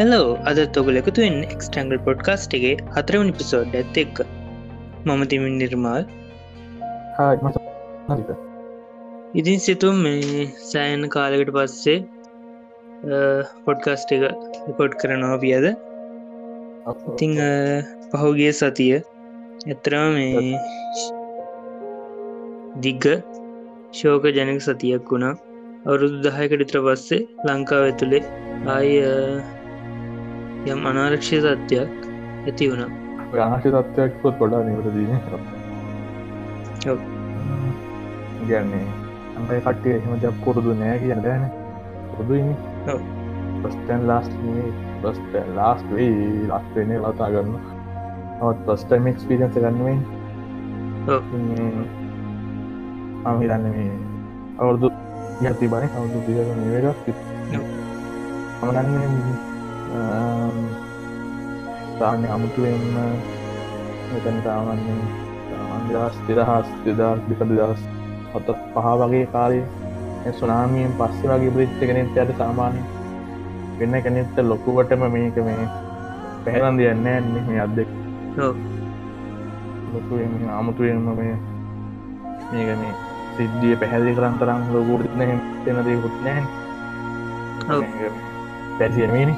Hello අද තොගල එකතුවෙන් එක්ස්ටංගල් podcast එකගේ හතරවනි episode ඇත් එක්ක. මම තිමින් නිර්මාල්. ඉතින් සිතුම් මේ සෑන් කාලකට පස්සේ පොඩ්කාස්ට් එක රිපොඩ් කරනවා පියද ඉතිං පහුගිය සතිය ඇත්තරම මේ දිග්ග ශෝක ජනක සතියක් වුණා. අවුරුදු දහයකට ඉත්‍ර පස්සේ ලංකාව ඇතුළේ ආය යම් අනාරක්ෂය තත්ත්වයක් ඇති වුණා. ගාශ තත්වයක්කොත් ගොඩා නිවරදීන ගැන්නේ අයි කට්ටිය එහෙම ජක් පුරුදු නෑ කියන්න දැන. පුරුදුයි පස්ටන් ලාස්ට බස්ට ලාස්ට වේ ලස්ටනේ ලතා ගන්න නවත් පස්ටම එක්ස්පිරන්ස ගන්නුවෙන් අමිරන්න මේ අවුරදු යති බන කවුදු පික නිවරක් අමනන්න තාන්න අමුතුවෙන්ම මෙතන තාවන්නේ අන්දස් දෙදහස් දෙදස් දෙක දෙදස් හත පහ වගේ කාලේ සුනාමියෙන් පස්ස වගේ බ්‍රිච්ච කෙනෙත් ඇයට සාමාන්‍ය වෙන්න කෙනෙත්ත ලොකුවටම මේක මේ පැහලන් දෙයන්න ඇන්නේ මේ අත්දෙක් ලොකු අමුතුවෙන්ම මේ මේකන සිද්ධිය පැහැදිි කරන් තරම් ලොකුට තෙනදේ හුත්නෑ පැසියමේනි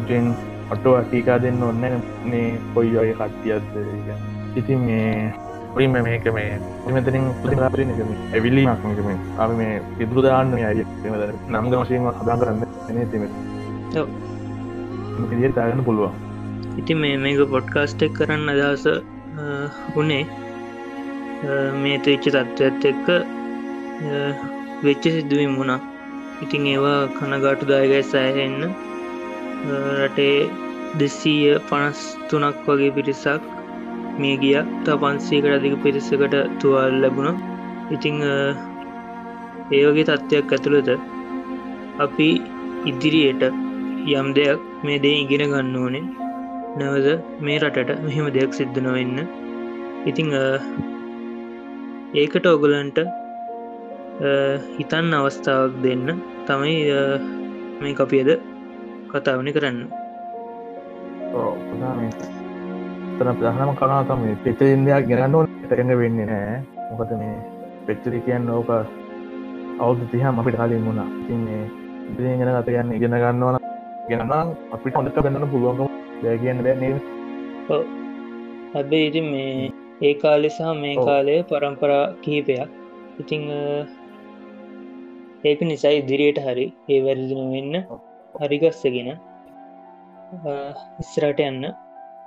ඉතින් ඔටෝ අටිකා දෙන්න ඔන්න මේ කොයි ඔය කට්ටියත්ද ඉතින් මේ ඔයිම මේක මේ මෙතරින් පුතිලාපරන ඇවිල්ලීමක්මකම අම මේ පිදුරු දාන්න අය නම්ග වශයෙන් හදා කරන්න න තිම දිිය තාගන්න පුළුවන්. ඉති මේ මේක පොඩ්කාස්ට් එක් කරන්න අදහස උනේ මේ තච්ච තත්ත්වත් එක්ක වෙච්ච සිදුවීම් වුණා ඉතින් ඒවා කනගාටු දායගයි සෑහෙන්න. රටේ දෙසීය පනස් තුනක් වගේ පිරිසක් මේ ගිය. තා පන්සේකට අධික පිරිසකට තුවල් ලැබුණ. ඉතිං ඒ වගේ තත්ත්වයක් ඇතුළත අපි ඉදිරියට යම් දෙයක් මේ දේ ඉගෙන ගන්න ඕනේ. නැවද මේ රටට මෙහෙම දෙයක් සිද්ධ නොවෙන්න. ඉතිං ඒකට ඔගලන්ට හිතන්න අවස්ථාවක් දෙන්න. තමයි මේ කපියද කතාවනි කරන්න. තන ප්‍රහනම කනා තම පෙත ඉන්දයක් ගෙනන්න ටරන්න වෙන්නේ නෑ මොකද මේ පෙච්චරි කියන්න ඕක අවුදු තිහම අපිට කාලින් වුණා. තින්නේ ගෙන ගත ගන්න ඉගෙන ගන්නවන ගෙනන්න අපිට හොඳට ගන්න පුළුවන්කම බෑ කියන්න බැන්නේ හැබේ ඉතින් මේ ඒ කාලෙසාහ මේ කාලය පරම්පරා කිහිපයක්. ඉතිං ඒක නිසා ඉදිරියට හරි ඒ වැරදින වෙන්න හරිගස්සගෙන ඉස්රට යන්න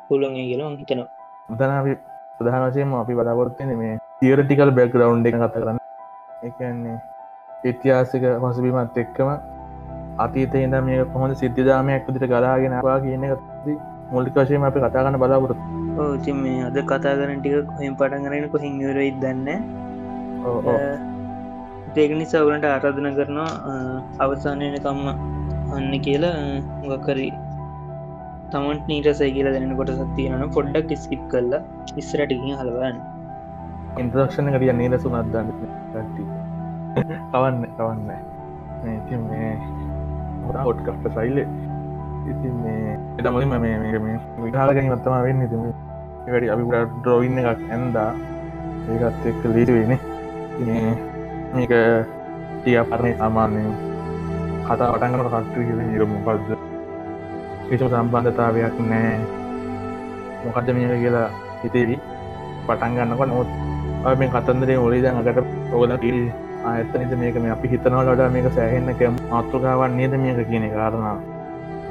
පුළොන් කියලම හිතනවා. උදන ප්‍රධාන වශයම අපි බලාපොරත්තින මේ තියරටිකල් බැක්ග්‍රවන්් එක කත කරන්න. එකන්නේ ඉතිහාසික පසබීමත් එක්කම අතීත ඉද මේ කොහොඳ සිද්ධාමයක් විදිට ගලාගෙනවා කියන මුල්ලික වශයෙන් අපි කතාගන්න බලාපොරත් ඕති මේ අද කතා කරන ටික කොහෙන් පටන්ගරෙන කොහිංවර ඉදන්න ඒක නිසා ඔගලට ආරාධන කරනවා අවසානයනකම්ම අන්න කියලා ගකරී තමන්ට නීටසයි කියලා දැන කොට සත්තියන පොඩ්ඩක් ස්කිප් කරලා ඉස්රටිකින් හලවන්න ඉන්ද්‍රක්ෂණ කරිය නීලසු නත්දන්න කවන්න කවන්න. ඉති මේ හොට්කට සයිල්ල ඉතින් මේ එතමලින් මේ මේ විකාලගෙන වත්තම වෙන්න. ඉතිම වැඩි අපි ඩ්‍රොවින්න එකක් ඇන්දා ඒකත් එක්ක ලීටවෙන මේක ටිය පරණය සාමාන්‍යය කතා පටන්ගට කට්ටු කිය නිරමු පද්ද කිසු සම්බන්ධතාවයක් නෑ. මොකක්ද මේක කියලා හිතේවී. පටන්ගන්නක නොත් මේ කතන්දරේ ඔලි දැන් අකට ඔගල කිල් ආඇතනත මේක මේ අපි හිතනවලට මේක සෑහෙන්නක මාතෘකාවන් නේද මේක කියන කාරණා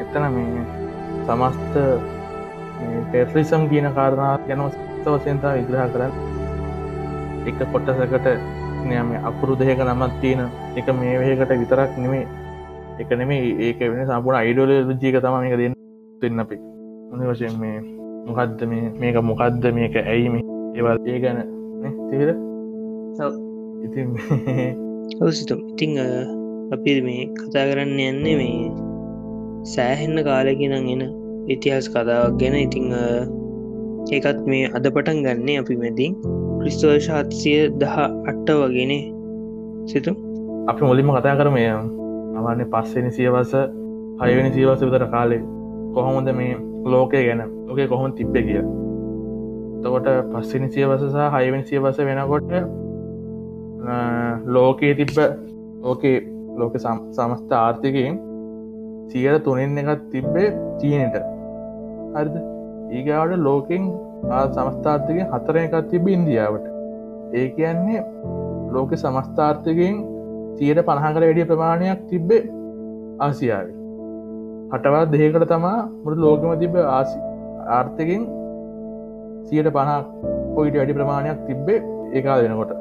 එතන මේ සමස්ත ටෙස්ලිසම් කියන කාරණා ගැනව සවසෙන්තා විග්‍රහ කරන්න. එක කොටසකට නෑම අකුරු දෙක නමත් තියෙන එක මේ වහකට විතරක් නෙමේ එක නෙමේ ඒක වෙන සම්පුණ අයිඩෝල ජීක තම එක දෙන්න දෙන්න අපි. වශයෙන් මේ මොකක්ද මේ මේක මොකක්ද මේක ඇයිම ඒවල් ඒ ගැන තේර ඉතින් ඔවසිතුම් ඉතිං අපි මේ කතා කරන්න යන්නේ මේ සෑහෙන්න කාලකිනං එන ඉතිහාස් කතාවක් ගැන. ඉතිං ඒකත් මේ අද පටන් ගන්නේ අපි මැතින් ක්‍රිස්තවර්ශාත්සිය දහ අට්ට වගෙන සිතුම්. අපි මුලින්ම කතා කරමය අමාන්නේ පස්සෙන සියවස හයවෙනි සීවස විතර කාලේ කොහොමද මේ ලෝකය ගැන ඕකේ කොහොම තිබ්බ කිය තකොට පස්සිනි සියවස සහ හයවෙනි සියවස වෙනකොට ලෝකයේ තිබ්බ ඕකේ ලෝක සමස්ථ ආර්ථිකයෙන් සියර තුනෙන් එකත් තිබ්බේ චීනට. හරිද? ඒගාවට ලෝකෙන් සමස්ථාර්ථකෙන් හතර එකත් තිබ ඉන්දියාවට. ඒ කියන්නේ ලෝක සමස්ථාර්ථකයෙන් සියට පණහකට වැඩිය ප්‍රමාණයක් තිබ්බේ ආසියාවේ. හටවත් දෙකට තමා මුට ලෝකම තිබ ආසි ආර්ථකෙන් සියට පණක් පොයිට වැඩි ප්‍රමාණයක් තිබ්බේ ඒකා දෙනකොට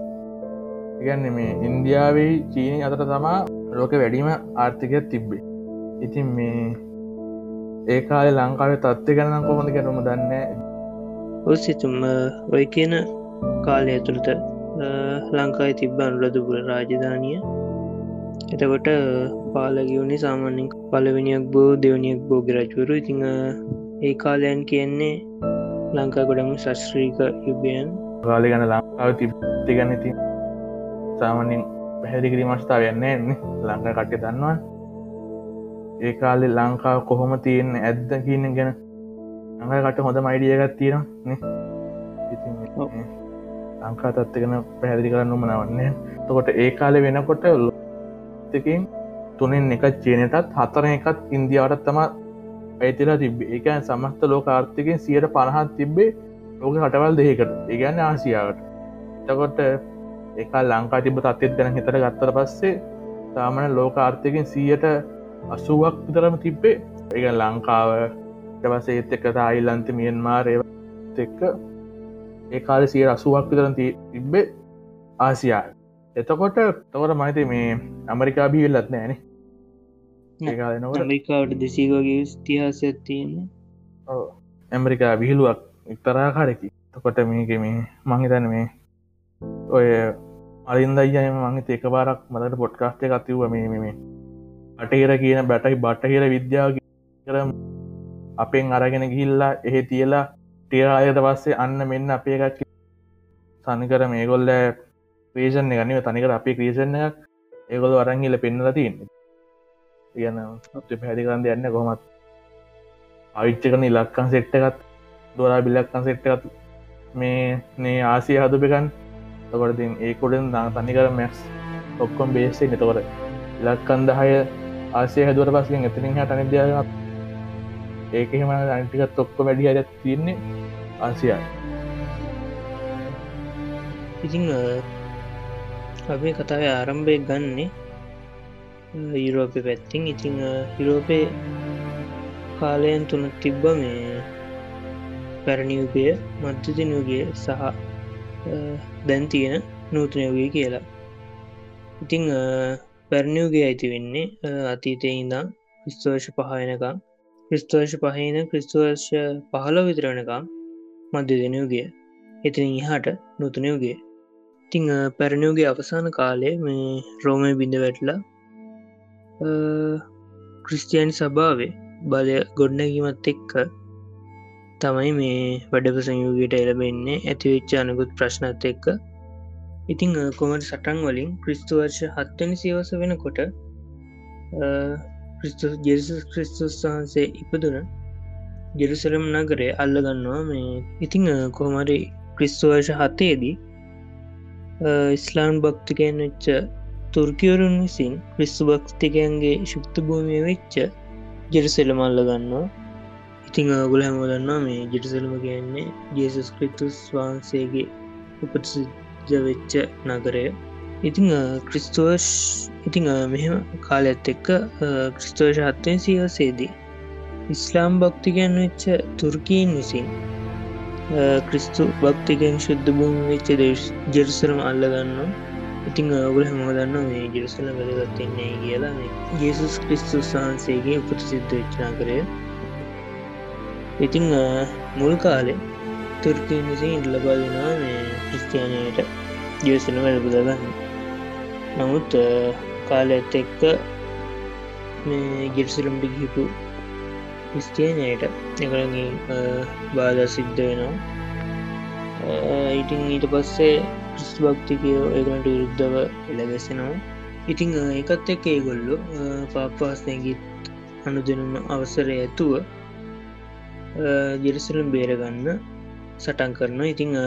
ඉගන්න මේ ඉන්දියාවේ චීනය අතර තමා ලෝක වැඩීම ආර්ථිකයක් තිබ්බේ. ඉතින් මේ ඒකාල ලංකාවේ තත්ත්ය ගැන කොහොඳ ගැනම දන්න ඔසිතුම ඔය කියන කාලය ඇතුළත ලංකායි තිබ්බ අනුලදපුර රාජධානිය. එතකොට පාලගියවුණේ සාමාන්‍යෙන් පලවෙනියක් බෝ දෙවනියක් බෝග රජවරු ඉතිං ඒ කාලයන් කියන්නේ ලංකා ගොඩම ශස්ත්‍රීක යුගයන්. කාලි ගන ලංකාව තිබ්ති ගන්න ඉතින් සාමාන්‍යෙන් පැහැදිකිරි මස්ථාව යන්නේ ලංකා කට්ටය දන්නවා ඒ කාලෙ ලංකාව කොහොම තියෙන් ඇද්ද කියන්න ගැන ලංකාකට හොඳ මයිඩියගත් තියෙන ලංකා තත්වගෙන පැහැදිි කරන්න මනවන්නේ තකොට ඒ කාලෙ වෙනකොට ලොත්තකින් තුනෙන් එක චේනටත් හතර එකත් ඉන්දියාවටත් තම ඇතිලා තිබ එක සමස්ත ලෝක ආර්ථිකෙන් සියට පණහත් තිබ්බේ ලෝක කටවල් දෙකට ඒගන්න ආසියාවට. තකොට එක ලංකා තිබ තත්ත් ගැන හිතර ගත්තර පස්සේ තාමන ලෝක ආර්ථිකෙන් සීයට අසුවක් විතරම තිබ්බේ. එක ලංකාව ටවසේත් එක තායිල්ලන්ත මියන්මාරය එක්ක ඒ කාල සිය අසුවක් විතරන තිබ්බේ ආසියා එතකොට තවට මහිත මේ ඇමරිකා බිවිල්ලත් නෑන ඒකාවට දෙසීවගේ ස්තිහාසයක් තියෙන්නේ. ඇමරිකා විහිළුවක් එක්තරාකාරකි තකොට මේක මේ මහිතන මේ ඔය අලින්ද අයම මහිත එක බාරක් මදට පොට්කාස්ටේ කතිව මේ මේ අටහිර කියන බැටයි බටහිර විද්‍යාව කරම් අපෙන් අරගෙන ගිහිල්ලා එහෙ තියලා ටියආයත පස්සේ අන්න මෙන්න අපේ එකක් සනිකර මේගොල්ල ප්‍රේෂණ ගනිව තනිකර අපේ ක්‍රීෂණ එකක් ඒගොල අරංගිල පෙන්නල තියන්න. කියන පැදි කරන්න යන්න කොමත් අවිච්චකන ඉලක්කන් සෙට්ටකත් දොරා බිල්ලක්කන් සෙට්ටකත් මේ නේ ආසිය හදුපකන් තකොටතින් ඒකොඩෙන් තනිකර මැක්ස් ඔක්කොම් බේසේ නතකොට ඉලක්කන් දහය ආසය හැදුවට පස්සෙන් එතනින් හට අනිද්‍යාව ඒකහෙම අන්ටිකත් ඔක්කො වැඩි අරත් තියන්නේ ආසියා ඉතිං අපේ කතාව ආරම්භය ගන්නේ යුරෝපය පැත්තිං ඉතිං යුරෝපය කාලයන් තුන තිබ්බ මේ පැරණියුගය මධ්‍යතිනුගේ සහ දැන් තියෙන නූතනයෝගේ කියලා. ඉතිං පැරණියුගේ ඇති වෙන්නේ අතීතය ඉඳම් ක්‍රිස්තෝෂ පහයනකම් ක්‍රිස්තෝෂ පහන ක්‍රිස්තුවර්ෂ පහල විතරණකම් මධ්‍ය දෙනයුගේ එතින ඉහට නූතනයුගේ ඉතිං පැරණියුගේ අවසාන කාලේ මේ රෝමය බිඳ වැටලා ක්‍රිස්තියන් සභාවේ බලය ගොඩනැගීමත් එක්ක තමයි මේ වැඩප සංයෝගයට එලබෙන්නේ ඇතිවෙච්ච අනකුත් ප්‍රශ්නත් එක්ක ඉතිං කොමට සටන් වලින් ක්‍රිස්තුවර්ෂ හත්වනි සිවස වෙනකොට ක්‍රිස්තු ජෙසුස් ක්‍රිස්තුස් වහන්සේ ඉපදුන ජෙරුසලම් නගරේ අල්ලගන්නවා මේ ඉතිං කොහමරි ක්‍රිස්තුවර්ෂ හතේදී ඉස්ලාම් භක්තිකයන් වෙච්ච තුර්කිවරුන් විසින් ක්‍රිස්තු භක්තිකයන්ගේ ශුක්ත භූමිය වෙච්ච ජෙරුසෙලම අල්ලගන්නවා ඉතිං ගුල හැමෝදන්නවා මේ ජෙරුසලම කියන්නේ ජේසුස් ක්‍රිතුස් වහන්සේගේ උපසිජ වෙච්ච නගරය. ඉතිං ක්‍රිස්තුවර්ෂ් ඉතිං මෙහෙම කාලඇත් එක්ක ක්‍රිස්තෝෂ හත්වෙන් සියසේදී ඉස්ලාම් භක්තිකයන් වෙච්ච තුර්කීන් විසින් ක්‍රිස්තු භක්තිකෙන් ශුද්ධ භූම වෙච්ච දේශ ජෙරුසරම අල්ලගන්න ඉතිං ඔගුල හැමෝදන්න මේ ජෙරුසල වැදගත්තින්නේ කියලා. මේ ජේසුස් ක්‍රිස්තුස් වහන්සේගේ උපට සිද්ධ වෙච්චනා කරය ඉතිං මුල් කාලෙ තුර්කීන් විසින් ඉඩ ලබා දෙනා මේ ක්‍රිස්තියානයට ජයසන වැලබුදගන්න නමුත් කාල ඇත් එක්ක මේ ගෙර්සිලම්ටි ගිපු ක්‍රිස්තියානයට එකළඟ බාධ සිද්ධ වෙනවා. ඉටිං ඊට පස්සේ ක්‍රිස් භක්තිකයෝ ඒගලට විරුද්ධව එළගැසෙනවා ඉතිං එකත් එක්ක ඒගොල්ලො පාපවාස්නයගිත් අනු දෙනුම අවසරය ඇතුව ජෙරසලම් බේරගන්න සටන් කරනවා. ඉතිං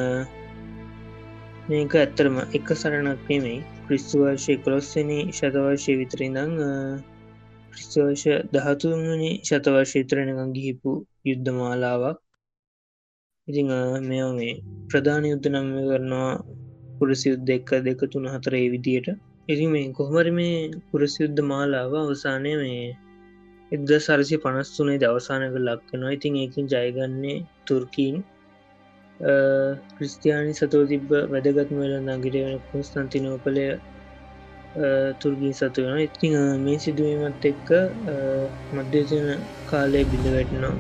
මේක ඇත්තරම එක සරණක් නෙමෙයි. ක්‍රිස්තුවර්ශය කොළොස්සන ශතවර්ශය විතරිඳං ක්‍රිස්තුවර්ෂ දහතුවනි ශතවර්ශීතරණකං ගිහිපු යුද්ධ මාලාවක්. ඉතිං මෙ මේ ප්‍රධාන යුද්ධ නම් කරනවා පුරසි යුද්ධ එක්ක දෙක තුන හතර ඒ විදියට. ඉති මේ කොහමර මේ පුරසි යුද්ධ මාලාව අවසානය මේ එද සරසි පනස්තුනේ දවසානක ලක්වෙනවා ඉතින් ඒකින් ජයගන්නේ තුර්කීන්. ක්‍රිස්තියානි සතෝ තිබ්බ වැදගත්ම වෙල නගිට වෙන කොස්තන්තිනෝපලය තුර්ගී සතු වෙන ඉතිං මේ සිදුවීමත් එක්ක මධ්‍යසන කාලය බිඳ වැටනවා.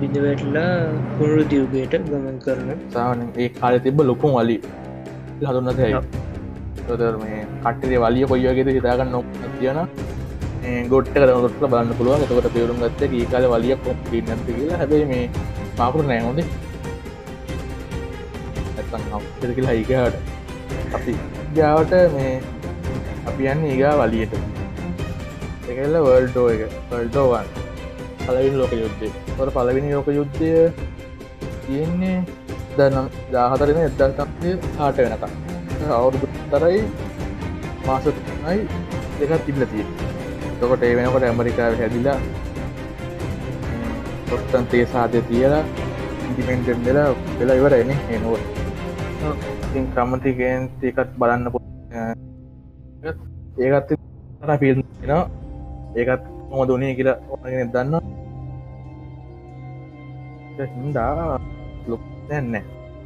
බිඳ වැටලා පුරු දියුගයට ගමන් කරන සාන ඒ කාල තිබ ලොකුම් වලි හඳුන්නත ඇයි තොදර මේ කට්ටේ වලිය කොයිවගේද හිතාගන්න නො තියෙන ගොට්ට කරනොට බලන්න පුළුවන්. එතකට තේරුම් ගත්ත ඒ කාල වලිය කොම් නැති කියලා. හැබයි මේ පාපුර නෑහොද ඇතන් කියලා හිකහට අපි ගාවට මේ අපි යන්න ඒගා වලියට. එකල්ල වර්ල්ඩෝ එක වර්ල්ඩෝවන් පලවින් ලෝක යුද්ධය. ොට පලවිනි ලෝක යුද්ධය තියෙන්නේ දනම් දාහතරෙන එදල්තන්ය හාට වෙනක අවුරුදු තරයි මාසයි දෙකත් තිබල තිය තොකට ඒ වෙනකොට ඇමරිකාව හැදිලා පොස්ටන්තේ සාධය තියලා ඉඩිමෙන්ටෙන් වෙලා වෙලා ඉවර එන එනුව ඉතින් ක්‍රමතිකෙන් ඒකත් බලන්න පො ඒකත් තර පිල් ඒකත් මොම දුනේ කියලා ඕගෙන දන්න හින්දා ලොක් දැන්න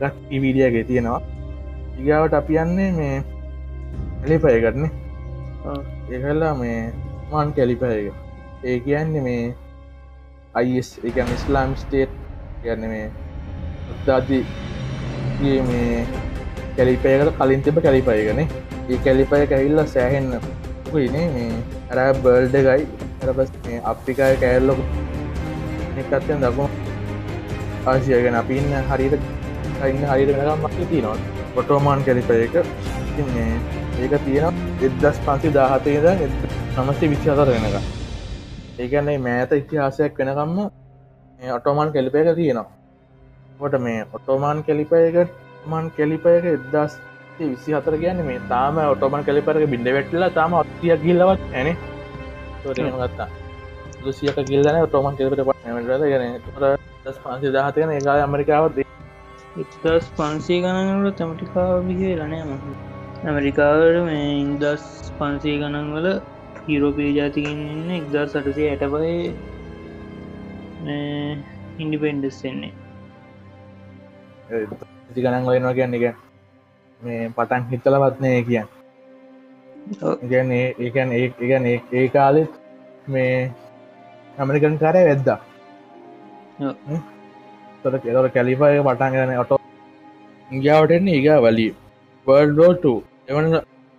ගත් ඉවිඩියගේ තියෙනවා. ඉගාවට අපි යන්නේ මේ එලිපයගටන ඒකල්ලා මේ මාන් කැලිපයක ඒ කියන්නේ මේ අයිස් එක ඉස්ලාම් ස්ටේට් කියන්න මේ උත්දාදී මේ කැලිපයකට කලින් තිබ කැලිපයගන ඒ කැලිපය කැවිල්ල සෑහෙන්න නේ. මේ ඇර බර්ල්ඩ ගයි ඇරපස් අප්‍රිකාය කෑල්ලොක එකත්තෙන් දකු ආශයගෙන අපි ඉන්න හරිට ඉන්න හරිට වෙනකම් මක් තියනවා. පොටෝමාන් කැලිපයක ඒක තියෙන එදස් පන්සි දාහතේද නමස්සේ විච්චාතර වෙනක ඒකන්නේ මෑත ඉතිහාසයක් වෙනකම්ම ඔටෝමාන් කෙලිපයක තියෙනවා. කොට මේ ඔටෝමාන් කෙලිපයකට මන් කෙලිපයක එදස් විසි හතර කියන්න මේ තාම ඔටෝමන් කලිපරක බිඩ වෙටලා තාම අත්තිය ගිල්ලවත් ඇන ගත්තා. දුසියක ගිල්ලන ඔටෝමන් කෙලිපට පට ගන දස් පන්සි දහතයන ඒ ඇමරිකාවත් ඉදස් පන්සේ ගණනට තැමටිකාව බිහේ ලනෑ ම ඇමරිකාවට මේ ඉන්දස් පන්සේ ගණන් වල යුරෝපී ජාතිකින් ඉන්න එක්දා සටසේ ඇටබයි ඉන්ඩිපෙන්ඩස් එන්නේ ති ගණන් වයනවා කියන්න එක මේ පටන් හිතලවත්නය කියන්න. ගැන ඒකන් ඒගැන ඒ කාලෙත් මේ ඇමරිකන් කාරය වෙද්දා. තොට කෙලවට කැලිපය පටන් ගන ඔටෝ ඉගාවටෙන්නේ ඒගා වලී වර්ල්ඩෝට එවන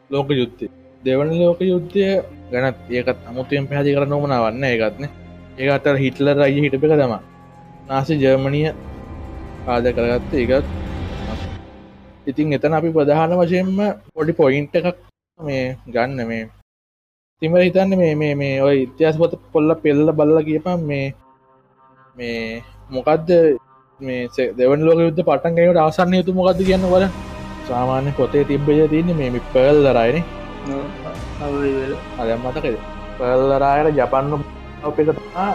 ලෝක යුත්තේ දෙවන ලෝක යුද්ධය ගැනත් ඒකත් අමුතුයෙන් පැහදි කර නොමන වන්න ඒගත්න ඒ අතර හිටල රයි හිටපක තම නාසි ජර්මණිය ආද කරගත්ත ඒකත් ඉතින් එතන අපි ප්‍රධාන වශයෙන්ම පොඩි පොයින්ට එකක් මේ ගන්න මේ. තිම හිතන්න මේ මේ මේ ඔය ඉතිහස් පොත කොල්ල පෙල්ල බල්ල කියපම් මේ මේ මොකක්ද මේ දෙවන් ලෝක යුද්ධ පටන්ගේට ආසන්න යුතු මොකක්ද කියන්න වල සාමාන්‍ය පොතේ තිබ්බජ තියන්නේ මේ පෙල් දරයින අද මතකද? පෙල්ලරායට ජපන්න අපිකතා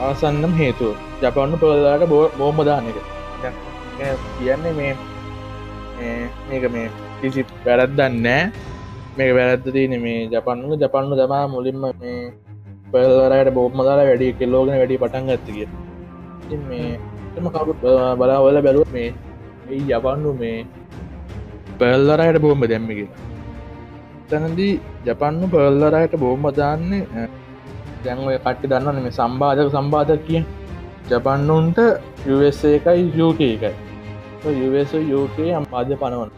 ආසන්නම් හේතුව. ජපන්න පෙල්ලාට බෝ බෝමදානක කියන්නේ මේ මේක මේ කිසි පැරද්දන්නෑ මේක වැරද්ද තියන මේ ජපන්නු ජපන්නු තමා මුලින්ම මේ පෙල්ලරයට බෝමදාලා වැඩි කෙල්ලෝගෙන වැඩි පටන් ගත්තකිය මේ එම කවුත් බලාවල බැලුව මේ ඒ ජපන්නු මේ පෙල්ලරයට බෝම්බ දැම්ම කියලා. තැනදී ජපන්නු පෙල්ලරයට බෝම්බ දාන්නේ දැන්ව කට්ටි දන්නන මේ සම්බාධක සම්බාධ කිය ජපන්නුන්ට USA එකයි යුක එකයි. US යුක අම්පාද පනවන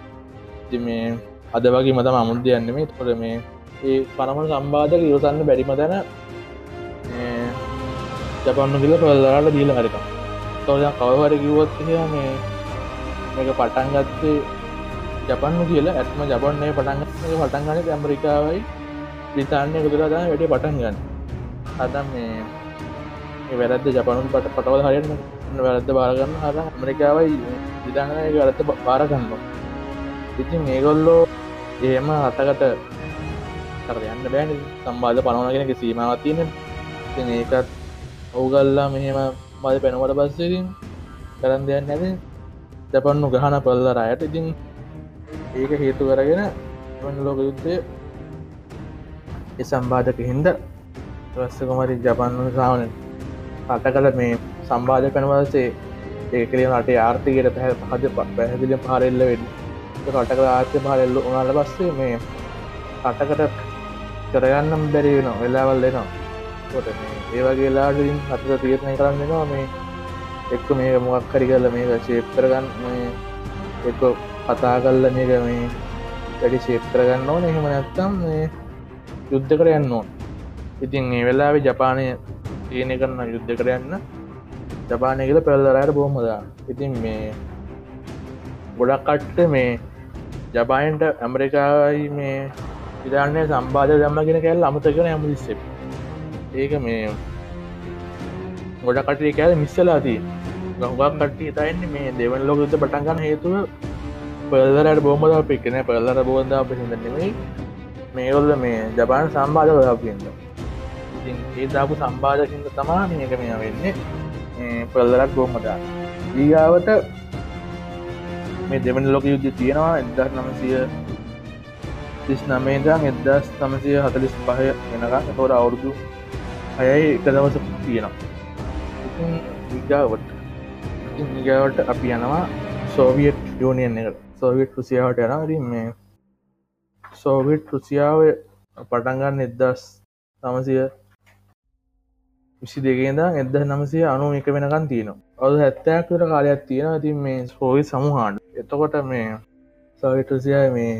ති මේ අද වගේ මතම අමුද්ද යන්න මේ. තොර මේ ඒ පනමන සම්බාධක ඉවසන්න බැරිම තැන ජපන්න කියල පල්ලාට දීල හරික තොද කවහර කිව්වොත් මේ මේක පටන් ගත්තේ ජපන්න කියලා. ඇත්ම ජපන්නේ පටන් පටන් ගන ඇමරිකාවයි. බ්‍රිතාන්ය ගුදුරදා වැඩේ පටන් ගන්න. අදම් මේ වැරද ජපනු පට පටවල් හරන්න වැරද බාරගන්න හර ඇමරිකාවයි විධානය වැරත බාරගන්න ඉතින් මේගොල්ලෝ එහෙම අතකට කරයන්න බෑන සම්බාධ පනවනගෙනක සීමාව තියෙන ඒකත් ඔවුගල්ලා මෙහෙම මද පැනවට පස්සකින් කරන් දෙයක් නැද ජපන්නු ගහන පල්ල රයට ඉතින් ඒක හේතු කරගෙන ලෝක යුත්තය එ සම්බාධක හින්ද රස්සකුමරි ජපන්නු සාවන අට කල මේ සම්බාධ කනවසේ ඒකලිය නටේ ආර්ථිකයට පැහ පහද පැහැදිලි පාරෙල්ල වෙඩ කටක ආර්ථය පාරෙල්ල උනාල පස්සේ මේ කටකට කරගන්නම් බැරි වෙන වෙලාවල් දෙනවා ඒවගේලාටින් අත තියත්නය කරන්නවා මේ එක්ක මේ මොක් කරි කරල මේක ශේප්තරගන්න එක්ක කතා කල්ල මේක මේ වැඩි ශේප්තරගන්න ඕන. එහෙම නැත්තම් යුද්ධ කර යන්න ඕන්. ඉතින් ඒ වෙලාවෙ ජපානය තියනෙ කරන්න යුද්ධ කරයන්න ජපානය කියල පෙල්ලරයට බොහමදා ඉතින් මේ ගොඩක් කට්ට මේ ජපායන්ට ඇමරිකායි මේ ඉදාන්නේ සම්බාධ දම්මගෙන කැල් අමතකෙන ඇමලිස්සෙ ඒක මේ ගොඩ කටේ කෑල මිස්සලාදී ගහුගක් කට්ටි තයින්න මේ දෙවන් ලෝකත පටන්ගන්න හේතුව පෙල්ලරට බෝමද පික්කන පෙල්ලර බෝධ පිහිදනෙමයි මේගොල්ල මේ ජපාන සම්බාධ කදාපියද ඒ දාපු සම්බාධකින්ද තමා මේක මේ වෙන්නේ. පෙල්ලරත් බෝමදා ඊගාවට මේ දෙවන ලෝක යුද්ධ තියෙනවා එදදා නමසිය තිස් නමේදම් එදදස් තමසය හතලිස් පහය වෙනක තෝර අවුරුදු අයයි එක දවස තියෙනවා. විගාවට නිගාවට අපි යනවා සෝවියට් යෝනියන් එක සෝවියට් රුසියාවට යනරින් මේ සෝවිට් රුසියාව පටන්ගන්න එදදස් තමසිය විසි දෙගේද එද නමසය අනු එක වෙනකන් තියෙනවා. ඔද හැත්තෑක්කට කාලයක් තියෙන ඉතින් මේ සෝවි සමුහාන්. එතකොට මේ සවිටසිය මේ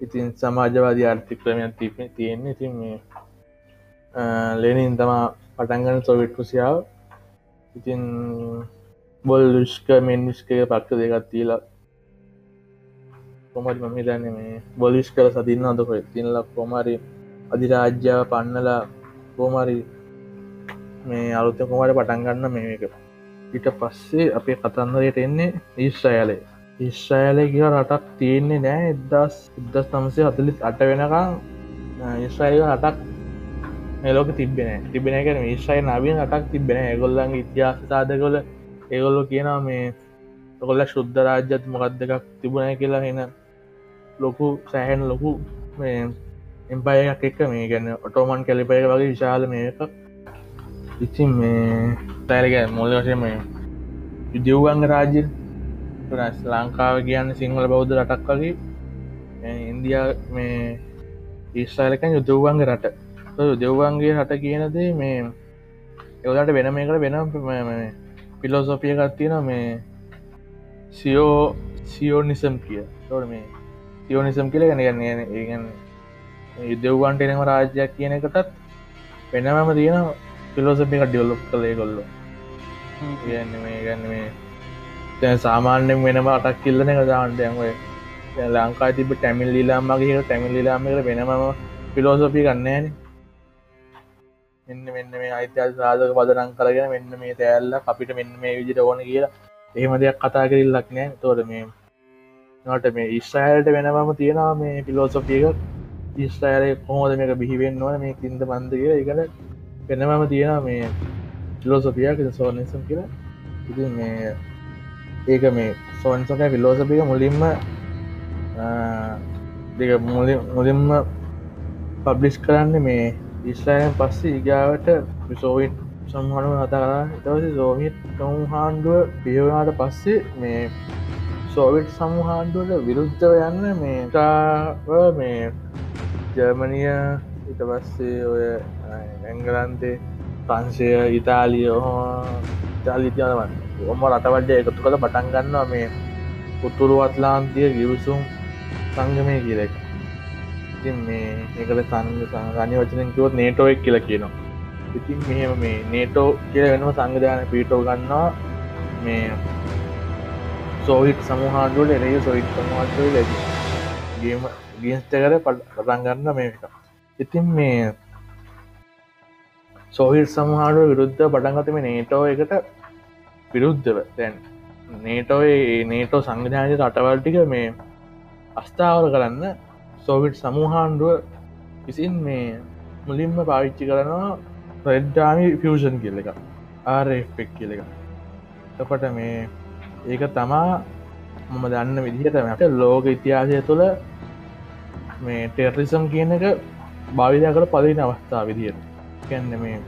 ඉතින් සමාජවාදී ආර්ථික්‍රමයක් තිපේ තියෙන්නේ. ඉතින් මේ ලෙනින් තමා පටන්ගන්න සොවිට් රුසියාව ඉතින් බොල් ෂ්ක මෙන්නිස්කය පක්ෂ දෙකත් තිීලා කොමරි මම දන්න මේ බොලිස් කල සතින්න අදක තිනල කොමරි අධිරාජ්‍යාව පන්නලා කෝමරි මේ අලුත කොමට පටන්ගන්න මේක. ඊට පස්සේ අපේ කතන්දරයට එන්නේ ඊශ්‍රයාලේ ඉශ්‍රයාලය කිය රටක් තියෙන්නේ නෑ එදස් ඉදස් තමසේ අතලිත් අට වෙනකං ඉස්්‍රයිල් රටක් මෙලෝක තිබෙන තිබෙන එක විශ්ෂය නවින් අටක් තිබෙන ඒගොල්ලන්ගේ ඉතිහාස සාධකොල ඒගොල්ලො කියනවා මේ කොල්ල ශුද්ධ රාජ්‍යත් මොකක්දකක් තිබුණය කියලා හෙන ලොකු සෑහෙන් ලොකු මේ එම්පයයක් එක්ක මේ ගැන ඔටෝමන් කැලිපය වගේ විශාල මේක ඉච්චි මේ තෑරක මොල්ල වශය මේ යුදව්වංග රාජ්‍ය ලංකාව කියන්න සිංහල බෞද්ධ රටක් වගේ. ඉන්දයා මේ ඊස්්‍රයිලකන් යුදව්වංග රට. දෙව්වන්ගේ හට කියනදේ මේ එවලට වෙන මේකට වෙන පිලෝසොපිය ගත්තින මේ සියෝ සියෝනිසම් කිය තොට මේ සියෝනිසම් කියල ගැන ගන්න ඒගන් යුදෙව්වන්ට එනම රාජ්‍යයක් කියන එකටත් වෙනමම තියෙන පිලෝසපික ඩියලොප් කළේ කොල්ල ගන්න මේ ගන්න මේ. තැ සාමාන්‍යෙන් වෙනම අටක් කිල්ලන එක දාන්ටයන්වේ ලංකා තිබ ටැමිල් ලිලාම්මගේ ටැමිල් ලිලාමකට වෙනම පිලෝසොපි ගන්නේන මෙන්න මෙන්න මේ අයිතල් සාධක පදනං කරගෙන මෙන්න මේ තෑල්ල අපිට මෙන්න මේ විදිට ඕන කියලා එහෙම දෙයක් කතා කරල්ලක් නෑ තෝද මේ නට මේ ඉස්්‍රයිල්ට වෙනවම තියෙනවා මේ පිලෝසොපියක ඉස්්‍රයිලය කොහෝද මේක බිහිවෙන්න ඕන? මේ කින්ද බන්ධ කියලා. එකට වෙනමම තියෙනවා මේ පිලෝසොපියක් සෝනසම් කියලා ඉති මේ ඒක මේ සෝන්සක පිලෝසපික මුලින්ම දෙක මුලින්ම පබ්ලිස් කරන්න මේ ඉස්රෑන් පස්සේ ඉගාවට සෝවිට් සම්හනුව කතා කරා එතවස සෝවිත් කමුහාන්ඩුව පියවනාට පස්සේ මේ සෝවිට් සමුහාන්ඩුවට විරුද්ධව යන්න මේටාව මේ ජර්මනිය ඉට පස්සේ ඔය ඇංගලන්තේ ප්‍රංශය ඉතාලිය ඉතාලිතියනවන් ඔම රටවඩ්ඩ එකතු කළ පටන් ගන්නවා මේ උතුරු අත්ලාන්තිය ගිවිසුම් සංගමය කියලෙක් ඉතින් මේ ඒකල සංග සංගනය වචනෙන් කිවොත් නේටෝෙක් කියල කියනවා. ඉතින් මෙහම මේ නේටෝ කිය වෙනම සංවිධාන පිටෝ ගන්නවා මේ සෝහිට සමහාඩුවල එරේ සොයිට් සමහාඩුව ලැබ ගේම ගියස්තකර පටන් ගන්න මේ එක ඉතින් මේ සෝහිල් සමහාඩුව විරුද්ධ පටන්ගතම නේටෝ එකට විරුද්ධව. තැන් නේටෝයි නේටෝ සංවිධානය රටවල්ටික මේ අස්ථාවර කරන්න සෝවිට් සමූහාණ්ඩුව විසින් මේ මුලින්ම පාවිච්චි කරනවා රෙඩ්ඩාමි ෆියෂන් කියල එක ආරෙක් කියල එක එකොට මේ ඒක තමා මම දන්න විදිහටමට ලෝක ඉතිහාසය තුළ මේ ටෙර්රිසම් කියන එක භාවිදය කළ පදින අවස්ථා විදියට. කැන්න මේ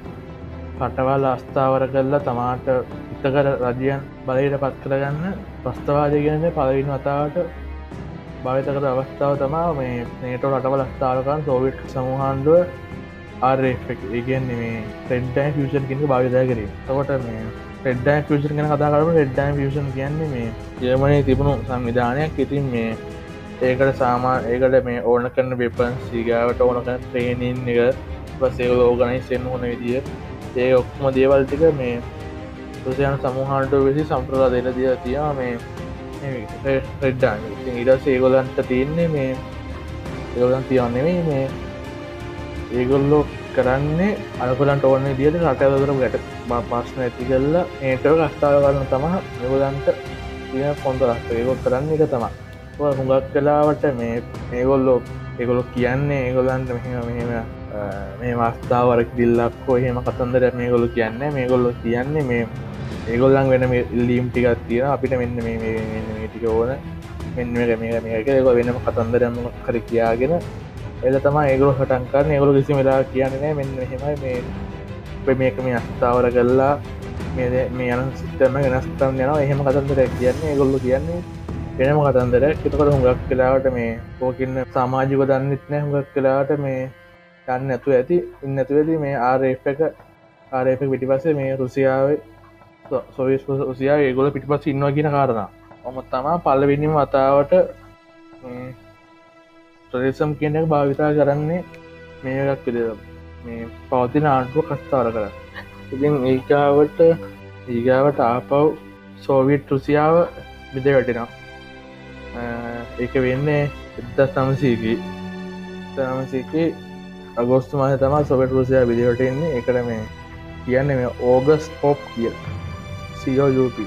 කටවල් අස්ථාවර කරලා තමාට ඉතකර රජයන් බලයට පත් කරගන්න ප්‍රස්ථවාදය ගැන පලවින් වතාවට භාවිතකර අවස්ථාව තමා මේ නේටෝ රටවල අස්ථාවකන් සෝවිට් සමහන්ඩුව ආර්ෙක් ඒගන්නේ මේ ටෙන්ටයි ෆෂන් කෙනෙ භාවිතය කරේ. තකොට මේ ෙඩ්ඩ ෆෂන් ගැන කතාකරට ෙඩ්ඩයි ෆෂන් කියන්නේ මේ ජර්මණය තිබුණු සංවිධානයක්. ඉතින් මේ ඒකට සාමා ඒකට මේ ඕන කරන වෙපන් සීගාවට ඕන කන ට්‍රේනින් එක පසේ ඕගනයිසෙන් හොන විදිිය ඒ ඔක්ම දේවල් ටික මේ තුසයන සමහාන්ට වෙසි සම්ප්‍රදා දෙන දිය තියා මේ රෙඩ්ඩාන් ඉඩස් ඒගොලන්ට තියන්නේ මේ ඒගොලන් තියන්නෙමයි මේ ඒගොල්ලෝ කරන්නේ අලකොලන්ට ඕන දිට රටදර ගැට පස්සන ඇති කල්ල ඒටව කස්ථාව කරන්න තම නිගොලන්ට තිය පොන්ද රස්ත. ඒගොත් කරන්න එක තම. හුඟක් කලාවට මේ ඒගොල්ලෝ ඒගොලො කියන්නේ ඒගොලන්ට මෙහෙම මෙහෙම මේ මස්ථාවරක් දිල්ලක්කෝ එහෙම කතන්දර මේගොලු කියන්න. මේගොල්ලො කියන්නේ මේ ඒගොල්ලන් වෙන ඉල්ලීම් ටිකත් තියෙන අපිට මෙන්න මේ ටික ඕන. මෙන්න මේ මේක ඒගො වෙනම කතන්දරම කර කියාගෙන එල තම ඒගොල හටන්කරන ඒගොලු කිසි වෙලා කියන්නේ මෙන්න හෙමයි මේ මේක මේ අස්ථාවර කල්ලා මේ යන සිතම ගෙනස්තම් යන එහෙම කතන්දර කියන්නේ ඒගොල්ලු කියන්නේ වෙනම කතන්දර එතකට හුඟක් කලාවට මේ පෝකින්න සමාජික දන්නෙත්නෑ හුඟක් කලාට මේ යන්න ඇතු ඇති ඉන්න ඇතුවැති මේ ආරප එක ආරප පිටිපසේ මේ රුසියාව සොවිස් රුසියා ඒගොල පිටිපස් ඉන්නවා කියන කාරණ. ඔම තමා පල්ලවෙනිම වතාවට ප්‍රදේශම් කියනක භාවිතා කරන්නේ මේකක් පිළ මේ පවතින ආණ්ඩුව කස්ථාර කර ඉතින් ඒකාවට ඒගාවට ආපව් සෝවිට් රුසියාව මිද වැටිනවා. ඒක වෙන්නේ එද්ද සමසීකි තමසිකි අගෝස්තු මාහ තමා සොබට රුසියා විදිවට එන්නේ. එකට මේ කියන්න මේ ඕගස් පොප් කිය සිෝයප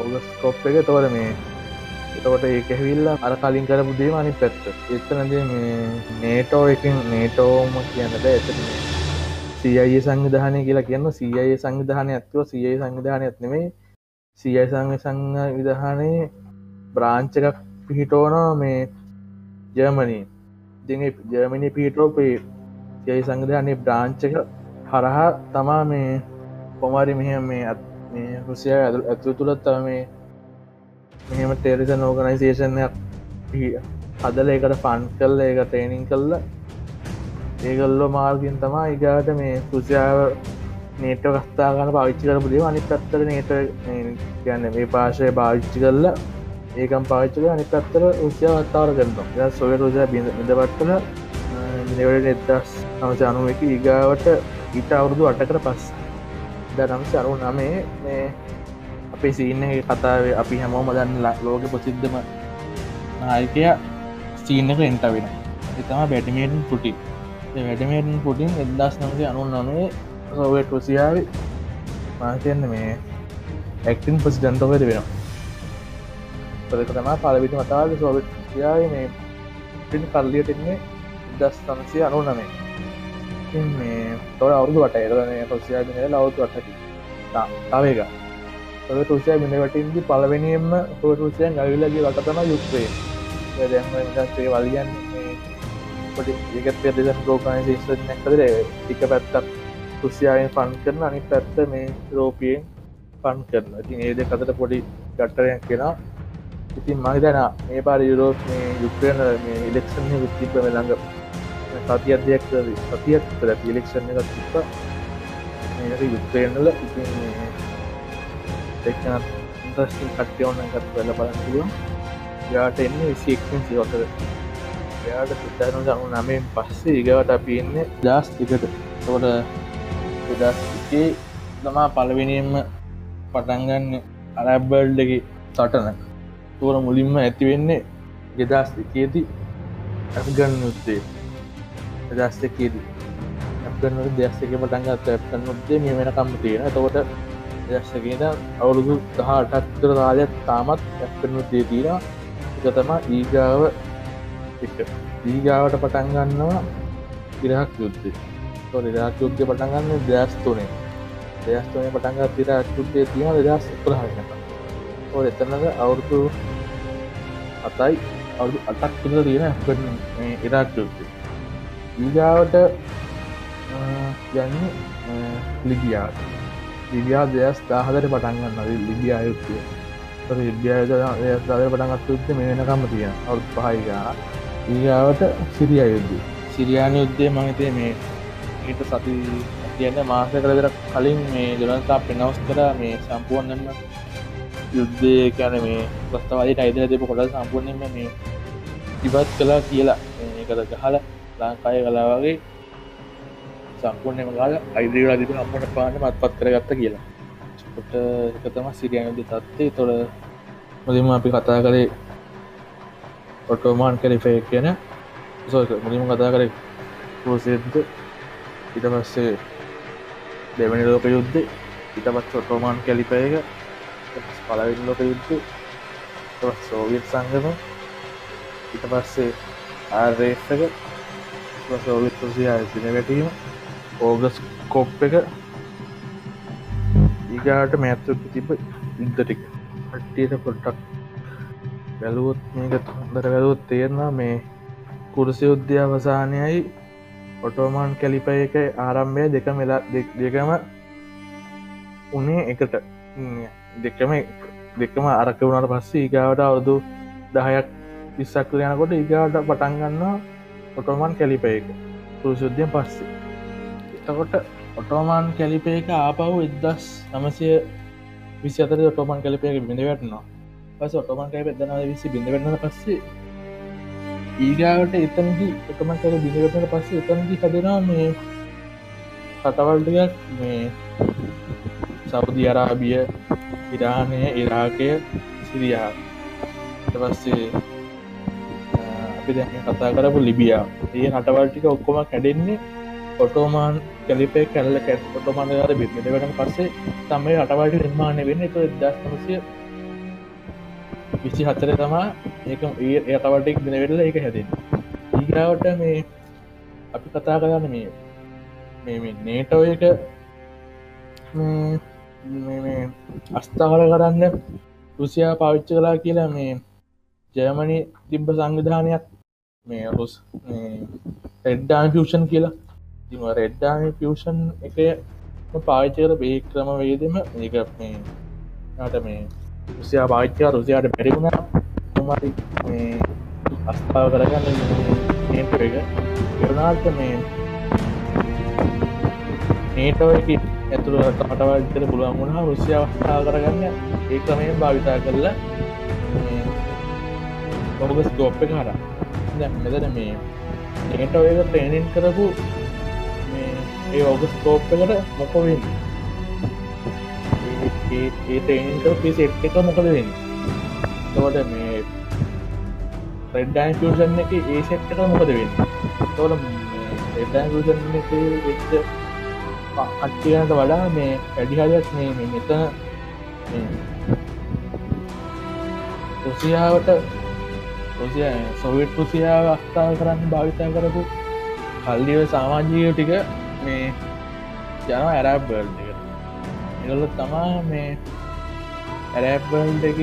ඕගස් කොප් එක තොර මේ එතකොට ඒක ඇවිල්ලා අර කලින් කරපු දේම අනි පැත්ත. එතනද මේ නේටෝ එකින් නේටෝම කියන්නද ඇත සියයේ සංවිධානය කියලා කියන්න සියයේ සංවිධානය ඇත්ව සියයේ සංවිධානය ඇත්නෙමේ සියයි සංග සංග විධානයේ බ්‍රාංචකක් පිහිටෝනවා මේ ජර්මනී. ඉති ජර්මණි පිටෝපේ යයි සංගධයන්නේ බ්‍රාංචක හරහා තමා මේ කොමාරි මෙහම මේ අත් මේ රුසිය ඇතුල් ඇතු තුළත් තම මේ මෙහෙම ටෙරිසන් ඕගනයිසේෂන්යක් හදල එකට ෆන් කල්ල එක ටේනිින් කල්ල ඒගල්ලො මාර්ගින් තමා ඉගාට මේ රුසියාව නේට කස්ථාගන පාවිච්චි කර පුදේ අනි පත්තර නේට කියන්න මේ පාශය භාවිච්චි කල්ලා ඒකම් පාච්චක අනි පත්තර උසිය අත්තාවර කරනවා. සොය රෝජ බිඳ ඉඳපත්වල නිවට නෙදස් නමච අනුව එක ඒගාවට ඊට අවුරුදු අටකට පස් දනම් සරු නමේ මේ අපේ සීන්න කතාවේ අපි හැමෝම දන්න ලෝක ප්‍රසිද්ධම නායකය සීනක එන්ට වෙන එතම බැටිමේටන් පුටි වැඩමේටන් පුටින් එදස් නමසේ අනු නමේ සෝවට රුසියාව මාතයන්න මේ ඇක්ටින් ප්‍රසිඩන්ටෝකද වෙනවා. පදක තමා පලවිට මතාද සෝවිට යාය මේ පින් කල්ලියට එන්නේ දස් තමසය අනු නමේ මේ තොර අවුදු වට එරන පොසියා දින ලවතු වටකි. තවේක තො රුසිය මිනිවටින්දි පලවෙනියෙන්ම හෝරුසියන් ගවිලගේ වටතම යුක්වේ දැම සේ වලියන් පොටි ඒකත් පෙදසන් ගෝකාන ශේෂ නැකදර එක පැත්තක් රුසියායෙන් පන් කරන අනි පැත්ත මේ රෝපියෙන් පන් කරන ඉතින් ඒද කතට පොඩි ගට්ටරයක් කෙනා ඉතින් මහිතන මේ පාර යුරෝප මේ යුක්්‍රයන මේ ඉලෙක්ෂන් විතිප ළඟ. සතියක් දෙයක් සතියක් ඉලෙක්ෂන් එක තිප්ප මේක යුක්්‍රේනල ඉතින් එක්න ඉන්ට්‍රස්ටිං කට්ටයවන්න එකත් වෙල බලන්න පුළුවන්. යාට එන්න විසික්ෙන් සිවතර. එයාට සිතන ගනු නමෙන් පස්සේ ඒගවට අපි එන්න දස් තිකට තොට දස්ගේ තමා පලවෙනියෙන්ම පටන්ගන්න අරැබ්බල්ඩගේ සටන තුවර මුලින්ම ඇතිවෙන්නේ ගෙදස් එකේදී ඇගන්න යුත්තේ දස් එකේදී ඇගන්න දෙස් එක පටන්ගත් ඇත්තන්න ුත්තේ මේ වෙනකම්ම තියෙන තකොට දස්සකේද අවුරුදු දහ අටත්තර කාලයක් තාමත් ඇත්තනු දේ තියෙනවා. එක තමා ඊගාව එක. දීගාවට පටන්ගන්නවා ඉරහක් යුද්ධ ඉරක් යුද්ධ පටන්ගන්න දස්තුනේ දස්තුන පටන්ග තිරක් යුද්ධය තියෙන දස් ප්‍රහනක ඕ එතනද අවුරුදු අතයි අවුදු අටක් තුළ තියෙන ඉරක් යුද්ධ ඊගාවට යන්න ලිගියාට ලිබියා දෙයස් දාහදර පටන්ගන්න ලිබියා යුත්තය ලිබියාදය පටන්ගත් යුද්ධ මේ වෙනකම්ම තියෙන අවුත් පහයිගා ඊගාවට සිරිය යුද්ධ සිරියාන යුද්ධය මහිතේ මේ ඊට සති කියන්න මාස කරදර කලින් මේ ජනතා පෙනවස් කර මේ සම්පුුවන්න්න යුද්ධය කැන මේ ප්‍රස්තවාදයට අයිදර දෙප කොට සම්පූර්ණයම මේ ඉවත් කලා කියලා. ඒකද ගහල ලංකාය කලා වගේ සම්පූර්ණයම කාල අයිදරලා දිබ අපට පාන මත් පත් කරගත්ත කියලා. ට එකතම සිරියනද තත්වේ තොර මුලින්ම අපි කතා කරේ ඔටෝමාන් කලිෆය කියන සෝක මුලිම කතා කරේ පෝසෙද්ද ඉට පස්සේ දෙවැනි ලෝක යුද්ධ ඉට පත් ඔටෝමාන් කැලිපයක පලවින් ලෝක යුද්ධ සෝවියත් සංගම ඉට පස්සේ ආර්රේක සෝවිත් රුසියා දින වැටීම ඕගස් කොප් එක. ඊගාට මෑත්තුක තිබ ඉදටික් අට්ටියට පොට්ටක් බැලුවොත් මේක හොඳට වැලුවොත් තේරනා මේ කුරුසි යුද්ධ අවසානයයි. ඔටෝමාන් කැලිපය එක ආරම්භය දෙක මෙලා දෙකම උනේ එකට. දෙකම දෙකම අරක වුණට පස්සේ ඒගාවට අවුදු දහයක් විස්සක් යනකොට ඒගාවට පටන්ගන්න ඔටෝමන් කැලිපය එක. පුරුසුද්ධය පස්සේ. එතකොට ඔටෝමාන් කැලිපය එක ආපහු එදස් නමසය විසි අතර ඔටෝමන් කැලිපයක බිඳ වැටනවා. පස ඔටෝමන් කැප එදනාව විසි බිඳ වෙන්න පස්සේ ඊගාවට එතනදි එකම කර බිඳවටට පස්සේ එතනදි හදෙනවා මේ කටවල්ටයක් මේ සෞදි අරාබිය ඉරානය ඉරාකය සිරියා. පස්සේ අපි දැම කතා කරපු ලිබියා ඒ හටවල්ටික ඔක්කොම කැඩෙන්නේ ඔටෝමාන් කැලිපේ කැල්ල කැත් ඔටෝමානයාද බිමිටවට පස්සේ තමයි අටවල්ට නිර්මාණය වෙන්න. එක දස්නමසය විසි හත්තර තමා ඒක ඒ අටවටෙක් දිනවෙටල එක හැදෙන ඊගාවට මේ අපි කතා කරන්න මේ මේ නේටෝ එක අස්ථාවල කරන්න රුසියා පාවිච්ච කලා කියලා මේ ජයමනි තිබ්බ සංවිධානයක්. මේ රුස් රෙඩ්ඩාන් පියෂන් කියලා. තිම රෙඩ්ඩාන පියෂන් එක පාවිච්චකර බේ ක්‍රම වේදම ඒක මේ ට මේ රුසියා පාවිච්චා රුසියාට පැරිුණ මරි මේ අස්ථාව කරගන්න? නේට එක. එරනාට මේ නේටෝ එක ඇතුළට අටවල්තර පුළුවන් වුණා රුසිය අවස්ථා කරගන්න. ඒ ක්‍රමයෙන් භාවිතා කරලා ඔබග ස්කෝප්ප හර මෙතන මේ නේටෝ එක ට්‍රේනින් කරපු ඒ ඔග ස්කෝප්පකට මොකොවෙන් ඒ ට්‍රේනින් කර පිසි එට් එක මොකද වෙන්න? තවට මේ රෙඩ්ඩයින් ෆෂන් එක ඒ සෙට් එක මොකද වෙන්න? තොල රෙඩ්ඩයින් ෂන් එක වෙච්ච අට්ටියන්ට වඩා මේ වැඩිහලයක් මේ මෙතන රුසියාවට රුසිය සොවිට් රුසියාව අස්ථාව කරන්න භාවිතා කරපු කල්ලිව සාමාජීය ටික මේ යන ඇරබ්බල් එක එගොල තමා මේ ඇරැබ්බල්ඩක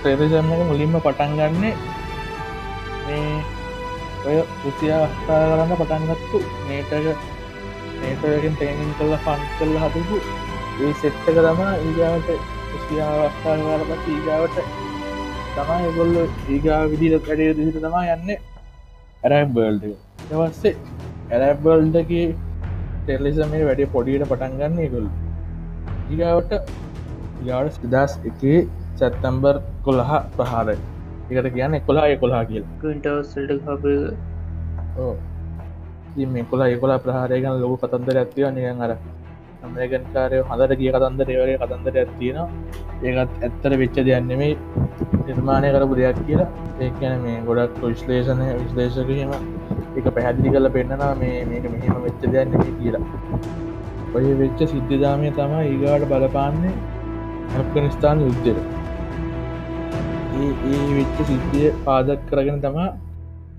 ප්‍රේදශමක මුලින්ම පටන් ගන්න මේ ඔය රුසියා අස්ථා කරන්න පටන්ගත්තු නේටක නේටයකින් ටේනින් කල්ල ෆන් කල්ල හදපු ඒ සෙට්ටක තමා ඊගාවට රුසියාවස්ථාකාර පත් ඊගාවට තමා එගොල්ල ඒගා විදිල කඩේ දිසිට තමා යන්න. ඇරැබ්බල්ඩ දවස්සේ ඇරැබ්බල්ඩක ටෙල්ලිසමේ වැඩි පොඩියට පටන්ගන්න ගොල් ඒගවට යාට සිදස් එකේ සැත්තම්බර් කොළහ ප්‍රහාර එකට කියන්න කොලා කොලා කියල්. හබ මේ කොලා එකොලා ප්‍රහාරයගන ලොකු කතන්දර ඇත්තිව නියන් අර අමරගන් කාරය හඳට කිය කතන්දර ඒවගේ කතන්දර ඇත්තියෙන ඒකත් ඇත්තර වෙච්ච දෙයන්නෙමේ නිර්මාණය කරපු දෙයක් කියලා. ඒකන මේ ගොඩක් විශ්ලේෂණය විශ්ලේෂකීම එක පැහැදිලි කල පෙන්න්නනා මේ මේක මෙහෙම වෙච්ච දෙයන්න කියලා. ඔය වෙච්ච සිද්ධදාමය තමා ඒගාට බලපාන්නේ ඇෆ්ගනිස්ථාන යුද්ධර ඒ වෙච්ච සිද්ධිය පාදක් කරගෙන තමා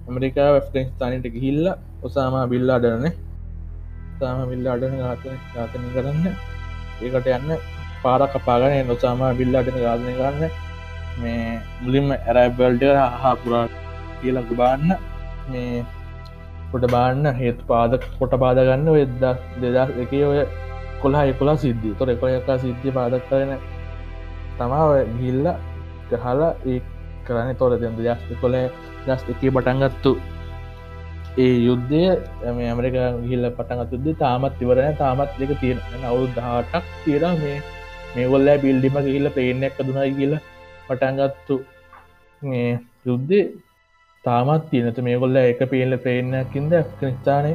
ඇමරිකා ඇෆ්ගනිස්ථානයට ගිහිල්ල ඔසාමා බිල්ලා අඩරනේ තාම විල්ල අඩන ඝාතන ඝාතනය කරන්න. ඒකට යන්න පාරක් අපාගන නොසාම බිල්ල අඩන ඝාතනය කරන්න. මේ මුලින්ම ඇරයිබල්ට හා පුරා කියලක් බාන්න මේ පොට බාන්න හේතු පාදක පොට පාදගන්න වෙද්දා දෙදස් එක ඔය කොලා එකොලා සිද්ධි තොර එකොයකා සිද්ධිය පාදක් කරන තමා ගිල්ල ගහලා ඒ කරන්න තොර දෙද දස්ත කොල දස් එකේ බටන්ගත්තු ඒ යුද්ධය මේ ඇමරික ගිල්ල පටන්ගතුද තාමත් ඉවරන තාමත් දෙක තියෙන අවුරු දහටක් තිර මේ මේගොල්ල බිල්ඩිම ගිල්ල පේනයක් දුනයි කියල පටන්ගත්තු මේ යුද්ධේ තාමත් තියනත මේ කොල්ල එක පේල්ල ප්‍රේණයක්කින්ද නිස්ථානය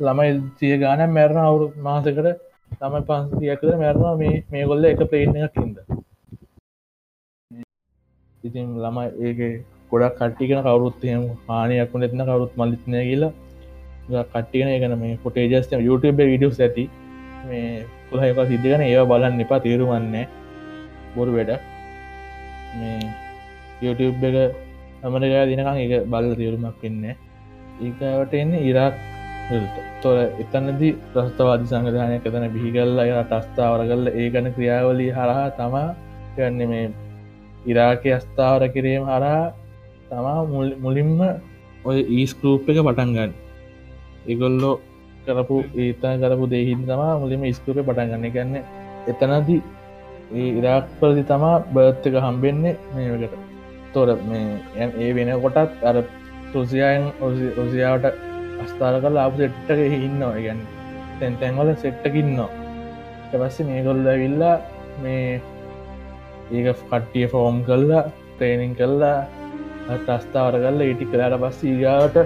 ළමයි සිය ගාන මැරණ අවුරු මාසකට තම පන්සියකද මැරණවා මේ මේ කොල්ල එක ප්‍රේණයක්කින්ද ඉතින් ළමයි ඒක ගොඩක් කට්ටිකන කවරුත්යම හානයක් නෙත්න කවරුත් මලිත්නය කියලා. කට්ටියන ඒකන මේ පොටේජස්ට YouTube විඩියස් ඇති. මේ පුළහක සිද්ධගන ඒවා බලන්න එපා තේරුවන්නේ බොරු වැඩ මේ YouTube එක අමරකා දිනකං එක බල තේරුමක් වෙන්න ඒකට එන්න ඉරක් තොර එතන්නදි ප්‍රස්ථවාදි සංගධානය කතන බිහිගල්ල එ ටස්ථාවර කල්ල ඒ ගන ක්‍රියාවලී හරහා තමා කරන්න මේ ඉරාක අස්ථාවර කිරීම හරහා තමා මුලින්ම ඔය ඊස්කරූප් එක පටන්ගන්න ඒගොල්ලෝ කරපු ඒතා කරපු දෙහින් තමා මුලිම ස්කරප පටන්ගන්න ගන්න. එතනදී ඉරාක් පලදි තමා බර්ත්තක හම්බෙන්නේ මේකට තොර මේ ඒ වෙන කොටත් අර රුසියායන් රුසියාවට අස්ථාර කල අප සෙට්ටක ඉන්නවා. ගැන්න තැන් තැන්වල සෙට්ටකින්නවා පස්ස මේ කොල්ල විල්ලා මේ ඒක කට්ටිය ෆෝම් කල්ලා ට්‍රේනිං කල්ලා ටස්ථාවර කල්ල ඉටි කලාට පස්ස ඒගාවට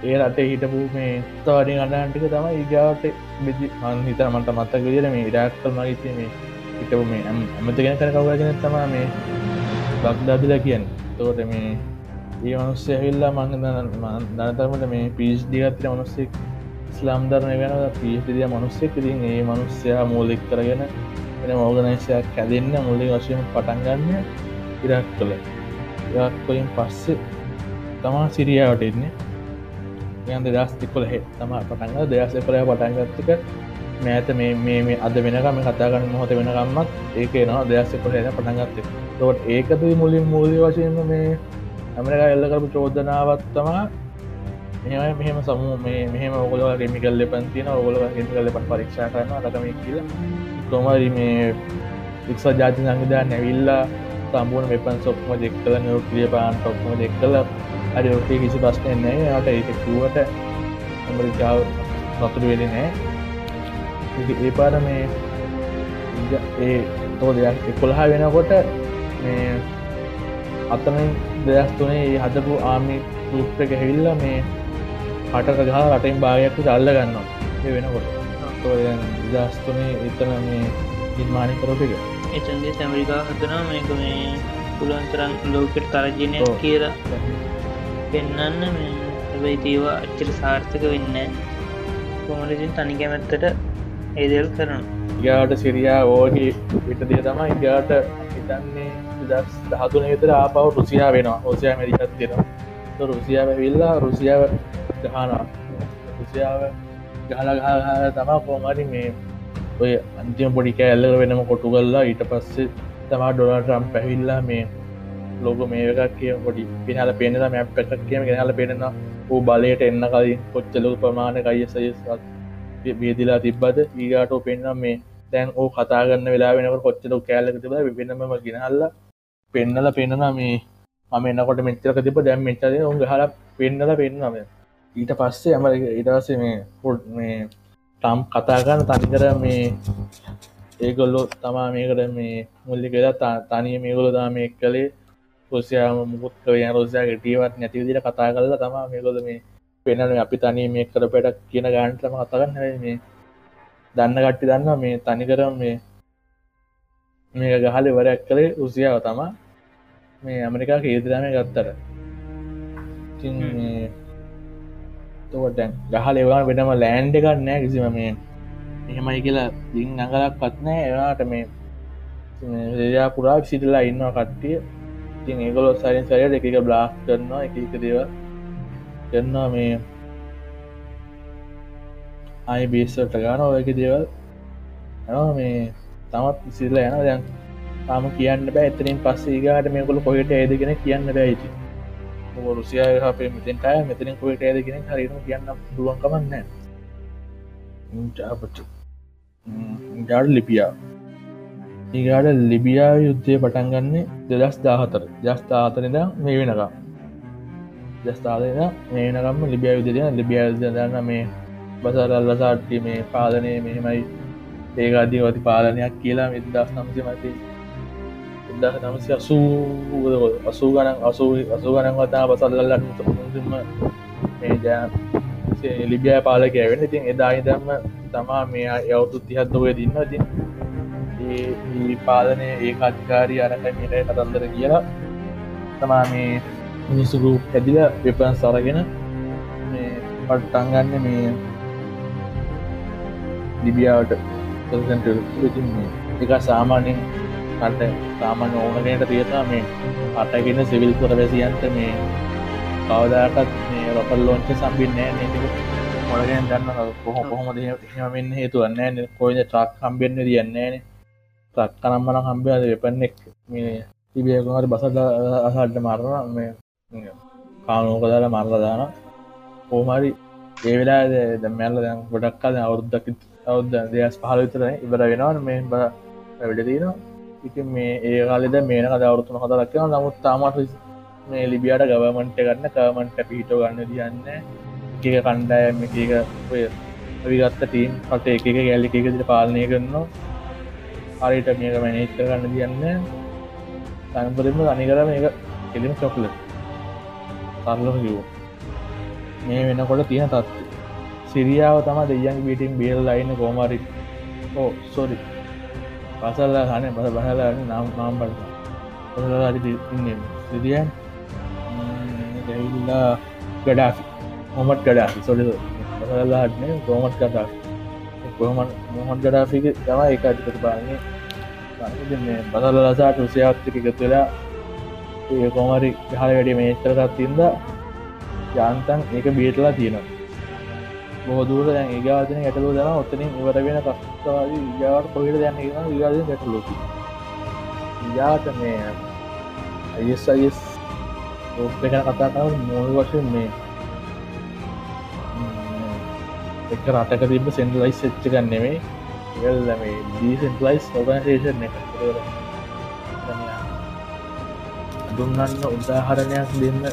ඒ රට හිටපු මේ තවාඩි අඩන්ටික තම ඒගාවට බෙදි අන්හිත මට මත්තක විදිර මේ ඉඩක්කල් මගත මේ හිටපු මේ ඇමතිගෙන කර කවගෙන තමා මේ බක්දාදිල කියන්න. තෝට මේ ඒ මනුස්්‍ය ඇවිල්ලා මං දනතරමට මේ පිස් දිගත්තර මනුස්සෙක් ස්ලාම් ධරණය වෙන පිස්දිය මනුස්සෙක්? ඉතින් ඒ මනුස්්‍යයා මූලික් කරගෙන එන මෝගනයිසයක් කැදෙන්න්න මුල්ලි වශයෙන් පටන්ගන්න ඉරක් කළ ඉරක්කොලින් පස්සේ තමා සිරියාවට එන්නේ. යන් දෙදස්තිකොල හෙ තම පටන්ග දෙදස කොලය පටන්ගත්තක මෑත මේ මේ අද වෙනකම කතාගන්න මොහොත වෙනකම්මත් ඒක නවා දෙදස්ස කොලහෙන පටන්ගත්තේ තොට ඒකත මුලින් මූලි වශයෙන්ම මේ ඇමරිකා එල්ලකරපු චෝදනාවත්තමා මෙම මෙහම සමු මේ මෙහම ඔගොල රමිකල් පන්තින ඔගොල ගෙමිකල්ල පට පරීක්ෂා කරන රකම කියල. කොමරි මේ එක්සා ජාති සංවිධා නැවිල්ලා සම්බූර්ණ වෙපන් සොක්ම දෙක් කල නෝක්‍රිය පාන් ටොක්ම දෙක් කල අඩි ඔටේ කිසි ප්‍රශ්නයන්නේ යට ඒක කිවට ඇමරිකාව නතුර වෙලි නෑ ඒ පාර මේ ඒ තෝ දෙයක් එකොළහා වෙනකොට මේ අතන දෙයක් තුනේ හදපු ආමි රූප එක හැවිල්ල මේ හටක ගහ රටෙන් භාගයක්තු චල්ල ගන්නවා ඒ වෙනකොට. දස්තුනේ එතන මේ නිර්මාණය කරපක එචන්දේ ඇමරිකා හදනා මේක මේ පුළුවන්තරන් ලෝකට තරජනය කියලා. පෙන්නන්න හැබයි තීවා අච්චර සාර්ථක වෙන්න කොමලසින් තනි කැමැත්තට ඒදල් කරන ගාට සිරියා ඕගේ විට දිය තම ඉගාට හිතන්නේ දස් දහතුන විතර ආපව රුසියා වෙනවා. හෝසයා මැරිකත් දෙෙනවා. රුසියාව විල්ලා රුසියාව ගහනා රුසියාව ගහලගහ තමා කෝමරි මේ ඔය අන්තිම පොඩි කෑල්ල වෙනම කොටු කල්ලා ඊට පස්සේ තමා ඩොලටරම් පැහිල්ලා මේ ලෝක මේකක් කිය පොඩි පිහල පේනද මැප් එකක් කියම ගෙනහල පෙනෙන ඌ බලයට එන්න කලින් කොච්චලු ප්‍රමාණ කයිසයසත් බේදිලා තිබ්බද? ඊගාටෝ පෙන්නම් මේ දැන් ඕ කතාගන්න වෙලා වෙනකට කොච්චල කෑල්ලක තිබ වෙනම ගෙනහල්ල පෙන්නල පෙන්න්නන මේ මම එන්නකොට මෙච්චරක තිබ දැම් මෙච්චද උන් හල පෙන්නල පෙන්නම ඊට පස්සේ ඇම ඉටසේ මේ පොඩ් මේ ටම් කතාගන්න තනිකර මේ ඒගොල්ලො තමා මේකට මේ මුල්ලි කියලා තනිය මේගොල දා මේ කළේ රොසියාම මුකුත් කවය රෝසයාගේ ටීවත් නැති විදිට කතා කරලා තමා මේගොල මේ පෙනන අපි තනී මේ කර පෙටක් කියන ගාන්ටම කතාගන්න මේ. දන්න කට්ටි දන්න මේ තනිකරම් මේ මේ ගහල වරයක් කළේ රුසියාව තමා. මේ ඇමරිකා කේදරම ගත්තර තොට ගහල ඒවා වෙනම ලෑන්ඩ එකක් නෑ කිසිම මේ එහෙමයි කියලා දිින් නගලක් පත්නෑ ඒවාට මේ රයා පුරා සිටලා ඉන්නවා කට්ටිය. ඉතින් ඒගොලො සරින් සරයට එකක බ්ලාස් කරනවා එක එක දේව කරන්නවා මේ අයි බේස්සට ගාන ඔයක දේවල්. ඇනවා මේ තමත් සිල්ල යන දැන් තාම කියන්න බෑ. එතනින් පස්සේ ගාට මේකොල කොහෙට ඇදගෙන කියන්න බෑයිති රුසියා හපේ මෙතෙන්ටය මෙතනින් කොයට ඇදගෙන හරිනු කියන්න පුළුවන්කමන්න ජාපට ජාඩ ලිපියා ඒගාට ලිබියා. යුද්ධය පටන්ගන්නේ දෙදස් දාහතර ජස්ථා අතරද මේ වෙනකම්. ජස්ථාදන මේනකම්ම ලිබිය යුදරය ලිබිය දන්න මේ බසරල්ලසාට්ටි මේ පාලනය මෙහෙමයි. ඒකාදී වති පාලනයක් කියලා විදස් නම්සි මති ඉදහ නමසි අසූ අසූ ගණන් අසූ අසූ ගණන් වතා බසල්ලන්න මුම මේ ජ ලිබිය පාලකය වෙන ඉතින් එදා ඉදම්ම තමා මේ යවුතු තිහත් ඔය දින්න ඉතින් ඒ පාලනය ඒ අධිකාරී අරක මිට කතන්දර කියලා තමා මේ මිනිසුරු හැදිල වෙපන් සරගෙන පට්ටංගන්න මේ ලිබියාවට ඉතින් එක සාමාන්‍යෙන් කට සාමාන්‍ය ඕනකට තියතා මේ අටගෙන සිවිල් පුරවැසියන්ට මේ කවදාටත් මේ රොපල් ලෝංච සම්බින්නෑ නතික මොලගෙන් දන්න කොහො කොහොමද හමෙන් හේතුවන්න කොයිද ට්‍රක් කම්බෙන්න්න දියන්නේනේ තක්කනම්මන හම්බයාද වෙපන්නෙක් මේ තිබියකුමට බසට අසල්ට මරණ මේ කානෝක දාලා මරල දාන ඕමරි ඒ වෙලා ද මැල්ල දැන් ගොඩක්කාද අවුරුද්දක් අවුද්ද දෙයස් පහල විතර ඉබර වෙනවන්. මේ බ වැඩතිනවා ඉති මේ ඒ කාලෙද මේන කද අවුරුතුන කතලක්කව නමුත් තාමට මේ ලිබියට ගවමන්ට ගන්න කමන්ට පිහිටෝ ගන්න දියන්න එක කණ්ඩායම එක ඔය විගත්ත ටීම් පට එක ගැල්ලි එකදිට පාලනය කරනවා. හරිට මේක මැනේච් කරන්න තියන්න තැන්පරම අනිකර මේක කෙලිම චොක්ල සරලම කිව් මේ වෙනකොට තියෙන තත්ව සිරියාව තම දෙයන් බිටින් බේල් ලයින්න කෝමරි ඕ සොරි පසල්ලා හන බස බහලා නම් මාම්බල හරි ඉන්න සිදියන් දැවිල්ලා ගඩාෆි මොමට ගඩාෆි සොඩ බසල්ලාටන කෝමට් කටාෆි කොහමන් මොහොන් ගඩාෆික තම එක අධිපති පාන්නේ බදල ලසාට රුසියාත්තික එකතුලා ඒ කොමරි හල වැඩි මේස්තරකත් තින්ද ජාන්තන් ඒක බේටලා තියෙනවා. බෝදුර දැන් ඒගාදන ගැටලු දන ඔත්තනින් ඉවර වෙන කස්වාද ඉගාවට පොහිට දැන්න ගාද ගැටලෝක යාට මේ අයස් අයස් ඕප එක කතා කර මෝල් වශයෙන් මේ එක රටක තිබ සෙන්ටලයිස් එච්ච ගන්නෙමේ ඉවල්ල මේ ඩීසෙන්ටලයිස් ඔගනේෂන් එක දුන්නන්න උදාහරණයක් දෙන්න.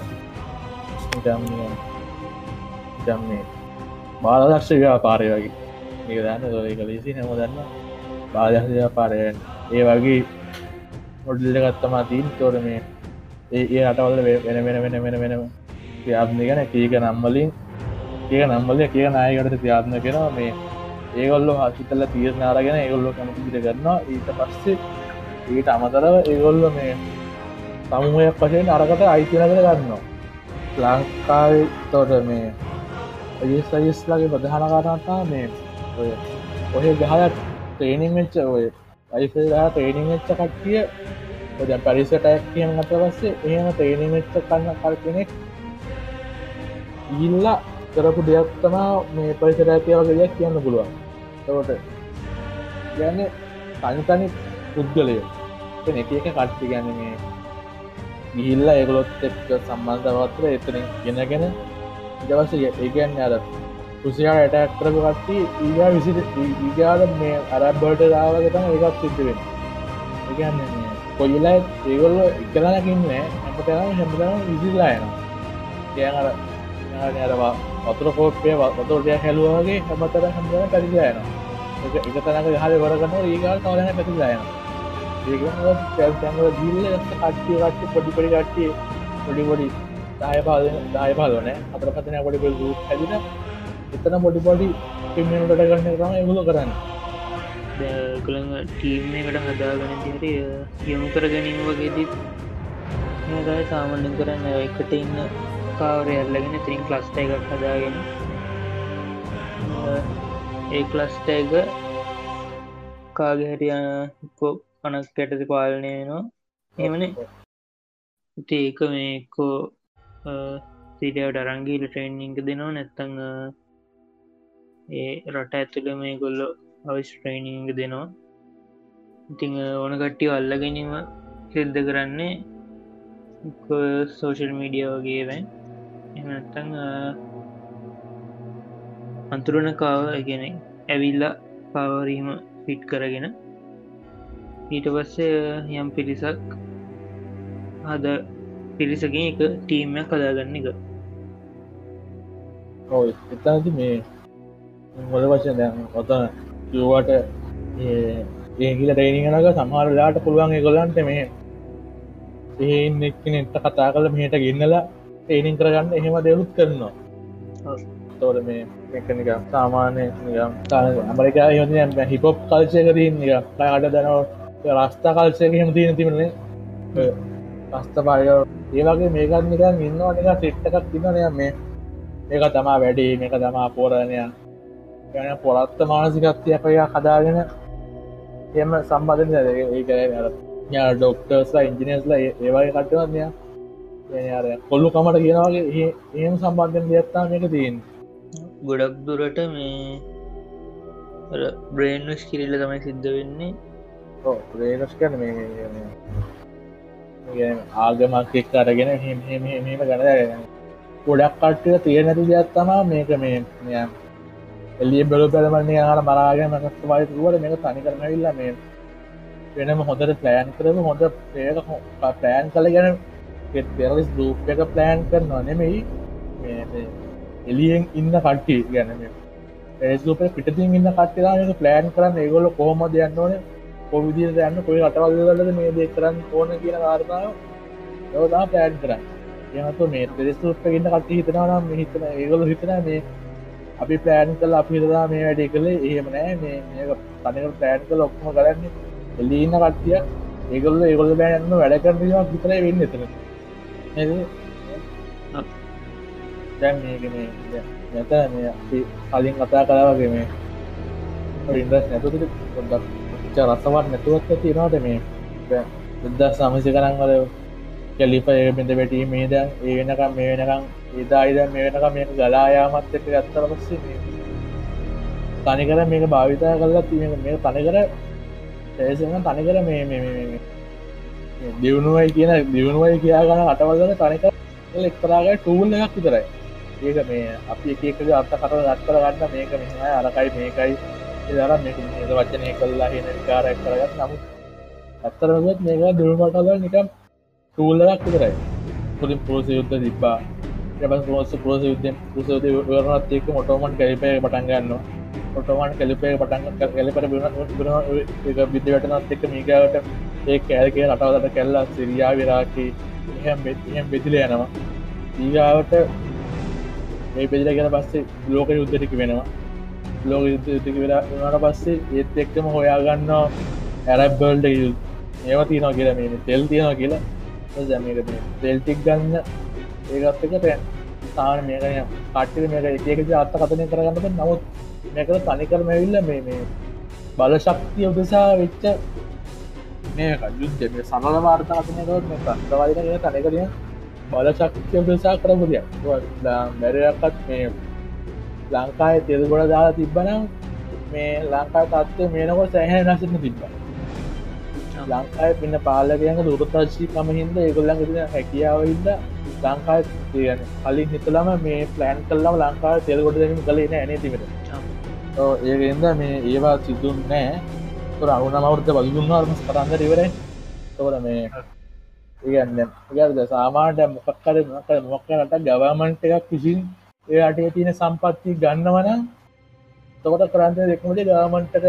ජම්න්නේ බාලදක්ෂ ව්‍යාපාරය වගේ. ඒ දන්න දොල කලේසි නැම දන්න බාදක්ෂ ව්‍යාපාරයෙන් ඒ වගේ ඔොඩ්ල්ල ගත්තමා තිීන් තෝර මේ ඒ අටවල්ල වෙන වෙන වෙන වෙන වෙනම ්‍යාත්න ගැන කීක නම්මලින් කිය නම්බල කිය නායකට ත්‍යාත්න කෙනවා මේ ඒගොල්ලො හසිතල්ල තීරණාරගෙන ඒගොල්ලො කැමතිට කරන්නවා ඊට පස්සේ ඊට අමතරව ඒගොල්ල මේ සමුහයක් පශයෙන් අරකට අයිතිනකර ගන්නවා. ලංකාව තොට මේ ඔය සයිස්ලාගේ ප්‍රධාන කාරණතා මේ ඔය ඔය ගහයක් ට්‍රේනිං වෙච්ච ඔය අයිසලා ට්‍රේනිං වෙච්ච කට්ටිය ඔද පරිසටයක් කියන අත පස්සේ එහෙම ට්‍රේනිං වෙච්ච කන්න කල් කෙනෙක් ඉල්ලා කරපු දෙයක් තමා මේ පරිසර ඇතිය වගේ දෙයක් කියන්න පුළුවන් තවට ගැන තනිතනි පුද්ගලය එක එක කට්ටි ගැන මේ ගිහිල්ල ඒගොලොත් එක්ක සම්බන්ධවත්‍ර එතන ගෙනගෙන ඉදවස ඒගන්න අර රුසියා ඇටක් කරපු කට්ටි ඊගා විසි ඊගාද මේ අරබ්බට දාවගතම ඒකත් සිද්ධවෙන ඒගන්න කොයිලා ඒගොල්ල එකලනකින්න හැමතන හැමතන විසිල්ලා යන කියනර අරවා වතුර කෝප්පය වතුරටය හැලුවගේ හැමතර හඳන පැරිලායන එක තනක හල වරගන්න ඒගල් තවලන පැතිලායන ඒග දිල්ල කට්ටිය කට්ටි පොඩිපඩි කට්ටිය පොඩිපොඩි දාය පාද දාය පාලන අතර පතන පොඩි හැදින. එතන පොඩිපොඩි පිමිනට කරන්න තම එමුල කරන්න. කළඟ ටීම් එකට හදාගන දිහට යොමු කර ගැනීම වගේදී ඒදයි සාමන්‍යෙන් කරන්න එකට ඉන්න කාවරය අල්ලගෙන තිරින් ක්ලස්ට එකක් හදාගෙන. ඒ ක්ලස්ට එක කාගේ හැටිය පනස් කැටති පාලනය නවා එමනේ ඒක මේකෝ සිඩට අරංගීල ට්‍රේනිංක දෙනවා නැත්තං ඒ රට ඇතුළ මේ ගොල්ලො අවිස් ට්‍රේනිංග දෙනවා. ඉතිං ඕන කට්ටිය අල්ල ගැනීම සිද්ධ කරන්නේ සෝෂල් මීඩිය වගේ වැන්. එනත්තං අන්තුරන කාව ගැන ඇවිල්ලා පාවරීම ෆිට් කරගෙන. ඊට පස්සේ යම් පිරිසක් හද පිරිසකින් එක ටීම්යක් කදාගන්න එක. ඔව එතාති මේ මොල වශයෙන් දැන් ඔතන කිව්වට ඒගිල ටේනිගනක සමහරලාට පුළුවන් ගොලන්ට මේ ඒන්න එක්නෙට කතා කල මෙහට ගෙන්නලා ටේනින් කරගන්න එහෙම දෙවුත් කරනවා. තෝර මේ එකනික සාමාන්‍ය අමරිකා හො හිපොප් කල්චයකරන්න ට දනව රස්ථා කල්සයක හෙම තියෙන තිබනේ පස්ත පාය ඒවගේ මේකත් නිකන් ඉන්නවා නික සිට්ටකක් තින්නනය මේ. මේක තමා වැඩි මේක තමා පෝරණය ගැන පොරත්ත මානසිකත්යකය හදාගෙන එම සම්බධන ඒක යා ඩොක්ටර්ස්ලා ඉංජිනස්ලා ඒවගේ කටවන්නය අර කොල්ලු කමට කියනවාගේ ඒම සම්බන්ධෙන් දෙයත්තා මේක තියෙන් ගොඩක් දුරට මේ බ්‍රේන්ස් කිරිල්ල තමයි සිද්ධ වෙන්නේ. රේනස් කන මේ ආගමක් එක් අරගෙන හෙම ගන ගොඩක් කට්ටය තිය නැති දෙයක් තමා මේක මේ එල්ලිය බැලු පැළමන්නේ ආර මරාගෙන මකස්ත වයිතුවට මේක තනි කරනවිල්ල මේ වෙනම හොඳට ප්ලෑන් කරම හොඳ ඒක ප්ලෑන් කළ ගැන පෙරලිස් දූප එක ප්ලෑන් කරනවා නෙමෙයි. එලියෙන් ඉන්න කට්ටි ගැනම ඒස්ලුප පිටින් ඉන්න කට්ටලා ප්ලෑන් කරන්න. ඒගොල කොහොම දෙයන්න ඕන? කොවිදිට යන්න කොයි රටවල්ලද මේ දෙ කරන්න ඕන කියන කාරණාව යවදා ප්ලෑන් කරන්න. එමතු මේ පෙරස්තුප ඉන්න කට්ටි හිතනවා නම් හිතන ඒගොල හිතන මේ අපි ප්ලෑන් කල අපි හිතදා මේ වැඩි කළේ එහෙම නෑ. මේ තනක ප්ලෑන් කල ඔක්ම කරන්න එල්ලඉන්න කට්ටිය. ඒගොල්ල ඒගොල බෑන්න වැඩ කරනවා විතරයි වෙන්න එතන. දැන් මේකන නැත අපි කලින් කතා කලාවගේ මේ ඉන්දස් නැතුට පොඩක් රසවත් නැතුවත් තිරවාට මේ? බුද්ද සමසි කරංවල කැලිප බිඳ වැටී මේද ඒ වෙනකම් මේ වෙනකම් ඒදායිද මේ වෙනකම් මේ ගලායාමත් එක්ක ගත්තර පස්සේ තනිකර මේක භාවිතා කරලා තිය මේ තනිකර ඒසන තනිකර මේ දියුණුවයි කියන දියුණුවයි කියා ගන්න අටවල්ලන තනික එක්තරාගේ ටූල් එකක් විතරයි. ඒක මේ අපි එකක අර්ථ කට ගත්තර ගන්න මේක මෙහමයි අරකයි මේකයි. දර මේක වචනය කල්ලා හෙන විකාරයක් කරගත් නමුත් ඇත්තරගත් මේක දුරුමටල නිකම් ටූල්ලක් විතරයි. පුලින් පෝස යුද්ධ තිබ්බා. එබ පෝස පෝස යුද්ධ පුසද වරනත් එක් මොටෝමන් කැලිපය පටන් ගන්නවා. ඔටෝමන් කැලිපේ පටන් කැලිපට බින විදිවටනත් එක්ක මීගවට ඒ කෑල්කේ රටවලට කැල්ලා සිරියා විරාකි. එහෙම් එහෙම් බෙදිල යනවා. ඊගාවට මේ පෙදිල ගැන පස්සේ ලෝක යුද්ධටික වෙනවා. ලෝක යුද්ධක වෙලා වනට පස්සේ ඒත් එක්කම හොයාගන්න ඇරබ්බල්ඩ ඒව තියනවා කියලා මේ තෙල් තියෙනවා කියලා. දැමක තෙල්ටික් ගන්න ඒගත් එක පෑන් තාන මේක කට්ට මේක එකක අත්ත කතනය කරගන්නට නමුත් මේක තනිකරම ඇවිල්ල මේ මේ බල ශක්තිය උදෙසා වෙච්ච මේ යුද්ධ. මේ සමල වාර්තාකනයකොත් මේ ප්‍රස්තවාදන තනකරිය බල ශක්තිය උදෙසා කරපු දෙයක්. මැරයක්කත් මේ ලංකාය තෙල් ගොඩ දාලා තිබ්බනම් මේ ලංකා තත්ව මේනකොට සෑහැ නසින්න තිබ්බ. ලංකාය පින්න පාලකයක දුරතශී කම හින්ද ඒගොල්ලන් තින හැකියාව හිද ලංකාය තියන කලින් හිතලම මේ ප්ලෑන් කල්ලම ලංකාව තෙල් ගොඩ දැම කලේ නෑන තිමට ඒකෙන්ද මේ ඒවා සිදුන් නෑ. අරුණ මවෘත වලුන්වාර්ම කරන්න ඉවරයි තෝර මේ ඒගන්න ගද සාමාන්ට මොකක්කර මොක මොක්කනට ගවමන්ට එකක් කිසින් ඒ අටේ තියෙන සම්පත්ති ගන්නවනම් තකොට කරන්ත දෙක්මට ගාමන්ටක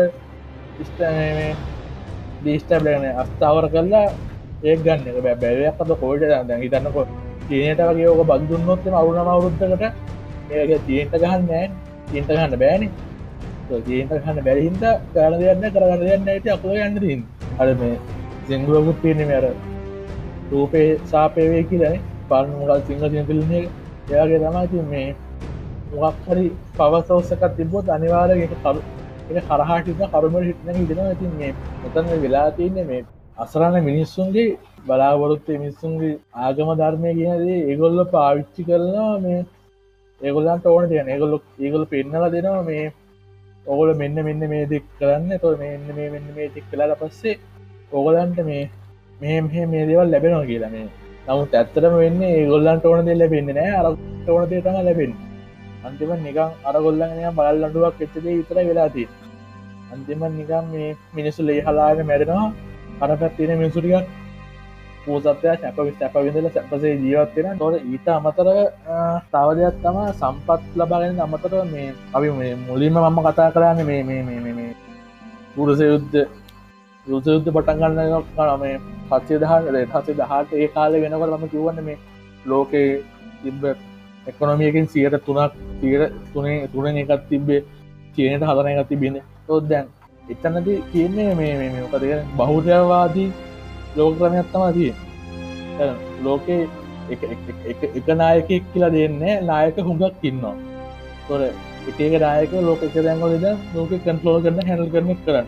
දීස්ටබලන අස්ථාවර කරලා ඒ ගන්න. බැබැවයක් අත කෝල්ට දැ හිතන්නකො. චීනයට වගේ ඕක බන්දුන්නොත්ම අවුනම අවුරුද්ධකට ඒ චීන්ට ගහන්න නෑ. චීන්ට ගන්න බෑනි. ජීන්ට ගන්න බැරිහින්ද කරන දෙයන්න කරගන්න දෙයන්න ඇති අප යන්න තින් අර මේ සිංගුවකුත් තියෙන අර රූපේ සාපයවේ කියලන පරමුගල් සිංහ සිපිල්න්නේ එයාගේ තමයිති මේ මොක් හරි පවසවස්සකත් තිබොත් අනිවාරයට කරු එක කරහටිත කරුමට හිටන හිටන ඇති මේ මෙතන වෙලා තියන්නේ මේ අසරන්න මිනිස්සුන්ගේ බලාවොරොත්තේ මිනිස්සුන්ගේ ආගම ධර්මය කියනදේ ඒගොල්ල පාවිච්චි කරනවා මේ ඒගොල්ලන්ට ඕන තියන. ඒගොල්ලො ඒගොල පෙන්නල දෙනවා මේ ඔගොල මෙන්න මෙන්න මේ දෙක් කරන්න. තො මෙන්න මේ මෙන්න මේ දෙක් කලාට පස්සේ ඔගොලන්ට මේ මේ මේ දේවල් ලැබෙනවා කියලා මේ. නමුත් ඇත්තරම වෙන්නේ ඒගොල්ලන්ට ඕන දෙ ලැබෙන්නේ නෑ අර ඕන දේටම ලැබෙන් අන්තිම නිකම් අරගොල්ලගෙන බල් අඩුවක් එච්චදේ විතර වෙලාතිී අන්තිම නිකම් මේ මිනිසු ලේ හලාගෙන මැරෙනවා. අර පැත්තින මිනිසුටියක් පූසත්වය සැප සැප විඳල සැපසේ ජීවත්වෙන තොර ඊට අමතර තව දෙයක් තම සම්පත් ලබාගෙන අමතර මේ අපි මුලින්ම මම කතා කරන්න මේ මේ මේ මේ පුරුස යුද්ධ. යුද්ධ පටන්ගන්න මේ පත්සේ දහට හසේ දහට ඒ කාල වෙනකට ම කිවන්න මේ ලෝකයේ තිබ එකොනොමියකින් සියට තුනක් තීර තුනේ තුනෙන් එකත් තිබ්බේ චීනයට හදන එකත් තිබෙන තොත් දැන් එතන්නද කියන්නේ මේ මේ මොකද බහුරයවාදී ලෝකක්‍රමයක් තම තිය ලෝකේ එක නායකෙක් කියලා දෙන්නේ නායක හුඟක් ඉන්නවා. තොර එකක දායක ලෝක එක දැන්ගලද ලෝක කන්ටලෝ කරන්න හැල් කරන කරන්න.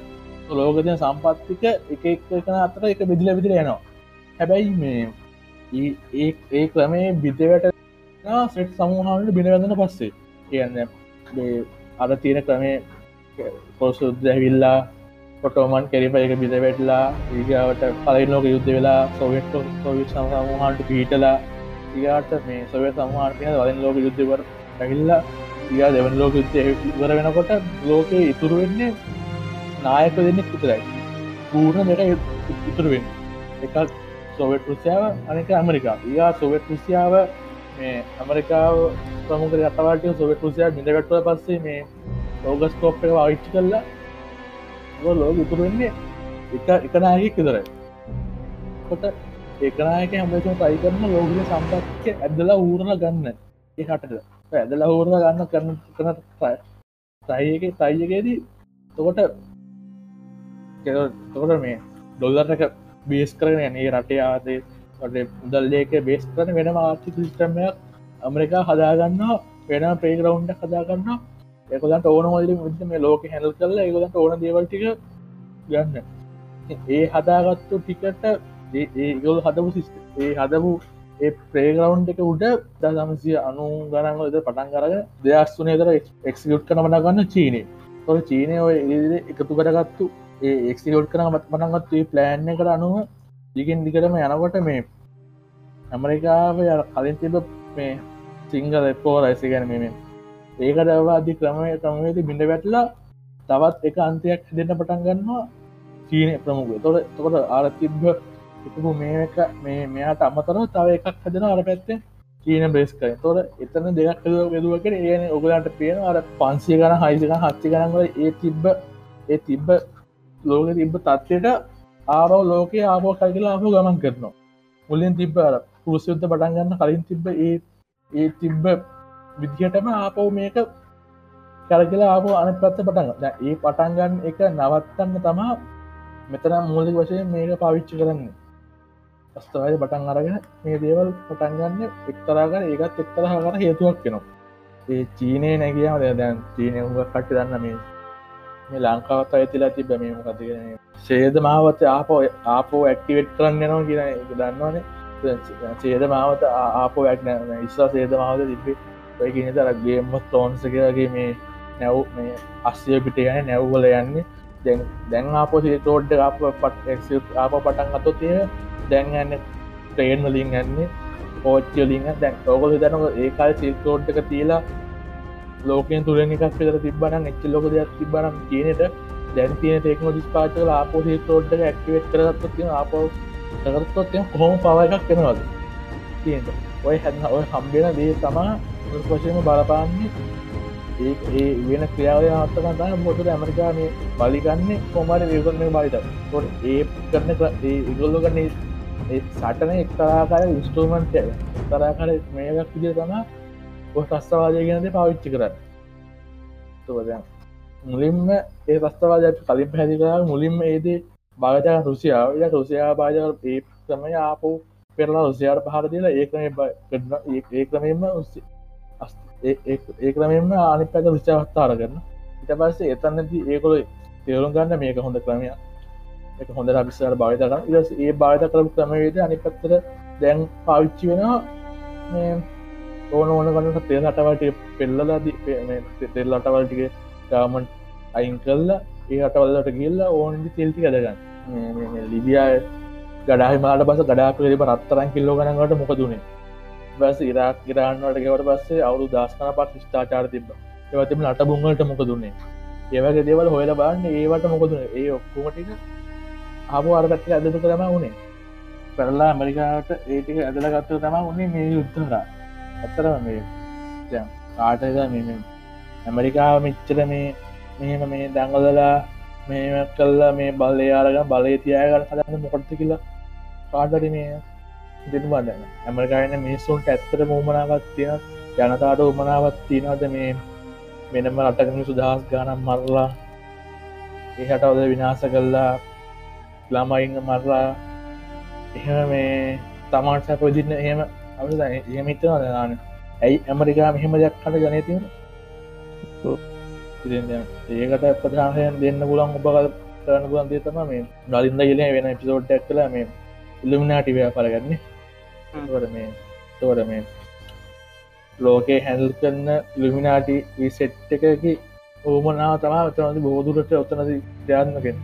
ලෝකතිය සම්පත්තික එක එකන අතර එක බෙදිල විදිර යනවා. හැබැයි මේ ඒ ඒ ක්‍රමේ බිදවට සෙට් සමූහාවට බිනවදන පස්සේ කියන්න අර තියෙන ක්‍රමේ පොසුද්දැවිල්ලා පොටෝමන් කෙරිප එක බිද වැටලා ඒගාවට පලයිනෝක යුද්ධ වෙලා සොවෙට් සොවිත් සමූහන්ට පිහිටලා ඒගාට මේ සොව සමහාර්ය වලින් ලෝක යුද්ධවර ඇහිල්ලා යා දෙවන් ලෝක යුද්ධ ඉවර වෙනකොට ලෝකයේ ඉතුරු වෙන්නේ නායක දෙන්න විතරයි පූර්ණ දෙක ඉතුරුවෙන් එකක් සොවෙට් රුසියාව අනක ඇමරිකා යා සොවෙට් රුසියාව මේ ඇමරිකාව ප්‍රමුක අතවාට සොවෙට් රුසියා මිඳගටුව පස්සේ මේ ලෝගස් කෝප්ක ආවිච්චි කරලා ලෝක ඉතුරුවෙන්නේ එක එකනායක කිදරයි කොට ඒකනායක හමසම තයි කරන ලෝගල සම්පත්ක ඇදලා ඌරණ ගන්න. ඒ හටට ඇදලා හෝරණ ගන්න කරන කන තයික තයියකේදී තකොට තකොට මේ ඩොල්ලරක බේස් කරන යනේ රටේ ආදේ මුදල්ලේක බේස් කරන වෙන ආර්ථික සිිස්ටමයක් ඇමරිකා හදාගන්න වෙන ප්‍රේගරවුන්ඩ හදාගන්න ඒකොලන්ට ඕන මල්ලි මුද මේ ලෝක හැල් කරලා ඒකොලන්ට ඕන දේවල්ටික ගන්න. ඒ හදාගත්තු ටිකට ඒගොල් හදපු සිිස්ට ඒ හදපු ඒ ප්‍රේගරවන්් එක උඩ දසමසිය අනු ගනන්ගලද පටන් කරග දෙයක්ස්තුනේ තර එක්සිියුට් කන මනගන්න චීනය. තොර චීනය ඔය එකතු කරගත්තු ඒක්සිියෝට් කරන මත් පනගත්තු ප්ලෑන්න කර අනුව දිගෙන් දිකරම යනකොට මේ ඇමරිකාව ය කලින් තිබ මේ සිංහල එපෝ රයිසි ගැන මේ ඒකට අවාදි ක්‍රමය ක්‍රමේති බිඳ වැටලා තවත් එක අන්තයක් දෙන්න පටන් ගන්නවා චීනය ප්‍රමුග තොට තොට ආර තිබ්බ එකපු මේ එක මේ මෙයාට අමතරව තව එකක් හදෙන අර පැත්තේ චීන බ්‍රේස් කර තොර එතන දෙයක් යදුවකට ඒන ඔගලන්ට පේන අර පන්සිය ගන හයිසික හච්චි ගනන්වල ඒ තිබ්බ ඒ තිබ්බ ලෝක තිබ තත්වයට ආරෝ ලෝක ආපෝ කල්ගලා අප ගමන් කරනවා. මුලින් තිබ්බ පුරුසයුද්ධ පටන්ගන්න කලින් තිබ්බ ඒ ඒ තිබ්බ විදිහටම ආපව් මේක කරගලා ආපෝ අන පත්ත පටන් ඒ පටන්ගන්න එක නවත්තන්න තමා මෙතන මූලික වශයෙන් මේක පාවිච්චි කරන්නේ. අස්තවයි පටන් අරගෙන මේ දේවල් පටන්ගන්න එක්තරාගර ඒකත් එක්තරහකට හේතුවක් කෙනවා ඒ චීනය නැගියාම දැන් චීනය උග කට්ටි දන්න මේ මේ ලංකාවත් අඇතිලා තිබ මේ මොකතිගෙන සේද මාවත ආපෝ ආපෝ ඇක්ටිවේට් කරන්න යනවා කියන දන්නවනේ. සේද මාවත ආපෝ ඇක්න ඉස්සා සේද මාවත තිබේ ඔය කියන තරගේම තෝන්සකගේ මේ නැව් මේ අස්්‍යය පිට යන නැව්වල යන්නේ. දැන් දැන් ආපෝ සිතෝඩ්ඩ අප පට ආප පටන් අතොතිය දැන් යන්න ට්‍රේන් වලින් යන්නේ පෝච්චලින් දැන් ඔගොල දනක ඒකාල් සිල්තෝඩ්ක තියලා ලෝකෙන් තුරෙන් එකක් පෙර තිබන එච්ච ලොක දෙයක් තිබරම් කියනට දැන් තියන තෙක්නොජිස් පාචල ආපෝහි තෝඩ්ඩ ඇක්ටිවේට් කරත්ත ආපෝ කරත්තොත් කොහොම පව එකක් කෙනවද තියෙන ඔය හැන්න ඔය හම්බෙන දේ තමා වශයම බලපාන්නේ. ඒ ඒ වෙන ක්‍රියාවය අත්තකතා මොටද ඇමරිකා මේ බලිගන්නේ කොමර වගන්න බලිත ොට ඒ කරන ඉගොල්ලු ගන්නේ ඒ සටන එක්තරාකාර ඉස්ටෝමන්ටය තරාකර මේයක් විදිය තම ඔ තස්තවාදය ගැනද පාවිච්චි කරන්න. තුවද මුලින්ම ඒ තස්තවාදයට කලින් පැදිකර මුලින්ම ඒදී භාගතය රුසියාව. ය රුසියා භාජක ඒ ක්‍රමය ආපු පෙරලා රුසියාට පහර දිලා ඒක්‍රම ඒ ක්‍රමෙන්ම ඒ ක්‍රමෙන්ම අනි පැක රුසිාවස්ථාර කරන ඉට පස්සේ එතන්නති ඒකොල තේරුම් ගන්න මේක හොඳ ක්‍රමයක්. එක හොඳ අභිස්සාර භාවිත කරන ඉ ඒ භාවිත කරපු ක්‍රමවේද අනි පත්තර දැන් පාවිච්චි වෙනවා ඕන ඕන කන්නට තේ අටවලට පෙල්ලලා තෙල් අටවල්ටික ගාමන් අයින් කල්ලා ඒ අටවල්ලට ගිල්ලා ඕන්දි තෙල්ටි කදගන්න ලිබියාය ගඩාහි මාට බස ගඩා පිළිබ රත්තරන් කිල්ලෝ ගනකට මොකදුනේ බැස ඉරක් ගරන්නට ගෙවට පස්සේ අවුදු දස්කන පක් ස්ථාචාර තිබ ඒවතිම අට බුංගලට මොක දුන්නේ ඒවගේ දේවල් හොයල බන්න ඒවට මොකදුන ඒ ඔක්කෝමටික හමු අරගත්ත ඇදතු කරම වුණේ පෙරල්ලා ඇමරිකාට ඒටික ඇදලගත්තු තම උන්නේ මේ යුත්තර ඇත්තරම මේ කාටක මෙ ඇමරිකාව මිච්චර මේ මෙම මේ දංගලලා මේ කල්ලා මේ බල්ලය අරග බලය තියගන්න හදන්න මොකොට්ට කියලා කාටට මේ දෙනු. බදන්න ඇමරිකායන මිනිස්සුන්ට ඇත්තර මූමනාවත් තියෙන ජනතාට උමනාවත් තියෙනවද මේ වෙනම රටකම සුදහස් ගානම් මරලා එහට ඔද විනාස කල්ලා ළමයිංග මරලා එහෙම මේ තමාට සැපදින්න එහෙම එහෙමිතව දනාන. ඇයි ඇමරිකා මෙහෙම දෙයක් කට ජනතිවන ඒකට ප්‍රධානයෙන් දෙන්න පුලන් උපකල් කරන්න පුලන් දේ තම මේ නලින්ද කියල වෙන පිසෝට්ටක් කල මේ ඉල්ලුමනාටි ව්‍යාපාරගන්නේ තොට මේ තෝට මේ ලෝකේ හැල් කරන්න ලුමිනාටි විසෙට් එකකි ඕමනාව තමා තනති බෝදුරට ඔත්තනද ්‍යාත්මකෙන්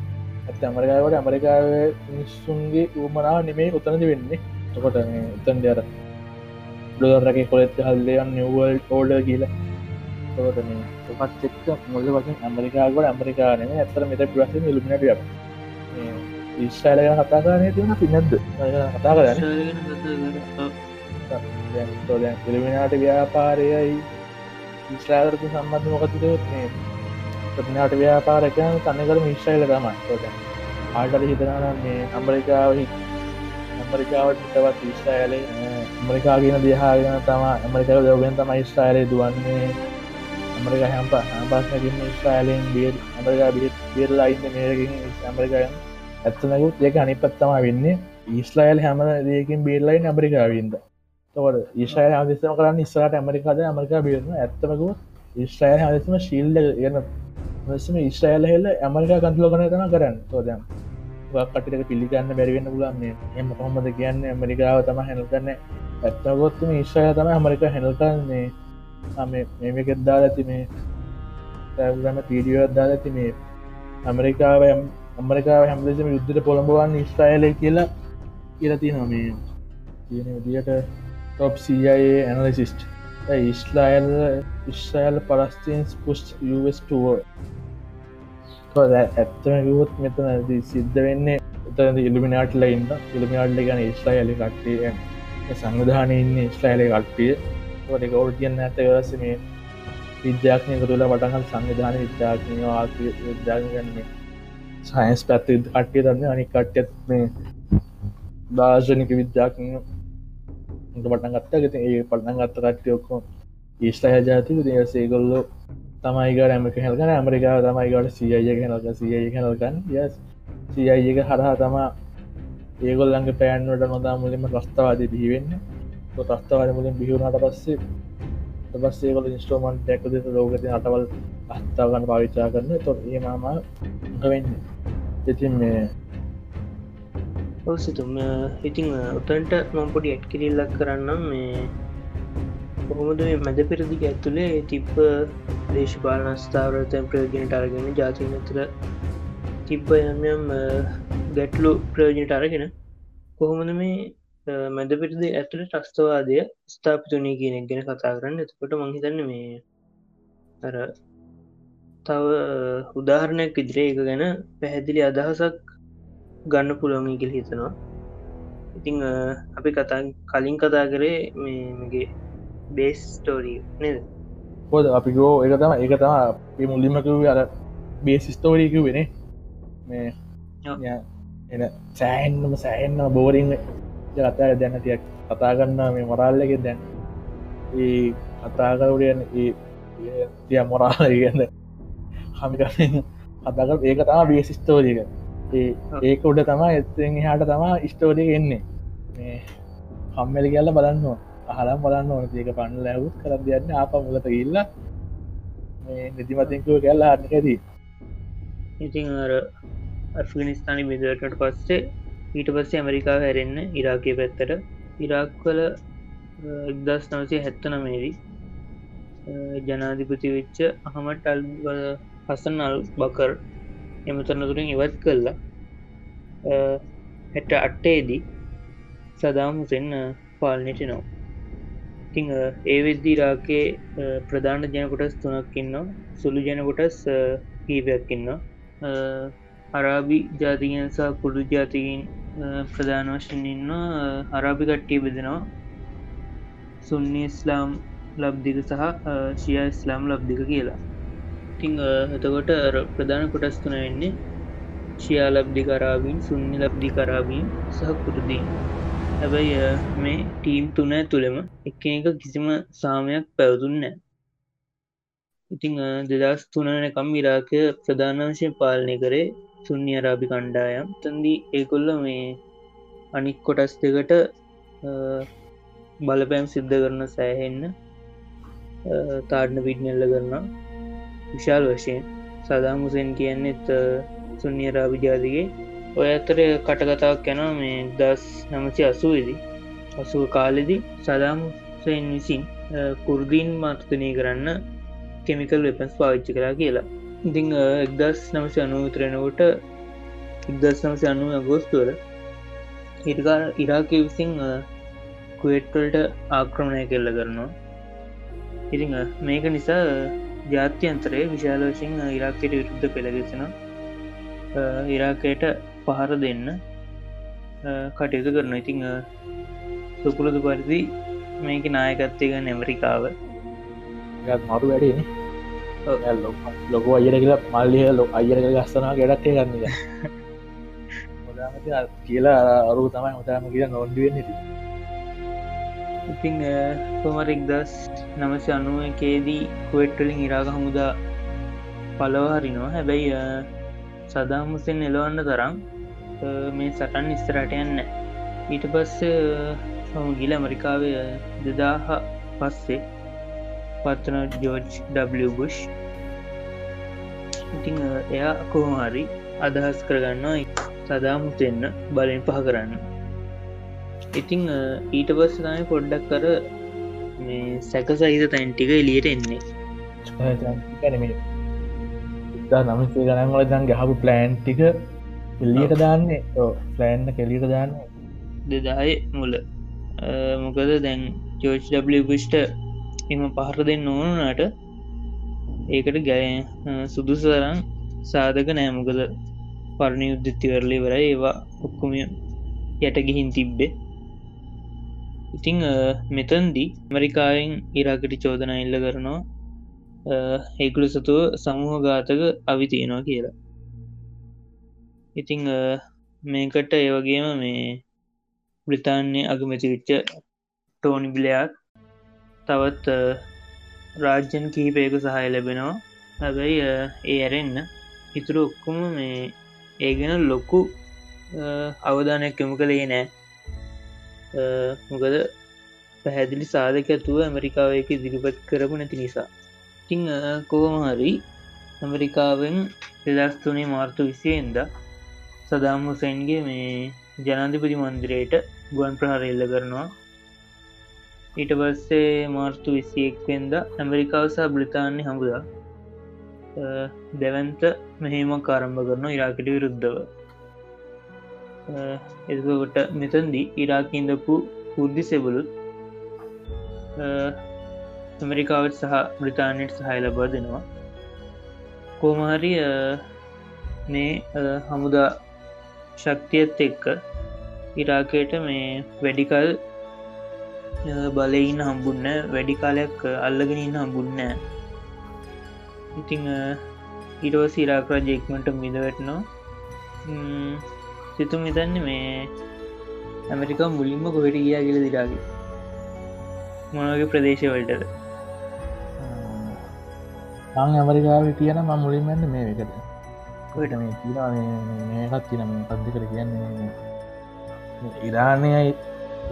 ඇත් ඇමරිකාවට ඇමරිකාව මිනිස්සුන්ගේ ඌමනාව නෙමේ උතනද වෙන්නේ. තකොට උතන් දෙර ඩොදරගේ කොලෙත් හල්ලයන් නිවල් ෝඩ කියල තෝට පත් මුල්ල වශෙන් ඇමරිකාවට ඇමරිකානය ඇතර මෙත ප්‍රස ලුමිනටිය ඉස්්‍රයිලය කතාකාරය තියෙන පිනද්ද කතා කරන්න පිළිමිනාට ව්‍යාපාරයයි ඉස්්‍රාදරතු සම්බන්ධ මොකතිද ප්‍රතිනාට ව්‍යාපාරකයන් තන්නකර මිශ්‍රයිල තමයි ආටට හිතනනම් මේ අම්බරිකාව ඇමරිකාවට තවත් ඉස්්‍රයිලේ ඇමරිකාගෙන දිහාගෙන තම ඇමරිකාව දවගෙන් තම ඉස්්‍රයිලය දුවන්නේ. ඇමරිකා හැම්ප හම්පාසකින් ඉස්්‍රයිලෙන් බිය ඇමරිකා බිත් බිරලා ඉන්න මේරකින් ඇමරිකායන් ඇත්තනකුත් ඒක අනිපත්තම වෙන්නේ. ඊස්ලායිල් හැම දෙයකින් බේල්ලයි ඇමරිකාවින්ද තවට ඒශය හදසම කරන්න ඉස්සරට ඇමරිකාද ඇමරිකා බේරන ඇත්තමකු ඉස්්‍රයිල් හදසම ශිල්ඩ ගන්න මසම ඉස්්‍රයිල් හෙල්ල ඇමරිකා කන්තුල කන තන කරන්න. තෝදයන් කටික පිළිගන්න බැරිවෙන්න පුලන්නේ එම කොහොමද කියන්න? ඇමරිකාව තම හැනල්කන්න ඇත්තගොත්තුම ඉස්්‍රය තම ඇමරිකා හැනල්කන්නේ මේමෙකෙත්දා ඇති මේ තැගම පීඩියෝත්දා ඇති මේ ඇමරිකාවයම් ඇමරිකාව හැමදෙසම යුද්ධට පොළඹවන්න ස්ටයිල කියලා කියලති නොමේ තියෙන විදිට ටොප් සයේ ඇනලිසිස්ට් ඉස්ලායිල් ඉස්්‍රයිල් පලස්තින්ස් පුස්් ටුව ඇත්තම යුත් මෙතන සිද්ධ වෙන්නේ එත ඉල්ිමිනාට්ල ඉන්න. ඉල්ිමිනාට්ල ගන ස්ටයිල කට්ටිය සංවිධානය ඉන්න ස්ටයිල කට්ටිය ට ගෞඩියන්න ඇතවස මේ විද්‍යාඥය තුළ පටහල් සංවිධාන විද්‍යාඥය ආකය විද්‍යාගන්නේ සයින්ස් පැත්ති කට්ටිය දන්න අනි කට්්‍යත් මේ දාර්ශනික විද්‍යාඥ පටන් ගත්තා. ගෙති ඒ පටන ගත්ත කට්ටියොක්කෝ ඊස්ටහ ජාතික දේසේගොල්ලෝ තමයිගට ඇමක හෙල්කන ඇමරිකාව තමයිගට සියය හෙනල්ක සියය හෙනල්කන් ය සියයික හරහා තමා ඒගොල්ලන්ගේ පෑන්වට නොදා මුලින්ම ප්‍රස්ථවාදී බිහිවෙන්න ප්‍රස්ථවාද මුලින් බිහුණට පස්සේ පස්සේකොල ඉස්ටෝමන්් ටැක්කද ලෝකති අටවල් අස්ථාගන්න පාවිච්චා කරන්න තො ඒ මාම වෙන්න. ඉතින් මේ ඔවසිතුම ඉතිං උතන්ට මම්පොඩි ඇට් කිරිල්ලක් කරන්නම්. මේ කොහොමද මේ මැද පෙරදික ඇතුළේ තිබ්බ දේශපාලන ස්ථාවරතයන් ප්‍රයෝජනට අරගෙන ජාතිනතර තිබ්බ යම්යම් ගැටලු ප්‍රයෝජනට අරගෙන කොහොමද මේ මැද පිරිද ඇතුළ ටස්තවාදය ස්ථාපිතුනී කියනෙක් ගැන කතා කරන්න. එතකොට මංහිතන්න මේ අර තව උදාහරණයක් ඉදිරේ එක ගැන පැහැදිලි අදහසක් ගන්න පුළුවන් කියල හිතනවා. ඉතිං අපි කතා කලින් කතා කරේ මේගේ බේස් ස්ටෝරිය නද? පොද අපි ගෝ එක තම එක තම මුල්ලිමකිව අර බේසිස්තෝරීක වෙන මේ එන සෑන්ම සෑන්න බෝරිං කතා දැන්න තියක් කතා ගන්න මේ මොරල්ලක දැන්. ඒ කතා කරුඩයන් ඒ තිය මොරාල ගන්න හමිකරන්න අදක ඒක තම බේසිස්තෝරීක ඒ ඒක උඩ තමා එත්තෙන් හට තමා ස්ටෝරික එන්නේ. මේ කම්මලි කියල්ල බලන්නවා අහලම් බලන්න ඕන ඒක පන්න ලැවුත් කර දෙයන්න අප මුලත ඉල්ල නිතිමතිංකුව කැල්ලා හන්නකදී ඉතිං අර අෆගනිස්ථානි බිදරට පස්සේ ඊට පස්සේ ඇමරිකා හැරෙන්න්න ඉරාකය පැත්තට. ඉරාක් කල එක්දස් නවසය හැත්ත නමේදී ජනාධිපති වෙච්ච අහමට අල් හසන් අල් බකර් එමතරනතුරින් ඉවත් කල්ලා හැට අට්ටේදී සදාම් හුසෙන් පාලනයට නෝ ඉතිං ඒ වෙද්දී රාකේ ප්‍රධාන ජනකොටස් තුනක්කින්න සුළු ජනකොටස් කීපයක්කින්න අරාබි ජාතිගෙන් සහ කුඩු ජාතිකින් ප්‍රධාන වශයෙන් ඉන්න අරාබි කට්ටිය බෙදෙනවා. සුන්නි ඉස්ලාම් ලබ්දික සහ ශිය ඉස්ලාම් ලබ්දික කියලා. ඉතිං එතකොට ප්‍රධාන කොටස් තුන වෙන්නේ ශියා ලබ්දි කරාබීන් සුන්නි ලබ්දි කරාබීන් සහ කුරුදීන් හැබැයි මේ ටීම් තුන තුළෙම එක එක කිසිම සාමයක් පැවතුන්න ඉතිං දෙදස් තුනනකම් ඉරාකය ප්‍රධානවශයෙන් පාලනය කරේ සුන්නි අරාබි කණ්ඩායම්. තන්දී ඒකොල්ල මේ අනික් කොටස් දෙකට බලපෑම් සිද්ධ කරන සෑහෙන්න තාඩන පිට්නෙල්ල කරන විශාල් වශයෙන්. සදාමුසෙන් කියන්නෙත් සුන්නිය රාබි ජාතිගේ ඔය ඇතර කටකතාවක් යැන මේ දස් නමචි අසුවේදී අසුව කාලෙදි සදාම්සෙන් විසින් කුර්දීන් මර්තනය කරන්න කෙමිකල් වෙපන්ස් පාවිච්චි කරා කියලා. ඉතිං එක්දස් නමසි අනුතරෙනකොට ඉක්දස් නමසි අනුව අගෝස්තුවල ඉරිකා ඉරාකය විසින් කුවට්වල්ට ආක්‍රමණය කෙල්ල කරනවා. ඉතිං මේක නිසා ජාත්‍යන්තරය විශාලෝෂෙන් ඉරාකයට විරුද්ධ පෙළගෙසෙන ඉරාකයට පහර දෙන්න කටයුතු කරන ඉතිං සුකුලද පරිදි මේක නායකත්තයක නැමරිකාව මරු වැඩේ ලොක අයර කියලා මල්ලිය ලො අයර ගස්සනා ගඩක්ය ගන්න කියලා අරු තමයි මතාම කියලා නොන්ඩුවෙන් ති ඉතිං කොමරෙක් දස් නමස අනුවකේදී කුවට්ටලින් ඉරාග හමුදා පලවහරිනවා හැබැයි සදාමුසෙන් එලවන්න තරම් මේ සටන් ඉස්තරට යන්න. ඊට පස්ස ගිල ඇමරිකාවය දෙදාහ පස්සේ පත්වන ජෝර්ජ් W බුෂ්. ඉතිං එයා කොහොමහරි අදහස් කරගන්නවා සදාමුතෙන්න බලෙන් පහ කරන්න. ඉතිං ඊට පස්ස තමයි පොඩ්ඩක් කර මේ සැක සහිත තැන්ටික එලියට එන්නේ. නමසේ ගනන්වල දන් ගහපු ප්ලෑන්් ටික එල්ලියට දාන්නේ? ප්ලෑන්න කෙලිට දාන්න? දෙදාය මුල. මොකද දැන් ජෝච් ඩිෂ්ට එම පහර දෙන්න ඕනනට ඒකට ගැය සුදුසරන් සාධක නෑමකද පරණි යුද්ධතිවරලි වර ඒවා ඔක්කොම යට ගිහින් තිබ්බේ. ඉතිං මෙතන්දී මරිකායෙන් ඉරාකට චෝදන එල්ල කරනවා ඒකුළු සතුව සමූහ ගාතක අවිතියෙනවා කියලා. ඉතිං මේකට ඒවගේම මේ බ්‍රතාන්‍ය අගමැති විච්ච ටෝනි බිලයක් තවත් රාජ්‍යන් කිහිපයක සහය ලැබෙනවා. හැබැයි ඒ ඇරෙන්න්න ඉතුරු ඔක්කොම මේ ඒ ගැන ලොක්කු අවධානයක් යොමු කළේ නෑ. මොකද පැහැදිලි සාධක ඇතුව ඇමරිකාවයක දිරිපත් කරපු නැති නිසා. ඉතිං කෝම හරි ඇමරිකාවෙන් දෙදස්තුනේ මාර්තු විසියෙන්ද සදාම් හුසයින්ගේ මේ ජනාධිපති මන්දිරයට ගුවන් ප්‍රහර එල්ල කරනවා. ඊට පස්සේ මාර්තු විසියෙක්වෙන්ද ඇමරිකාව සහ බ්‍රතාන්‍ය හමුදා දෙවන්ත මෙහෙමක් ආරම්භ කරන ඉරාකට විරුද්ධව. එකොට මෙතන්දී ඉරාකින්දපු පුද්ධි සෙබලුත් ඇමරිකාවට සහ බ්‍රතානයට සහය ලබා දෙනවා. කෝමහරි මේ හමුදා ශක්තියත් එක්ක ඉරාකයට මේ වැඩිකල් බලඉන්න හම්බුන්න වැඩි කාලයක් අල්ලගෙන ඉන්න හම්බුන්න ඉතිං ඉරෝ සිරාක රජෙක්මට මිදවැටනවා සිතුම් හිතන්න මේ ඇමරිකා මුලින්ම කොහෙට ගියා කියල දිරාගේ මොනගේ ප්‍රදේශවලටද? මං ඇමරිකාව කියන ම මුලින්මන්න මේ එකට කොට මේ කියලා මේකත් කියන පද්දි කර කියන්නේ ඉරාණයයි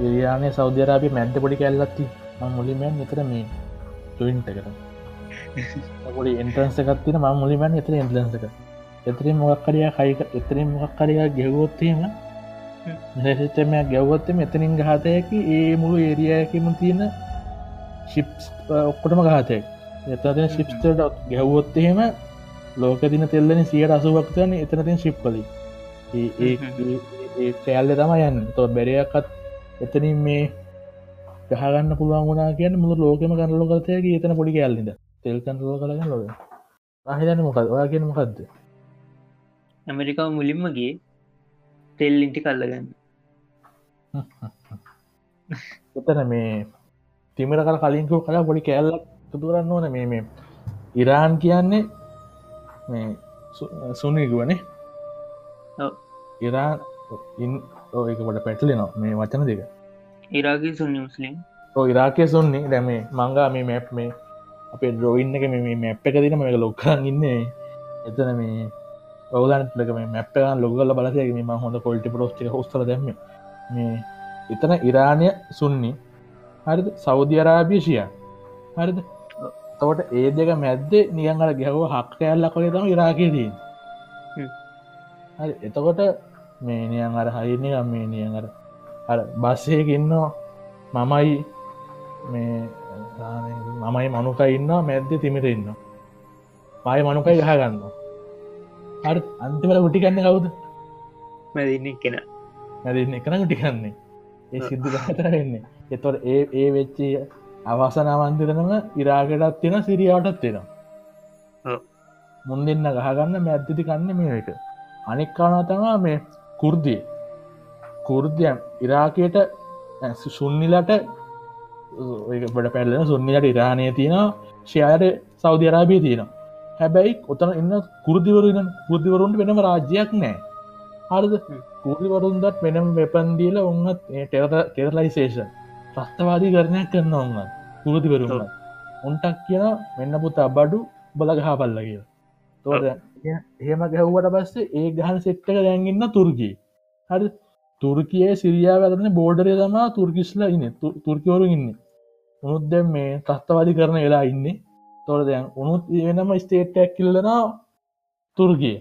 ඉරයානය සෞධරාපය මැද්ද පොඩි කැල්ලත්ති ම මුලිමෙන් එතර මේ ජොයින්ට කර පොඩි එන්ට්‍රන්ස එකත්තින ම මුලිමන් එතර එන්ටලන්සක එතරින් මොක්කරයා කයික එතරින් මොක්කරයා ගෙවොත්තීම මෙසිටමයක් ගැව්වත්තම එතනින් ගාතයකි ඒ මුළු ඒරියයකම තියෙන ශිප්ස් ඔක්කොටම ගාතයක් එතන ශිප්ස්ට ගැව්වොත්තහෙම ලෝක දින තෙල්ලන සියට අසුවක්තයන එතනතින් ශිප්පලි ඒ කෑල්ල තම යන්න. තො බැරයක්කත් එතනින් මේ ගහගන්න පුළුවන් වුණනා කියන්න මුළු ලෝකම කනලෝ කරතයගේ එතන පොඩි කෑල්ලිද තෙල් කන්ලෝ කරගන්න ලොව රහිතන මොකද ඔයා කියන මොකක්ද ඇමරිකාව මුලින්මගේ තෙල් ඉන්ටි කල්ලගන්න. එතන මේ තිමට කල කලින්කු කලා පොඩි කෑල්ලක් තුතුරන්න ඕන. මේ මේ ඉරාන් කියන්නේ මේ සුනීගුවනේ ඉරාන් ඒකට පැටලිනවා මේ වචන දෙක. ඉරාගේ සුන්නි මුස්ලිම්. ඉරාකය සුන්නේ. දැමේ මංගා මේ මැප් මේ අපේ ඩ්‍රෝයින්න එක මේ මැප් එක දින මේ ලොක්කන් ඉන්නේ. එතන මේ ඔවලන්ටක මේ මැප්පකන් ලොගල බලසයක මේ හොඳ කොල්ටි පරෝස්්ටික හොස්තර දැම මේ එතන ඉරාණය සුන්නි. හරිද? සෞධ අරාභිෂය හරිද තවට ඒ දෙක මැද්ද නියඟට ගැහව හක් කෑල්ලක් වගේ තම ඉරාකේදී එතකොට මේ නියන් අර හරිනිකම් මේ නියන් අර අර බස්සයකින්නවා මමයි මේ මමයි මනුක ඉන්න මැද්ද තිමිට ඉන්න පය මනුකයි ගහගන්න හරි. අන්තිමට ගුටිකන්න කවුද? මැදින්න කෙන. මැදන්න එකන ගුටිකන්නේ ඒ සිද්ධ ගතර වෙන්නේ. එතොට ඒ ඒ වෙච්චි අවසනාවන්තිරනම ඉරාකටත් තියෙන සිරියාවටත් තියෙනවා. මුන් දෙන්න ගහගන්න මැද්දිති කන්න මේ එක. අනික්කාන තමා මේ කුර්දිය. කුර්දයන් ඉරාකයට සුන්නිලට බට පැල්ලෙන සුන්නිලට ඉරාණය තියෙන ශයායට සෞධ අරාබිය තියෙනවා. හැබැයි ඔතන එන්න කුරදිවරුන පුෘදිවරුන්ට වෙනම රාජ්‍යයක් නෑ හරද? කුරදිවරුන්දත් වෙනම් වෙපන්දීල ඔන්නත් ටෙරත කෙරලයිසේෂන් ප්‍රස්ථවාදී කරණයක් කරන්න ඔන්න පුරදිවරුන්න උන්ටක් කියන මෙන්න පුත අබඩු බලගහා පල්ල කිය තෝද එහෙම ගැහ්වට පස්සේ ඒ ගහන සෙට්ටක දැන්ගන්න තුර්ගී හරි. තුර්කිය සිරියා වැරන බෝඩරය තමා තුර්කිස්ලා ඉන්න. තුර්කවරු ඉන්න. උනුත් දැම් මේ ත්‍රස්තවාදි කරන වෙලා ඉන්න. තොර දැන් උනුත් වෙනම ස්ටේට්ටක් කිල්ලනා තුර්ගිය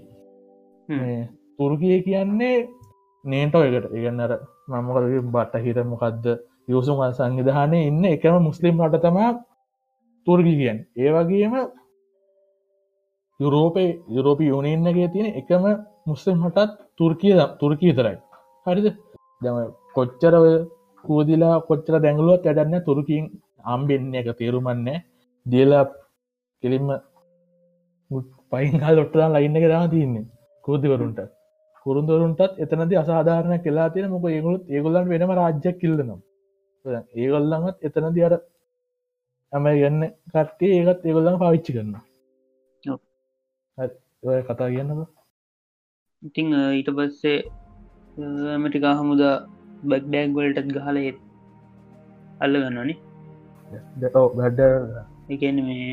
තුර්ගිය කියන්නේ නේටෝ එකට. ඉගන්නර මමකද බට්ට හිත මොකක්ද යෝසුම සංවිධානය ඉන්න එකම මුස්ලිම් රට තමා තුර්ගි කියන් ඒවගේම යුරෝපය යුරෝපි යුනින්නගේ තියෙන එකම මුස්ලිම් හටත් තුර්කිය තුර්කී තරයි හරිද? දම කොච්චර කූදිලා කොච්චර දැංගලුවත් ඇඩන්න තුරකින් අම්බෙන්න එක තේරුමන්නේ දියලා කෙලින්ම පයින්හල් ඔට්ටලා ලයින්න එක දා තියන්නේ කෝතිවරුන්ට කුරුන්දරුන්ටත් එතනද අසාධාරණ කෙලා තියෙන මොක ඒගුලුත් ඒගොල්ලන් වෙනම රාජ්‍යයක් කිල්ලනම් ඒගොල්ලඟත් එතනද අර ඇම ගන්න කට්ටේ ඒකත් ඒගොල්ලඟ පාවිච්චි කරන්න ඔය කතා කියන්නක ඉතිං ඊට පස්සේ ඇමටිකා හමුදා බැක්ඩෑක් වලටත් ගහල ඒත් අල්ල ගන්නනේ වැඩ එකන මේ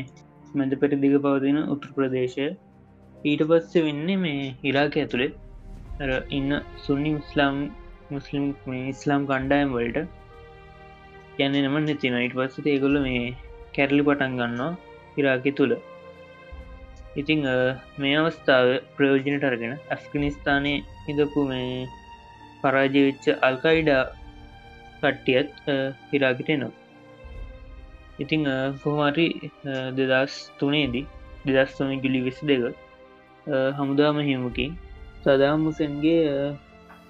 මැද පෙට දිග පවතින උතුර ප්‍රදේශය. ඊට පස්සේ වෙන්නේ මේ හිරාක ඇතුළේ ඉන්න සුන්නි මුස්ලාම් මුස්ලිම් ඉස්ලාම් කණ්ඩායම් වලට යන්න නම නැතින. ඉට පස්සට ඒගොල්ල මේ කැරලි පටන් ගන්නවා හිරාකි තුළ ඉතිං මේ අවස්ථාව ප්‍රයෝජනට අරගෙන ඇෆ්ගනිස්ථානය හිදපු මේ පරාජවිච්ච අල්කයිඩා කට්ටියත් හිරාගිට නවා ඉතිං කොහමාරි දෙදස් තුනේදී දෙදස් තුන ජුලි විසි දෙක හමුදාම හිමුකින් සදාම් මුසන්ගේ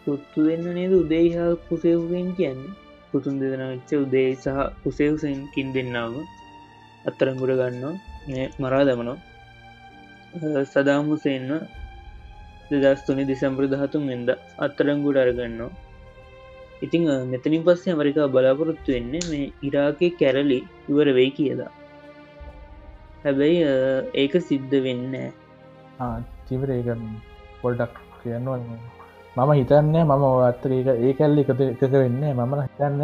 පුත්තු දෙන්න නේද? උදේහා පුසේහුවෙන් කියන්න. පුතුන් දෙදන වෙච්ච උදේ සහ උසේහුසෙන්කින් දෙන්නාම අත්තරංගුඩ ගන්නවා. මරා දමනවා. සදාම් හුසෙන්න්න දෙදස් තුනි දෙසම්ප්‍ර දහතුන් එද අත්තරංගුඩ අරගන්නවා ඉතිං මෙතනින් පස්සේ ඇමරිකා බලාපොරොත්තු වෙන්නේ මේ ඉරාකය කැරලි ඉවර වෙයි කියලා. හැබැයි ඒක සිද්ධ වෙන්න චිවර ඒක පොල්ඩක් කියන්නවා මම හිතන්න මම අත්තර ඒක ඒ කැල්ලි එකත එකක වෙන්න මම හිතන්න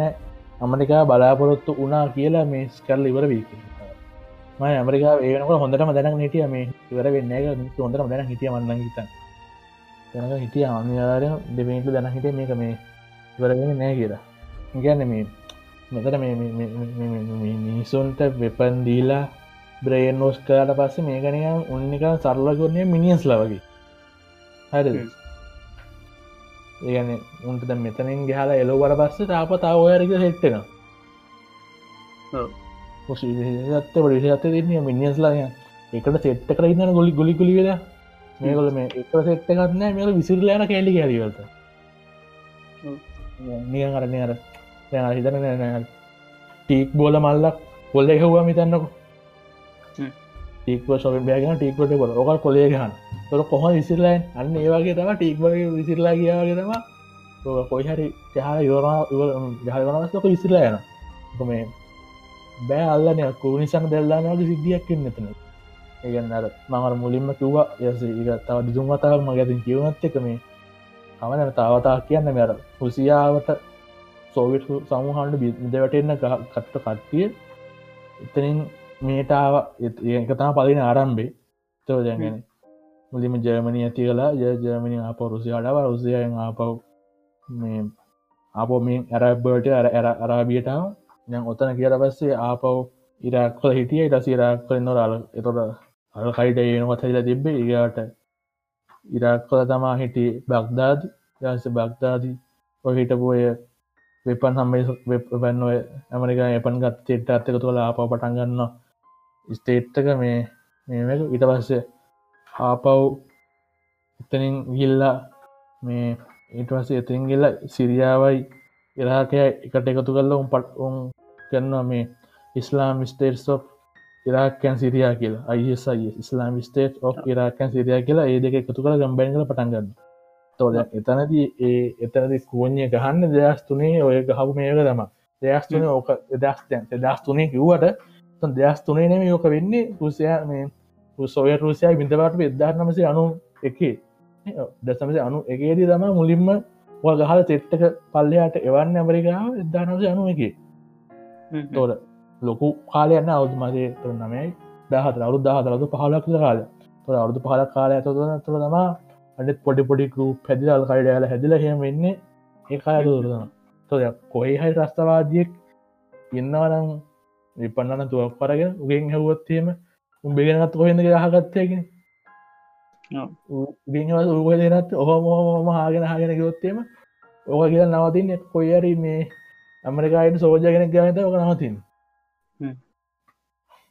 අමරිකා බලාපොරොත්තු වනා කියලා මේ ස්කල්ල ඉවර වීක ම ඇමරිකා ඒනක හොඳටම දැන හිටිය මේ ඉවර වෙන්න හොඳටම දැන හිටිය මන්න හිතන් තැනක හිටිය අනිවාරය දෙමේට දැන හිට මේක මේ ඉවරගෙන නෑ කියලා. ගැන්න මේ මෙතට මිනිසුන්ට වෙපන් දීලා බ්‍රේන් නෝස් කාට පස්සේ මේ ගනය උන්නික සරලගොන්නය මිනිියස් ලවගේ හරි ඒගන උන්ට මෙතනින් ගහලා එලෝවට පස්සේ තාප තාව ඔයරක හෙට්ටෙන ත්ත පඩිෂත්ත දෙන්න මිනිස්ලා එකට සෙට්ට කරන්න ගොලි ගොලි ගොලි වෙලා. මේකොල මේ එක සෙට්ට ගන්න මේල විසිරලයන කෑලි හැරිවලට නිය කරන්නේ අර හිතන ටීක් බෝල මල්ලක් කොල්ල එහවා මිතන්නකු ටීක්ව ශොක බෑගෙන ටීක්වට කොල ඕක කොලේ ගහන්. තොර කොහ විසිරලයින් අන්න ඒවාගේ තම ටීක්ව විසිරලා කියාගේ තම කොයි හරි චහල යෝරම ජහවනස්ක විසිරලා යන මේ බෑ අල්ලන කූනිසන් දෙල්ලානගේ සිද්ධියක් එන්නතන ඒගන්න අර මඟර මුලින්ම කිව්වා යස ඒ තව දිදුම් වතාව මගැතින් කියවනත් එක මේ කමන තාවතා කියන්න මෙර හුසියාවට සෝවිට සමුහන්ඩ බිදවටෙන්න්න කට්ට කට්ටිය එතනින් මේටාව ඒකතා පලින ආරම්භේ තෝ දැගෙන මුලිම ජර්මණය ඇති කලා ය ජර්මණි අප රුසියාටව රුසියයෙන් ආපව් මේ අපෝ මේ ඇරබ්බට අර ඇර අරාබියටාව යන් ඔතන කියර පස්සේ ආපව් ඉරක්කොල හිටිය. ඉට සිරක් කලන්න රල එතොට අල් කයිට ඒනවත් හයිලා තිබ්බේ. ඒගට ඉරක්කොල තමා හිටි බක්දාද යස බක්දාදී ඔ හිටපුය වෙපන් හම්බේ වෙපන්න ඇමරිකා එපන් ගත් චෙට්ට අත්තක තුළ ආප පටන්ගන්න ස්ටේට්ටක මේ මේක. ඉට පස්සේ ආපව් එතනින් ගිල්ලා මේ ඒටවස එතින් ගිල්ල සිරියාවයි ඉරාකය එකට එකතු කරල උම් පට උන් කරනවා මේ ඉස්ලාම් ස්ටේට් ඉරාකන් සිරියා කියලා. අයිසයි ඉස්ලාම් ස්ටේට් ඉරාකන් සිරියා කියලා ඒ දෙක එකතු කළ ගම්බැනිල පටන්ගන්න තෝද එතනදී ඒ එතනද කෝඥය ගහන්න දෙදස් තුනේ ඔය ගහපු මේක තම දෙදස් තුනේ ඕක දෙදස් දැන් දෙදස් තුනේ කිව්වට දෙදස් තුනේ නෙම යෝක වෙන්නේ. රුසියා මේ සොය රුසියා බිඳවට එදදාර නමසේ අනු එකේ. දසමස අනු එකේදී තම මුලින්ම ඔ ගහල තෙට්ටක පල්ලයාට එවන්න ඇමරිකාව එදදානමසේ අනු එකේ තෝර ලොකු කාලයන්න අවුදු මසේ තුර නමයි දහත අවුදු දහතරතු පහලක් කාල තොර අවුදු පහල කාලය ඇතතුන තුළ තම අඩත් පොඩි පොඩි ගරු පැදිල් කයිඩයාල හැදිල හෙම වෙන්නේ. ඒකාය දුරදන තොද කොයි හයි රස්තවාදියෙක් ඉන්නවනම් විපන්නන තුවක් පරගෙන උගෙන් හැවොත්තේම උඹගෙනත් කොහෙද හගත්තයගෙන ගෙන්වල උගදනත් ඔහොම හොම හාගෙන හගෙන ගොත්තේම ඕක කියල නවතින් කොයිරි මේ ඇමරිකායට සෝජගෙන ගනත ඕක නවතින්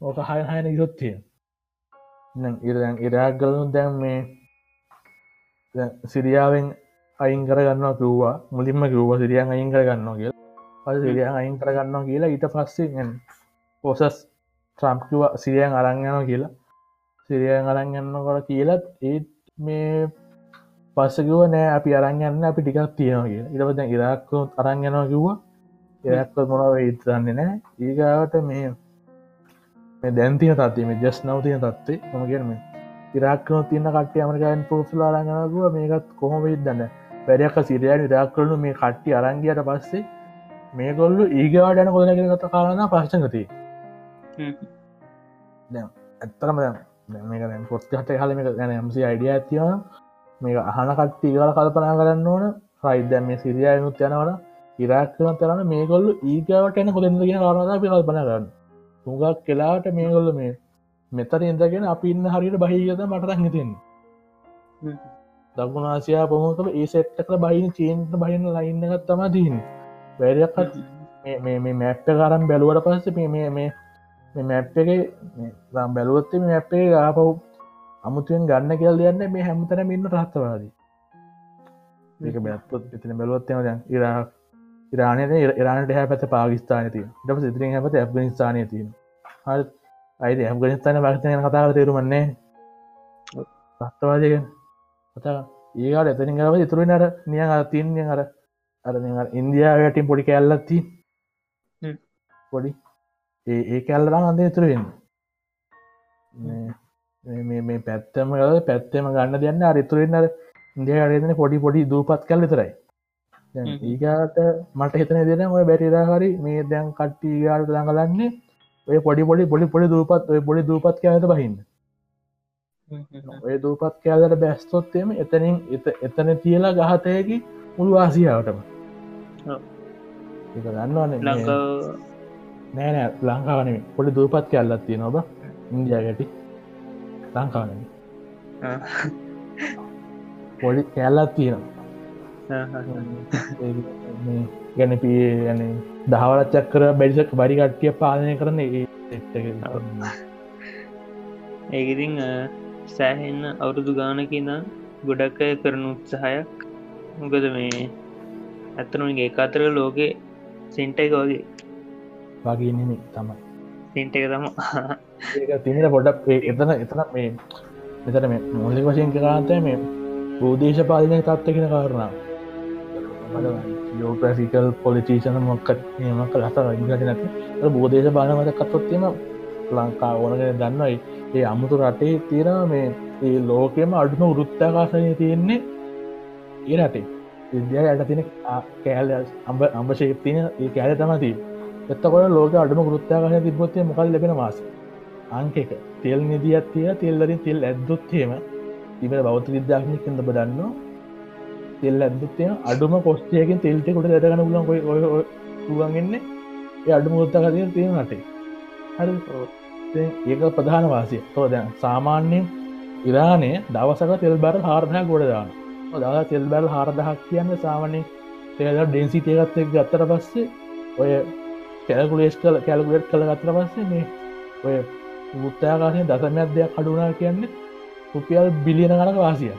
ඕක හය හයන යොත්තිය ඉරදැන් ඉරක් ගලනු දැන් මේ සිරියාවෙන් අයින් කරගන්නවා කිව්වා. මුලින්ම කිව්ව සිරියන් අයින් කරගන්නවා කියල. සිරියන් අයින් කරගන්නවා කියලා ඊට පස්සේ පොසස් ට්‍රම්ප්කිව සිරියන් අරංයනවා කියලා. සිරියන් අරංගන්නකොට කියලත් ඒත් මේ පස්සකිව නෑ අපි අරංගන්න අපි ටිකක් තියෙනවා කිය ඉරපද ඉරක්කොත් අරංගනවා කිව්වා. එයක්ව මොනව ඉතරන්නේ නෑ. ඒගාවට මේ මේ දැන්තිය තත්ේ මේ ජස් නවතිය තත්වේ මගේම ඉරක්කන තින්න කට්ටේ අමරිකයන් පෝසලා අරංගනකුව මේකත් කොහොම ඉදන්න වැඩක් සිරයන් ඉරක් කරනු මේ කට්ටි අරංගියට පස්සේ මේ ගොල්ලු ඒගවාට යන කොදනගෙන ගත කාලන පශ්චගති ඇත්තරම මේක පොත් හට හල මේ ගැන මසි අයිඩිය ඇතිව මේ අහන කට්ටි ගල කල්පනා කරන්න ඕන. රයිදැ මේ සිරියයනුත් යනවන ඉරක්කන තරන්න මේගොල්ල ඒගවට එන කොදෙන්ද කියෙන කාරණා පිකල්පන කරන්න. තුගක් කෙලාට මේගොල්ල මේ මෙතර ඉදගෙන අපි ඉන්න හරිට බහිගත මටරක් හිතෙන් දකුණාසියා පොහොතම ඒ සෙට්ටක බහින චීන්ට බහින්න ලයින්නගත් තම දීන් වැරයක්ත් මේ මැප්ට කරම් බැලුවට පස්ස මේ මේ මැප් එක බැලුවත්තේ මැප්ේ ගාපව් අමුතුවෙන් ගන්න කෙල් දෙයන්න මේ හැමතන ඉන්න රහත්තවාදී ඒක බැත්තුත් එතින බැලුවත්තම දැන් ඉරාක් ඉරානයට ඉරානට හැ පැත පාකිස්ාන ති ට සිතිරින් හැපත ඇ්ගනිස්ථානය තිීම හ අයිද ඇම්ගනිස්ථාන පක්ෂය කතාව තේරුමන්නේ සත්තවාදය කතා ඒකට එතනින් ගව ඉතුරුනට නිය තින්නේ අර අර ඉන්දයා වැටින් පොඩි කැල්ලත්ති. පොඩි ඒ ඒ කැල්ලරම් අන්දේ තුර වෙන්න. මේ පැත්තම කල පැත්තම ගන්න දෙන්න අරිතුරෙන්න්න ඉන්දිය අරදන පොඩි පොඩි දූපත් කල් විතරයි. හ්ම්. ඒකාට මට හිතන දෙන ඔය බැරිරා හරි මේ දැන් කට්ටිගාට දඟලන්නේ ඔය පොඩි පොඩි පොඩි පොඩි දූපත් ඔය පොඩි දූපත් කෑත බහින්න. ඔය දූපත් කෑලට බැස්තොත්තේම එතනින් එත එතන තියලා ගහතයකි මුළු ආසියාවටම. ඔව්. එක දන්නවන ලංකාව නෑනෑ ලංකාවන පොඩි දූපත් කැල්ලත් තිය නොබ ඉන්දියා ගැටි ලංකාවන. පොඩි කැල්ලත් තියෙනවා. ගැන පී යන දහවලච්චක් කර බැරිසක් බරි කට්ටිය පාලනය කරන ඒ සෙට් එක. ඒකඉතින් සෑහෙන්න අවුරුදු ගානකින්න ගොඩක් අය කරන උත්සාහයක්. මොකද මේ ඇත්තනුගේ අතර ලෝකෙ සෙන්ට එක වගේ වගේ නෙමේ තමයි. සෙන්ට එක තම තිනට පොඩක් එතන එතන මේ මෙතන මේ මුලික වශයෙන් කරාන්තය මේ බෝදේශ පාලනය තත්වකෙන කාරණා යෝපසිකල් පොලිචීෂන මොක්කත් නියමක ලස ඉගට නැත බෝදේශ බානමත කත්තොත්තිම ලංකා ඕනගෙන දන්නයි ඒ අමුතු රටේ තියෙන මේ ඒ ලෝකෙම අඩුම වෘත්තාකාසනය තියෙන්නේ ඒ රටේ. විද්‍යා යට තින කෑල් අම්බ අම්බ ශේපතින ඒ කෑල තමති එත්තකොට ලෝක අඩුම ගෘත්තාකාශය තිබොත්තේ මොකල් ලැබෙන මාස? අංකක තෙල් නිදියත් තිය තෙල්ලරින් තෙල් ඇද්දොත්තේම තිබ බෞත විද්‍යාඥය කඳ බදන්නවා තෙල් ඇදත්තය අඩුම කොස්ටයකින් තෙල්ටෙකොට දැටගන පුලන් ඔය ඔය පුුවන්ගන්නේ ඒ අඩුම ගොත්තකතිය තියෙන නටේ හරි. ඒක ප්‍රධාන වාසිය. තෝ දැන් සාමාන්‍යයෙන් ඉරානය දවසක තෙල් බැර හාරදහ ගොඩදාන දව තෙල් බැල් හාරදහක් කියන්න සාමනය තේල ඩෙන්සි තේගත් එක් ගත්තර පස්සේ ඔය කැලකුලේස් කල කැලකුලෙට් කළ ගත්තර පස්සේ මේ ඔය මුත්තාකාශය දසමයක් දෙයක් අඩුනා කියන්නේ රුපියල් බිලියන කනක වාසිය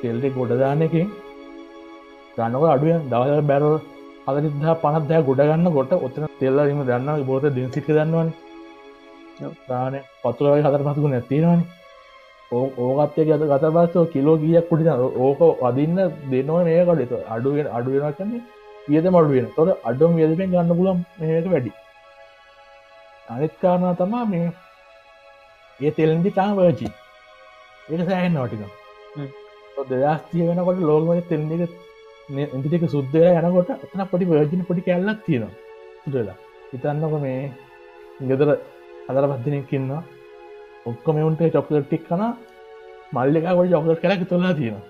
තෙල්ටෙ ගොඩදාන එකින් ගන්නක අඩුව දවස බැරල් අදනිදා පනත්දෑ ගොඩගන්න කොට ඔත්තන තෙල්ලරීම දන්න බෝත දිසික දන්නවන. ප්‍රාණ පතුරවයි හතර පසකු නැතිරවනි ඕකත්තය ගත ගත පස්සෝ කිලෝ ගියක් කුටින ඕක අදින්න දෙනවා මේකඩෙත අඩුවෙන් අඩුවෙන කන්නේ වියද මඩුවෙන තොට අඩුම් වියදපෙන් ගන්න පුලම් මේක වැඩි. අනිත් කාරණා තමා මේ ඒ තෙල්දි තාම වචි ඒක සෑහෙන් නොටික දෙදස්තිය වෙනකොට ලෝකමට තෙල්දික ඉදික සුද්දය යනකොට එතන පොඩි වර්ජින පොඩි කැල්ලක් තියෙනවා. සුදලා හිතන්නක මේ ගෙදර අදර පත්දිනෙක්කින්න ඔක්කො මෙවුන්ට චොක්ලටික් කන මල්ලිකාවට චොකලට කැලක් තුොල්ලා තියෙනවා.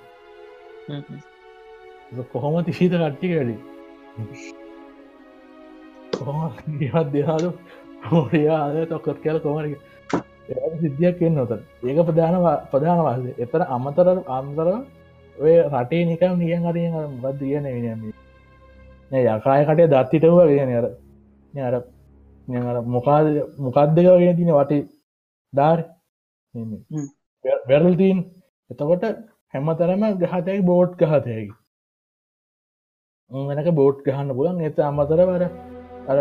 කොහොම තිශීත කට්ටික වැඩි කොහොම දෙහාලු හෝරයාද තොක්කත් කියල කොමරි සිද්ධියක් එන්න නොත ඒක ප්‍රධාන ප්‍රධාන වාසේ එතර අමතර අම්දර ඔය රටේ නිකම් නියන් හරිය බද කියන වෙනම යකාය කටේ දත්තිටව ගෙන අර අර අර මොකාද මොකක්දක ගෙන තින වටේ ධාර වැරල්තීන් එතකොට හැමතරම ගහතැයි බෝඩ් ගහතයකි වෙනක බෝඩ් ගහන්න පුලන් එත අමතර වර අර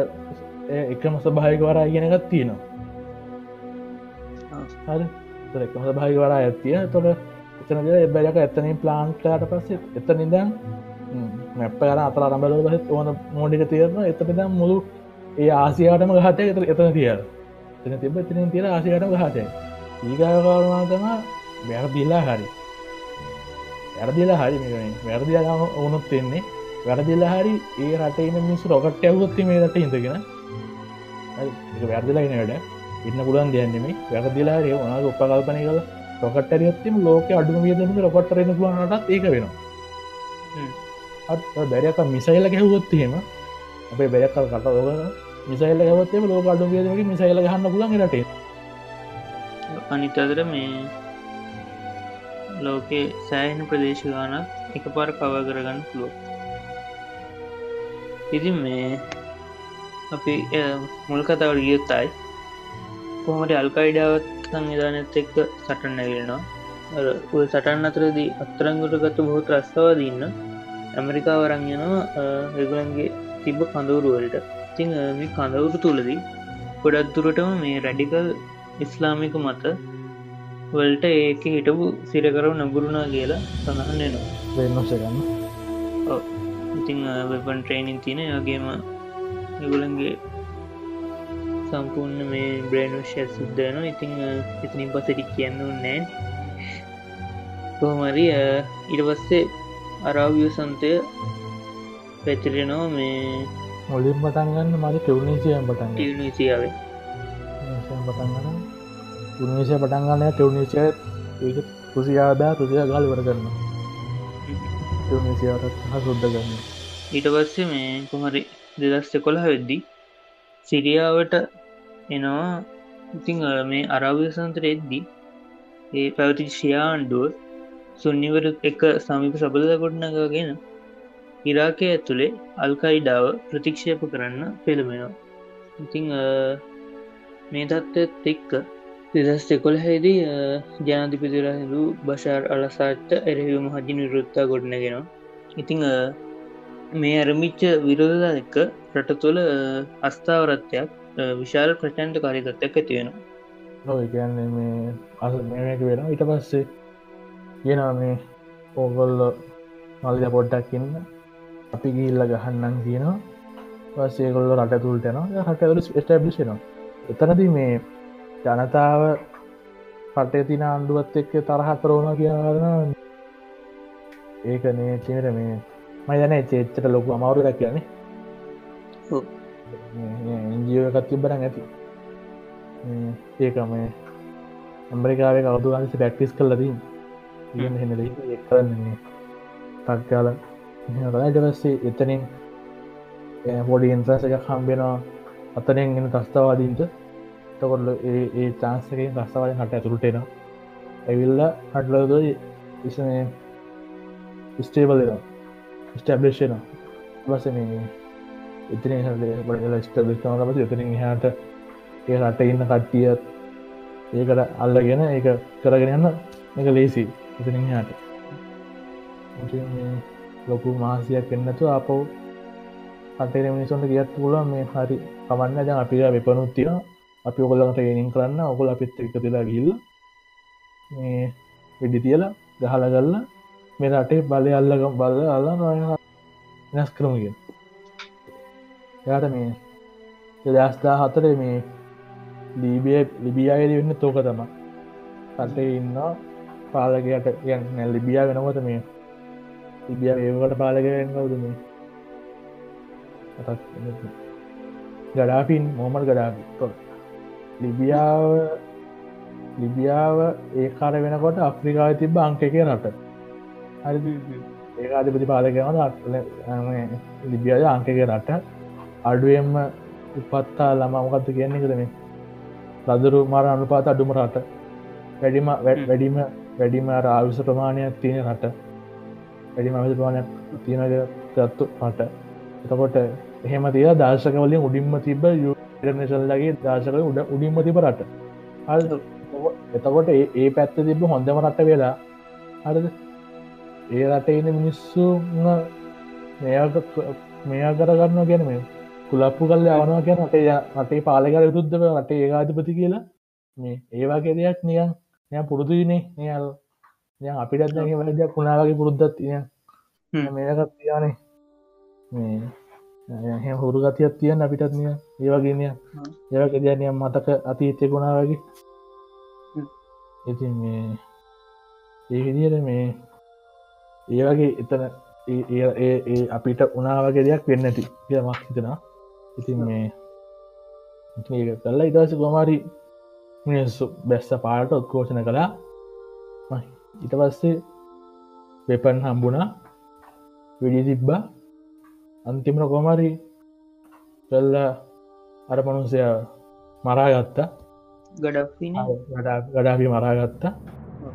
එකම සභායක වරා ඉගෙනගත් තියෙනවා. හරි. එකම සභායක වරා ඇත්තිය තොට එතනද එබැලක එතනින් ප්ලාන්ට්ලාට පස්සේ එත නිදන් මැප්ප කර අතර අරම්බල පහත් ඕන මෝඩික තේරන එතනිද මුළු ඒ ආසියාටම ගහතය එත එතන තියර එතන තිබ එතනින් තිර ආසිකටම ගහතය ඒකාකාරනාතම වැරදිල්ලා හරි. වැරදිලා හරි මේ වැරදිලාම ඕනුත් වෙන්නේ වැරදිල්ලා හරි ඒ රටේන මිනිස් රොකට් ඇවුත්ති මේ රට ඉඳගෙන වැරදිලාගෙන වැඩ. ඉන්න පුලන් දෙයන්නෙමේ වැරදිලා රේ වනා උපකල්පනය කල රොකටරියත්තිම ලෝක අඩුම වියදම රොකට්ටරෙන පුලනටත් ඒක වෙනවා. බැරක මිසයිල ගැහුවොත්හෙම අපේ බැරකල් කට ලෝක මිසයිල ගවත්තේ ලෝක අඩු වියදමගේ මිසයිල ගහන්න පුලන් රටේ. අනිතදර මේ ලෝකේ සෑහන ප්‍රදේශ ගානක් එක පාර කව කරගන්න පුළුව ඉතින් මේ අපි මුල් කතාවට ගියොත්තයි කොහමට අල්කයිඩාවත් සංවිධානත් එක්ක සටන් නැගෙනවා ඔය සටන් අතරදී අත්තරංගුට ගත්තු බොහොත් රස්සවාදන්න ඇමරිකා වරං යනවා රගුලන්ගේ තිබ කඳවරුවලට තිං මේ කඳවුරු තුළදී ගොඩත් දුරටම මේ රැඩිකල් ඉස්ලාමික මත වලට ඒක හිටපු සිරකරව නගුරුණා කියලා සඳහන් වෙනවා. වෙන්නසගන්න ඉතිං වෙපන් ට්‍රේනින් තියෙන වගේම එගුලන්ගේ සම්පූර්ණ මේ බ්‍රේනුෂය සිද්ධයන ඉතිං ඉතිනින් පසටි කියන්න නෑ කොහමරි ඉට පස්සේ අරාවිය සන්තය පැතිරෙනවා මේ මුලින් පටන්ගන්න මට ටවනීසියම් පටන් ටියනිසියාවේ පටන්ගන්න උනිසිය පටන්ගන්න ටවනීසිය කුසියාදා තුසිය ගල් වර කරන්න ටවනීසියාට සුද්ද ගන්න ඊට පස්සේ මේ කොහරි දෙදස්ස කොළ වෙද්දි සිරියාවට එනවා. ඉතිං මේ අරාවිය සන්තර එද්දි ඒ පැවති ශියාන්ඩුව සුන්නිවර එක සමීප සබලද ගොඩනගගෙන ඉරාකය ඇතුළේ අල්කයිඩාව ප්‍රතික්ෂේප කරන්න පෙළමෙනවා ඉතිං මේ තත්ත්වත් එක්ක දෙදස් එකොළ හැදී ජනාධිපතිරහිදු බශාර් අලසාට්ට එරහිව මහජි නිරුත්තා ගොඩනගෙනවා. ඉතිං මේ අරමිච්ච විරෝධදා එක්ක රට තුළ අස්ථාවරත්වයක් විශාල ප්‍රචන්ට කාරිතත්වයක් ඇතිවෙනවා නො කියන්නේ මේ අස මේක වෙන ඉට පස්සේ කියනවා මේ ඕගොල්ල මල්ද පොඩ්ඩක් ඉන්න අපි ගිල්ල ගහන්නම් කියනවා. පස්සේකොල්ල රට තුල්ටනවා හටවල ස්ටබ්ලිෂනවා එතනද මේ ජනතාව පටේ තින අන්ඩුවත් එක්ක තරහ කරෝන කියන්න ඒකනේ චිනට මේ මයන චේච්චට ලොකු අමවරු ැක් කියන්නේ. එජියකත් තිබරන් ඇති. ඒක මේ ඇම්බරිකාවේ කවුතු අනිස පැක්ටිස් කල්ලදී හෙනද එක්කරන්නේ තක්කාල කලාටවස්සේ එතනින් පොඩි ඉන්සස එක හම්බෙනවා අතනෙන් ගෙන තස්ථවාදීන්ට තකොල්ල ඒ චාන්සකෙන් තස්ථවාද හට ඇතුළටෙන ඇවිල්ල හටලද ඉස ස්ටේබල ස්ටබ්ලේෂන බස මේ එතන බඩල ස්ටබිස්නම පස එතනින් හට ඒ රට ඉන්න කට්ටියත් ඒකට අල්ලගෙන ඒක කරගෙන යන්න එක ලේසි එතනින් හට ලොකු මාසියක් එන්නතු අප අටේ මිනිසොන්ට කියත් පුල මේ හරි කමන්න ජ අපිට වෙපනුත්තිය අපි ඔකොල්ලට ඒනින් කරන්න ඔකොල අපිත් එකතිලා ගිල්ල මේ වෙඩි තියලා ගහල ගල්ල මේ රටේ බලය අල්ලගම් බල්ල අල්ලා වෙනස් කරමගෙන් යාට මේ දෙදස්දා හතරේ මේ ලීබිය ලිබියායද වෙන්න තෝක තම රටේ ඉන්න පාලකයට නැ ලිබියා වෙනකොට මේ ලිබිය ඒකට පාලකෙන් කවුද මේ. ගඩාපින් මොමල් ගඩාපි ලිබියාව ලිබියාව ඒ කාර වෙනකොට අප්‍රිකාව තිබ අංක එක රට. හරි ඒකාධපති පාලකවන ලිබියාද අංකක රට අඩුවෙන්ම උපත්තා ළමා මොකක්ද කියන්නේ කරම ලදරු මර අනුපාත අඩුම රට. වැඩිම වැඩිම වැඩිම ආවිස ප්‍රමාණයක් තියෙන රට. වැඩිම අවිස ප්‍රමාණයක් තියෙනග ගත්තු රට. එතකොට එහෙම තිය දර්ශකවලින් උඩින්ම තිබ යනශල්ලගේ දර්ශකල උඩ උඩින්ම තිබ රට. එතකොට ඒ පැත්ත තිබ හොඳම රට වෙලා හරද ඒ රට එන මිනිස්සු මෙයා කරගන්න ගැන මේ කුලප්පු කල්ල අවනවා කියන රටේ රටේ පාලකර යුතුද්ධව රටේ ඒකාධිපති කියලා. මේ ඒවාගේ දෙයක් නියන් ය පුරුදුනේ නියල් ය. අපිටත් නැගේ වැදයක් කුණාවගේ පුරුද්ධත් තිය මේකත් තියානේ මේ හුරු ගතියක් තියන් අපිටත් නිය ඒවගේනය ඒවක දයනය මතක අතීතෙකුණා වගේ. ඉති මේ ඒ විදියට මේ ඒ වගේ එතන ඒ අපිට උනාවගේ දෙයක් වෙන්නති කියමක් හිතෙනවා. ඉතින් මේ කල්ලා ඉදස ගොමාරි මිනිස්සු බැස්ස පාට උත්කෝෂණ කළා. ඉට පස්සේ වෙපන් හම්බුණා. විඩි තිබ්බා. අන්තිමන කොමරි කල්ල අර මනුසය මරාගත්තා ගඩාපි මරාගත්තා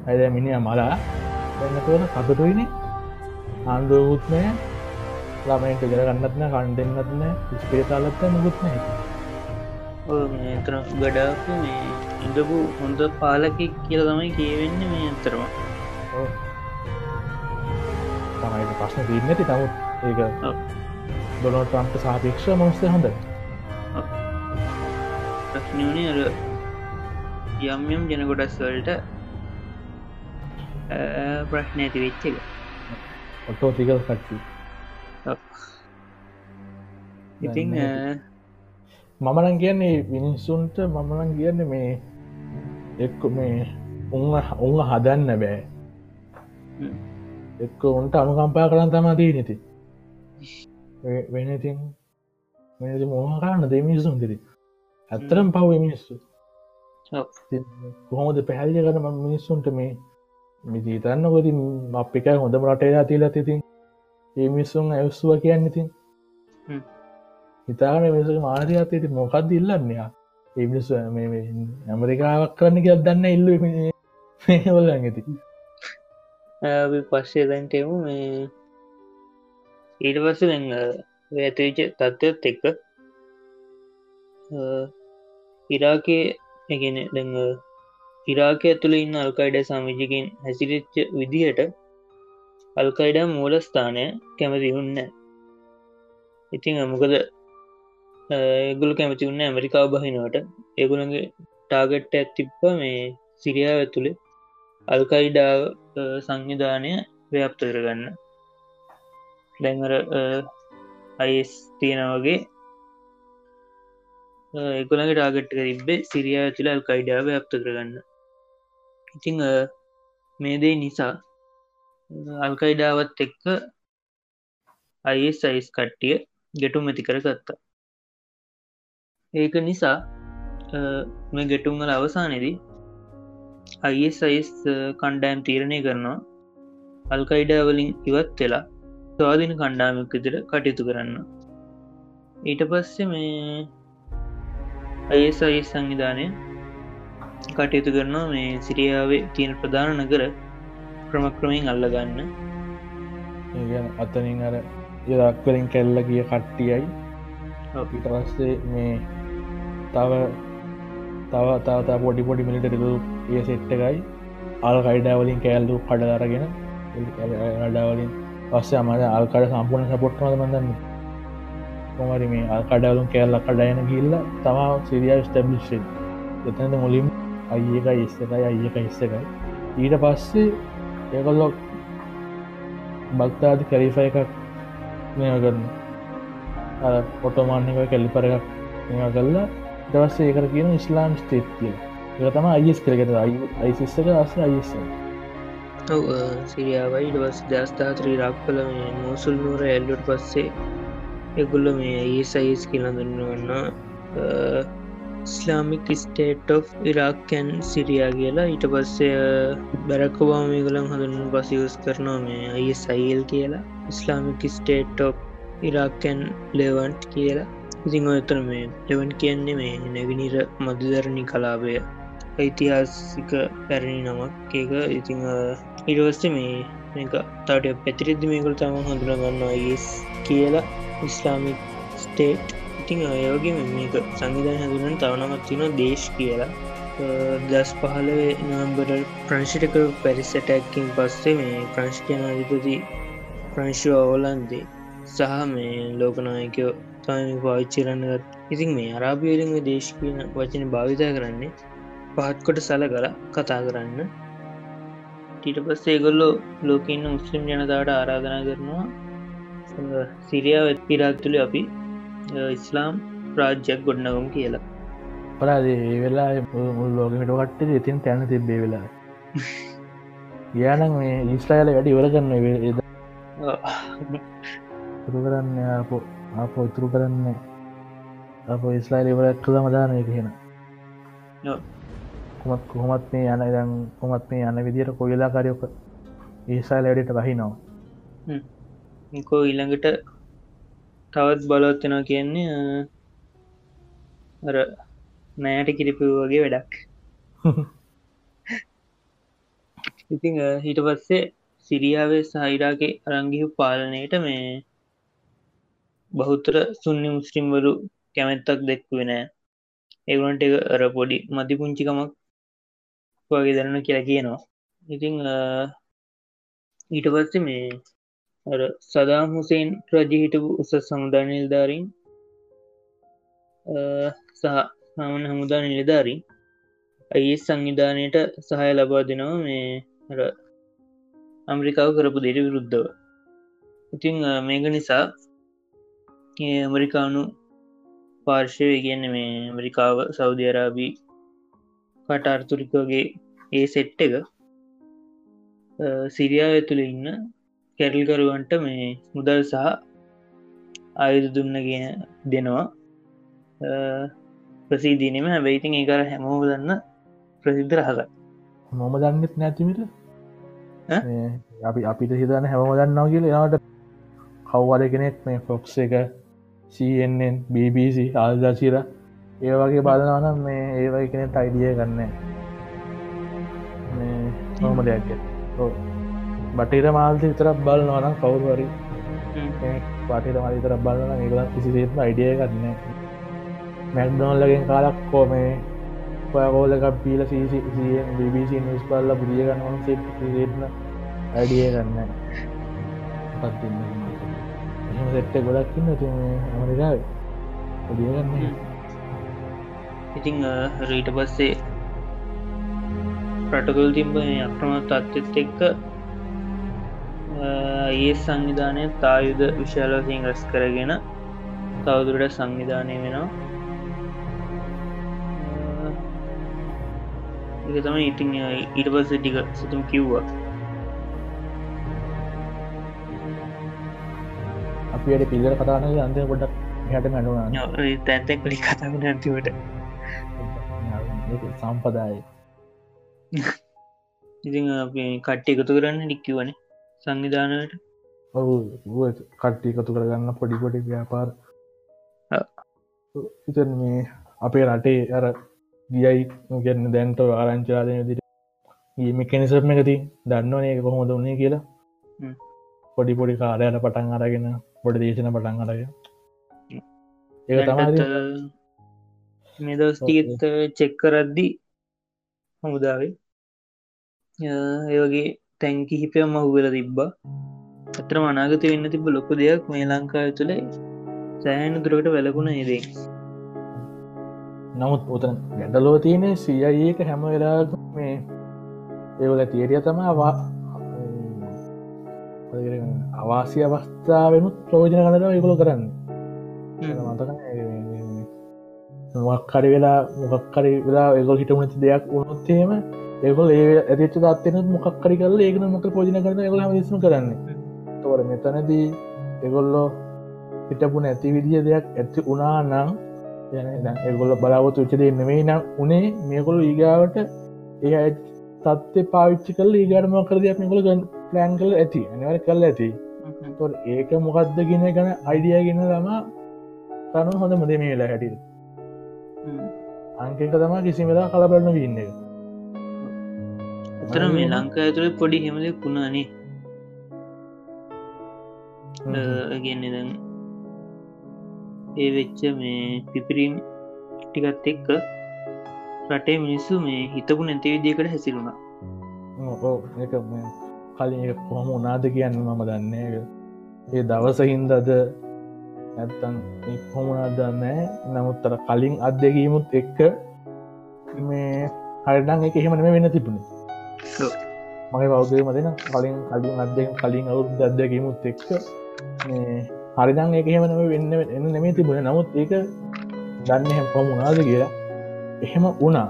ඇද මිනිිය මලා. දැන්නතුවන සතුටුයිනේ ආන්දුවකුත්නය ළමයිට ජර ගන්නත්න කණ්ඩෙන්න්නත්න ස්පේතාලත්ත මුකුත්න තර ගඩාප මේ ඉඳපු හොඳ පාලකෙක් කියල තමයි කියවෙන්න මේ අතරවා තමයිට ප්‍රශ්න දීන්නති තමුත් ඒක දොනොට ට්‍රම්ප සාපේක්ෂ මොස්ත හොඳ. ප්‍රශ්නවනේ අර යම් යම් ජනකොටස් වලට ප්‍රශ්නය ඇති වෙච්ච එක ඔටෝ තිකල් කට්ටි ඉතිං මමනන් කියන්නේ මිනිස්සුන්ට මමනන් කියන්න මේ එක්ක මේ උන් උන් හදන්න බෑ. එක්ක උන්ට අනුකම්පා කරන්න තමා දී නති වෙන ඉතින් මොහකාරන්න දෙමිනිසුන් දිරි ඇත්තරම් පව් මිනිස්සු. කොහොමද පැහැදිලි කරන මිනිස්සුන්ට මේ මිදිතන්න ගොති අප එක හොඳම රටේ තිීල තිතින් ඒ මිස්සුන් ඇවස්සුව කියන්න ඉතින්. හිතාන මිස මානතියත් ඇති මොකක්ද ඉල්ලන්නයා ඒ මිනිස්සු ඇමරිකාවක් කරන්න කියත් දන්න ඉල්ල වල ඇති පස්සේ දැන්ටෙමු මේ ඊට පස්ස ඇතිවිච තත්ත්වත් එක්ක ඉරාකේ එකන දැඟ ඉරාක ඇතුළ ඉන්න අල්කයිඩ සමිජිකින් හැසිරිච්ච විදිහට අල්කයිඩ මූලස්ථානය කැමති උන්න ඉතිං අමකද ඒගුල කැමති උන්න ඇමරිකාව බහිනවට. ඒගුලගේ ටාගට්ට ඇත්තිප්ප මේ සිරියාව ඇතුළේ. අල්කයිඩා සංවිධානය ව්‍යප්ත කරගන්න. දැඟර අයිස් තියෙනවගේ එකුලගේ ටාගට්ක තිබේ සිරියා තුළ අල්කයිඩාව ඇප්ත කරගන්න. ඉතිං මේ දේ නිසා. අල්කයිඩාවත් එක්ක අයිස් අයිස් කට්ටිය ගෙටුම් ඇති කර ගත්තා ඒක නිසා මේ ගෙටුම්ගල අවසානයේදී අයිස් අයිස් කණ්ඩෑම් තීරණය කරනවා. අල්කයිඩා වලින් ඉවත් වෙලා ස්වාධීන කණ්ඩාමක් ඉදිර කටයුතු කරන්න ඊට පස්සේ මේ අයිස් අයිස් සංවිධානය කටයුතු කරනවා මේ සිරියාවේ තියෙන ප්‍රධාන නගර ක්‍රමක්‍රමයෙන් අල්ලගන්න අතනින් අර යදක්වලින් කැල්ල ගිය කට්ටියයි. ඊට පස්සේ මේ තව තව තාතා පොඩි පොඩි මිලිටරිකු ඒ සෙට්ටකයි අල් කයිඩාවලින් කෑල්ලු කඩලාරගෙන අඩාවලින් පස්සේ අමට අල්කඩ සම්පූර්ණ සපොට්මද මඳන්න කොමරි මේ අල්කඩවලුම් කෑල්ල කඩයන ගිල්ල තමා සිරිය ස්ටබ්ලිෂ් එතනද මුලින් අයක ඉස්සකයි අයක ඉස්සකයි ඊට පස්සේ ඒකොල්ලො බක්තාති කරීෆ එකක් මෙගන්න පොටෝමාන්ක කෙල්ලිපර එකක් කල්ලා දවස්සේ ඒකට කියන ඉස්ලාම් ස්තේත්තිය එක තම අයිස් කරකට අයිසිස්සක අස අයිස්ස සිරියාවයි ඩවස් දස්ථාත්‍රී රක් කල මේ මෝසුල් නුවර එල්ලුට පස්සේ එගුල්ල මේ ඒ සයිස් කියල දුන්නවන්න ස්ලාමික් ස්ටේට් of ඉරාක්කැන් සිරියා කියලා. ඊට පස්සේ බැරක්කවා මේ ගලම් හඳුන්න පසිවස් කරනවා මේ අයි සයිල් කියලා. ඉස්ලාමික් ස්ටේට් of ඉරාක්කැන් ලෙවන්ට් කියලා. ඉතිං ඔයතන මේ ලෙවන් කියන්නේ මේ නැගිනිර මධදරණි කලාපය ඓතිහාසික පැරණි නමක්. ඒක ඉතිං ඉරවස්ස මේ මේක තට පැතිරිදදි මේකල් තම හඳුන ගන්න ඒස් කියලා. ඉස්ලාමික් ස්ටේට් ඉතිං අයෝගේ මේක සංවිධාන හැඳුනන් තවනමත් තින දේශ් කියලා. දස් පහලවේ නම්බර ප්‍රංශිටක පැරිසටැක්කින් පස්සේ මේ ප්‍රංශ්කයන අධිපති ප්‍රංශෝ අවලන්දේ සහ මේ ලෝකනායකයෝ තම පාවිච්චිරන්නගත් ඉතින් මේ අරාභියලින් දේශකීන වචන භාවිතා කරන්නේ පහත්කොට සල කර කතා කරන්න. ටීට පස් ඒගොල්ලෝ ලෝකඉන්න මුස්ලිම් ජනතාවට ආරාධනා කරනවා. සිරියාව ඉරාක් තුළ අපි ඉස්ලාම් රාජ්‍යයක් ගොඩනගම් කියලා පරාද ඒ වෙලා මුල් ලෝකමට කට්ට ඉතින් තැන තිබේ වෙලා යානන් මේ ඉස්ලාල වැඩි ඉවර කරන්න ඒද කරන්න අපෝ අප ඉතුරු කරන්න අප ඉස්ලාල් ඉවරක් කළ මදානය කියෙන කොමත් කොහොමත් මේ යන දම් කොමත් මේ යන විදියට කොයිලා කරයක ඒසාල් වැඩට බහි නවා කෝ ඊළඟට තවත් බලොත්වෙනවා කියන්නේ අර නෑට කිරිපි වගේ වැඩක්. ඉතිං හිට පස්සේ සිරියාවේ සහිරාගේ අරංගිහු පාලනයට මේ බහුතර සුන්නි මුස්ලිම්වරු කැමැත්තක් දෙක්වෙනෑ ඒගුණට අර පොඩි මති පුංචිකමක් වගේ දරන්න කියලා කියනවා. ඉතිං ඊට පස්ස මේ සදාම් හුසේන් රජ හිටපු උස සමුදා නිල්ධාරින් සහ සාමන හමුදා නිලධාරින්. අයි සංවිධානයට සහය ලබා දෙනවා මේ අර අම්රිකාව කරපු දෙට විරුද්ධව. ඉතිං මේක නිසා ඇමරිකානු පාර්ශවය කියන්න මේ ඇමරිකාව සෞධ අරාබී කට අර්තුරිකගේ ඒ සෙට් එක සිරියාව තුළ ඉන්න කැරල්කරුවන්ට මේ මුදල් සහ ආයුධ දුන්න කියන දෙනවා. ප්‍රසිදීනීම හැබැයිතින් ඒකර හැමෝ දන්න ප්‍රසිද්ධ රහක මොම දන්නෙත් නැතිමිට අපි අපිට හිතන්න හැම දන්නාව කියල යාට කව්වල කෙනෙක් මේ ෆොක්ස් එක CNN BBC ආල්ජාචීර ඒ වගේ බලනවනම් මේ ඒවයි කෙනෙට අයිඩිය ගන්න. නොම දෙයක් බටේර මාල්ත විතරක් බලනවනම් කවුරුවරි පාටට මලිතර බලන ඒකලත් කිසිදේම අයිඩිය ගන්න මැක්්ඩෝන්ලගෙන් කාලක් කෝමේ පයකෝලක පීල සිසින් BBC නිස් පල්ල පුදිය ගන්නවන සේටන අඩිය ගන්න පත් සෙට්ට ගොඩක්කින්න ති ඇමරිකාව පුදිය ගන්න ඉතිං රීට පස්සේ ප්‍රටකොල් තිම්බ අක්‍රම තත්ත්ත් එක්ක ඒ සංවිධානය තායුද විශාලසින් රැස් කරගෙන තවදුරට සංවිධානය වෙනවා එක තම ඉතින් ඊට පස්ස ටික සිතුම් කිව්වා අපියට පිල්ලර කතාන අන්ද ගොඩක් හට මැඩුනා තැන්තැක් කලි කතාව නැතිවට සම්පදායි ඉතින් කට්ටි එකතු කරන්න ඩික්කිවන සංවිධානයට ඔහු කට්ටි එකතු කරගන්න පොඩිපොඩි ව්‍යාපාර. ඉත මේ අපේ රටේ අර ගියයි. ගන්න දැන්ට ආරංචාලය දිට මිකනිසරම එකති දන්නවන කොහොමද උන්නේ කියලා. පොඩි පොඩි කාරයට පටන් අරගෙන පොඩි දේශන පටන් අරග ඒ තමයි මෙදස්ටිගත් චෙක්කරද්දි හමුදාවේ ඒවගේ තැන්කි හිපය මහුවෙල තිබ්බා. අතර මනාගත වෙන්න තිබ ලොකු දෙයක් මේ ලංකාව තුළේ සෑහන දුරකට වැලකුණ ඒදේ නමුත් උතන ගැඩලෝ තියන සියඒක හැම වෙලා මේ ඒවල තේරිය තමවා අවාසි අවස්ථාවනුත් ප්‍රෝජන කනර ඒකුල කරන්න මක්කරි වෙලා මොකක්කරි වෙලා ඒගොල් හිටමනති දෙයක් උනොත්තේම ඒගොල් ඒ ඇතිච දත්වන මොක්කරි කල ඒකන මොක පෝජන කරන ඒගල විසම කරන්න. තොර මෙතනදී එගොල්ලෝ හිටපු නැති විදිිය දෙයක් ඇති උනා නම් ඒගොල්ල බලාවතු විච්චදේ නෙමෙයි නම් උනේ මේකොළු ඊගාවට ඒ තත්ත පාවිච්චි කල ඒගටම කරදයක් මේකොළ ගන් ප්ලෑන් කල ඇති අනිවර කල් ඇති. ඒක මොකක්ද ගෙන ගැන අයිඩියගෙන තමා තනු හොඳ මද මේ වෙලා හැටිය අංකක තමා කිසි වෙලා කලබරන්න වන්න එක. එතර මේ ලංකා ඇතුළ පොඩි හෙමලෙක් වුණානේ ගන්න දැන් ඒ වෙච්ච මේ පිපිරීම් ටිකත් එක්ක රටේ මිනිස්සු මේ හිතපු නැති විදිකට හැසිරුණා. කලින් කොහොම උනාද කියන්න මම දන්නේ ඒ දවස හින්දද ඇත්තන් කොමුණත් දන්න නමුත්තර කලින් අත්දැකීමුත් එක්ක මේ හරිඩන් එක එහෙමනම වෙන්න තිබුණේ. මගේ බෞද්ධය මදන කලින් කලින් අත්දෙන් කලින් අවුත් අත්දැකීමුත් එක්ක හරිදන් එක එහෙමනම වෙන්න එන්න නෙමේ තිබුණ. නමුත් ඒක දන්න හැම් කොමුණාද කියලා. එහෙම වනා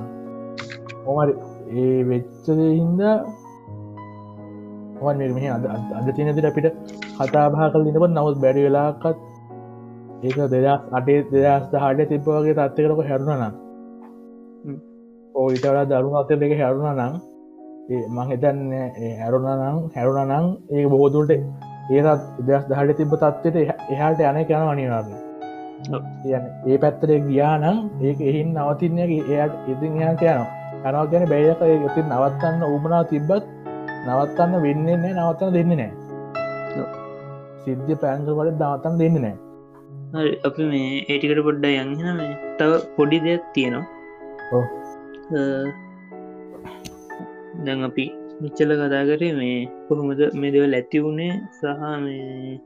ඔමරි ඒ වෙච්චදේ හින්දා මෙ අද අද තිනතිට අපිට කතා භා කල දිනපත් නවත් බැඩි වෙලාකත් ඒක දෙදස් අටේ දෙදස් හට තිබ්බවගේ තත්වකරක හැරුණනා ඕයිටලා දරුණු අතර දෙක හැරුණ නම් මං හිතන්න හැරුණ නම් හැරුණ නම් ඒ බෝදුට ඒත් දෙස් දහට තිබ තත්වයට එහාට යන කන අනිවාර්ය ඒ පැත්තරේ ගියා නම් ඒක එහින් නවතින්නගේ එයට ඉතින් හට යනවා. යනවා ගැන බැයක ඉතින් නවත්තන්න උමනාව තිබ්බත් නවත්තන්න වෙන්නන්නේ නවත්තන දෙන්න නෑ සිද්ධ පැන්සකට දවතන් දෙන්න නෑ අපි මේ ඒටිකට පොඩ්ඩ යංහෙන මේ තව පොඩි දෙයක් තියෙනවා. දැන් අපි මිච්චල කතා කරේ මේ කොහොමද මේ දෙවල් ඇති වුණේ සහ මේ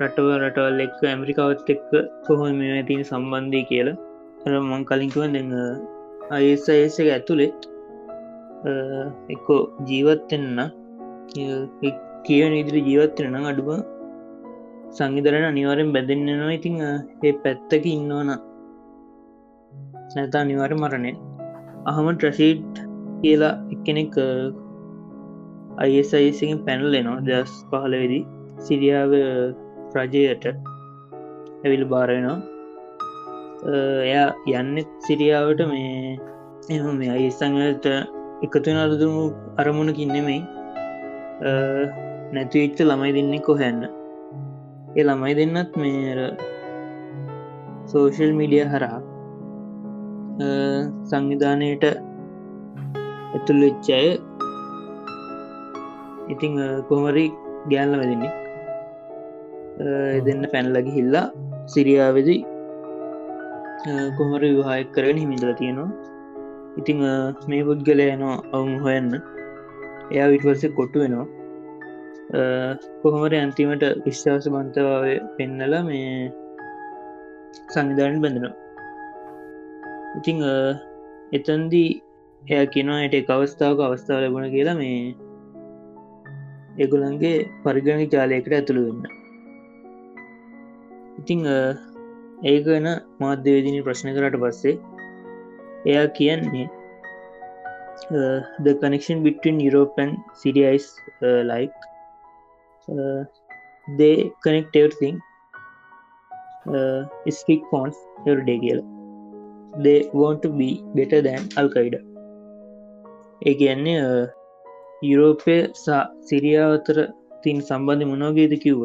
රටව රටවල් එක් ඇමරිකාවත් එක්ක කොහොම මේ ඇතින සම්බන්ධය කියලා. අර මං කලින්කුව දෙන්න අයසයස එක ඇතුළෙත් එක්කෝ ජීවත්වෙන්න කියවන ඉදිරි ජීවත්වෙන නම් අඩුව සංවිධරන අනිවාරෙන් බැඳෙන්න්නවා ඉතිං ඒ පැත්තක ඉන්නවන නැතා අනිවාර මරණය. අහම ට්‍රශීට් කියලා එක්කෙනෙක් අයිසයිසිෙන් පැනල් එනවා. දස් පහලවෙදි සිරියාව රජයට ඇවිල් බාරයනවා එයා යන්න සිරියාවට මේ එම මේ අයිස්සංට එකතු අරදුමු අරමුණකින් නෙමෙයි. නැතිවෙච්ච ළමයි දෙන්නේ කොහැන්න ඒ ළමයි දෙන්නත් මේ සෝෂල් මිඩිය හරා සංවිධානයට ඇතුළ වෙච්චය ඉතිං කොහමරි ගෑල්ල වැදන්නේ දෙන්න පැන්ලගි හිල්ලා සිරියාවෙදි කොහමර විවාහයක් කරගෙන හිමිදල තියෙනවා. ඉතිං මේ පුද්ගල යනවා අවුම් හොයන්න. එයා විටවර්ස කොට්ටු වෙනවා කොහොමර අන්තිමට විශ්වාස බන්තවාව පෙන්නල මේ සංවිධාන බඳනවා. ඉතිං එතන්දී එය කිනවායට එක අවස්ථාවක අවස්ථාව ලැබුණ කියලා මේ එගුලන්ගේ පරිගණක ජාලයකට ඇතුළු වෙන්න. ඉතිං ඒක වෙන මාධ්‍යවේදිනි ප්‍රශ්න කරට පස්සේ එයා කියන්නේ uh, the connection between Europe and Syria is uh, like uh, they connect everything uh, speak phones every day කියලා. They want to be better than Al-Qaeda ඒ කියන්නේ uh, යුරෝපය සා සිරියාව අතර තින් සම්බන්ධ මොනෝගේද කිව්ව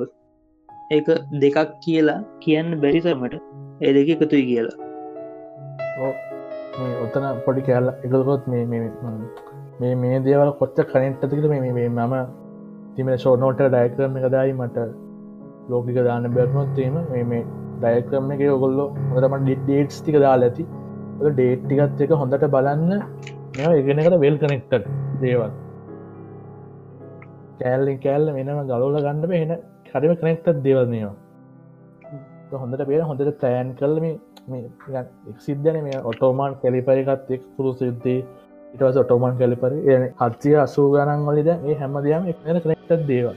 ඒක දෙකක් කියලා කියන්න බැරිතරමට ඒ දෙක එකතුයි කියලා. ඔත්තන පොඩි කෑල්ල එකකොත් මේ මේ මේ දේවල් කොච්ච කනෙන්ට්තිකට මේ මේ මම තිම ෂෝනෝට ඩයිකරම එක දයි මට ලෝකික දාන්න බැරනොත්වීම මේ ඩයක්‍රම එක ඔගොල්ලො හොටම ඩේට්ස් ටික දාලා ඇති. ඩේට් ටිකත් එක හොඳට බලන්න. මෙ එකනකට වෙල් කනෙක්ට දේවල්. කෑල්ලින් කෑල්ල වෙනම ගලෝල ගන්න වෙන හරිම කනෙක්ට දේවල්නවා හොඳට පේන හොඳට තෑන් කල්ම සිද්ධන මේ ඔටෝමාන් කැලිපරිකත් එක් පුරු සිද්ධී ඉටවස ඔටෝමන් කැලිපරි හත්සිය අසූ ගණන් වලිද ඒ හැමදයම් එක්න කනෙක්ට දේව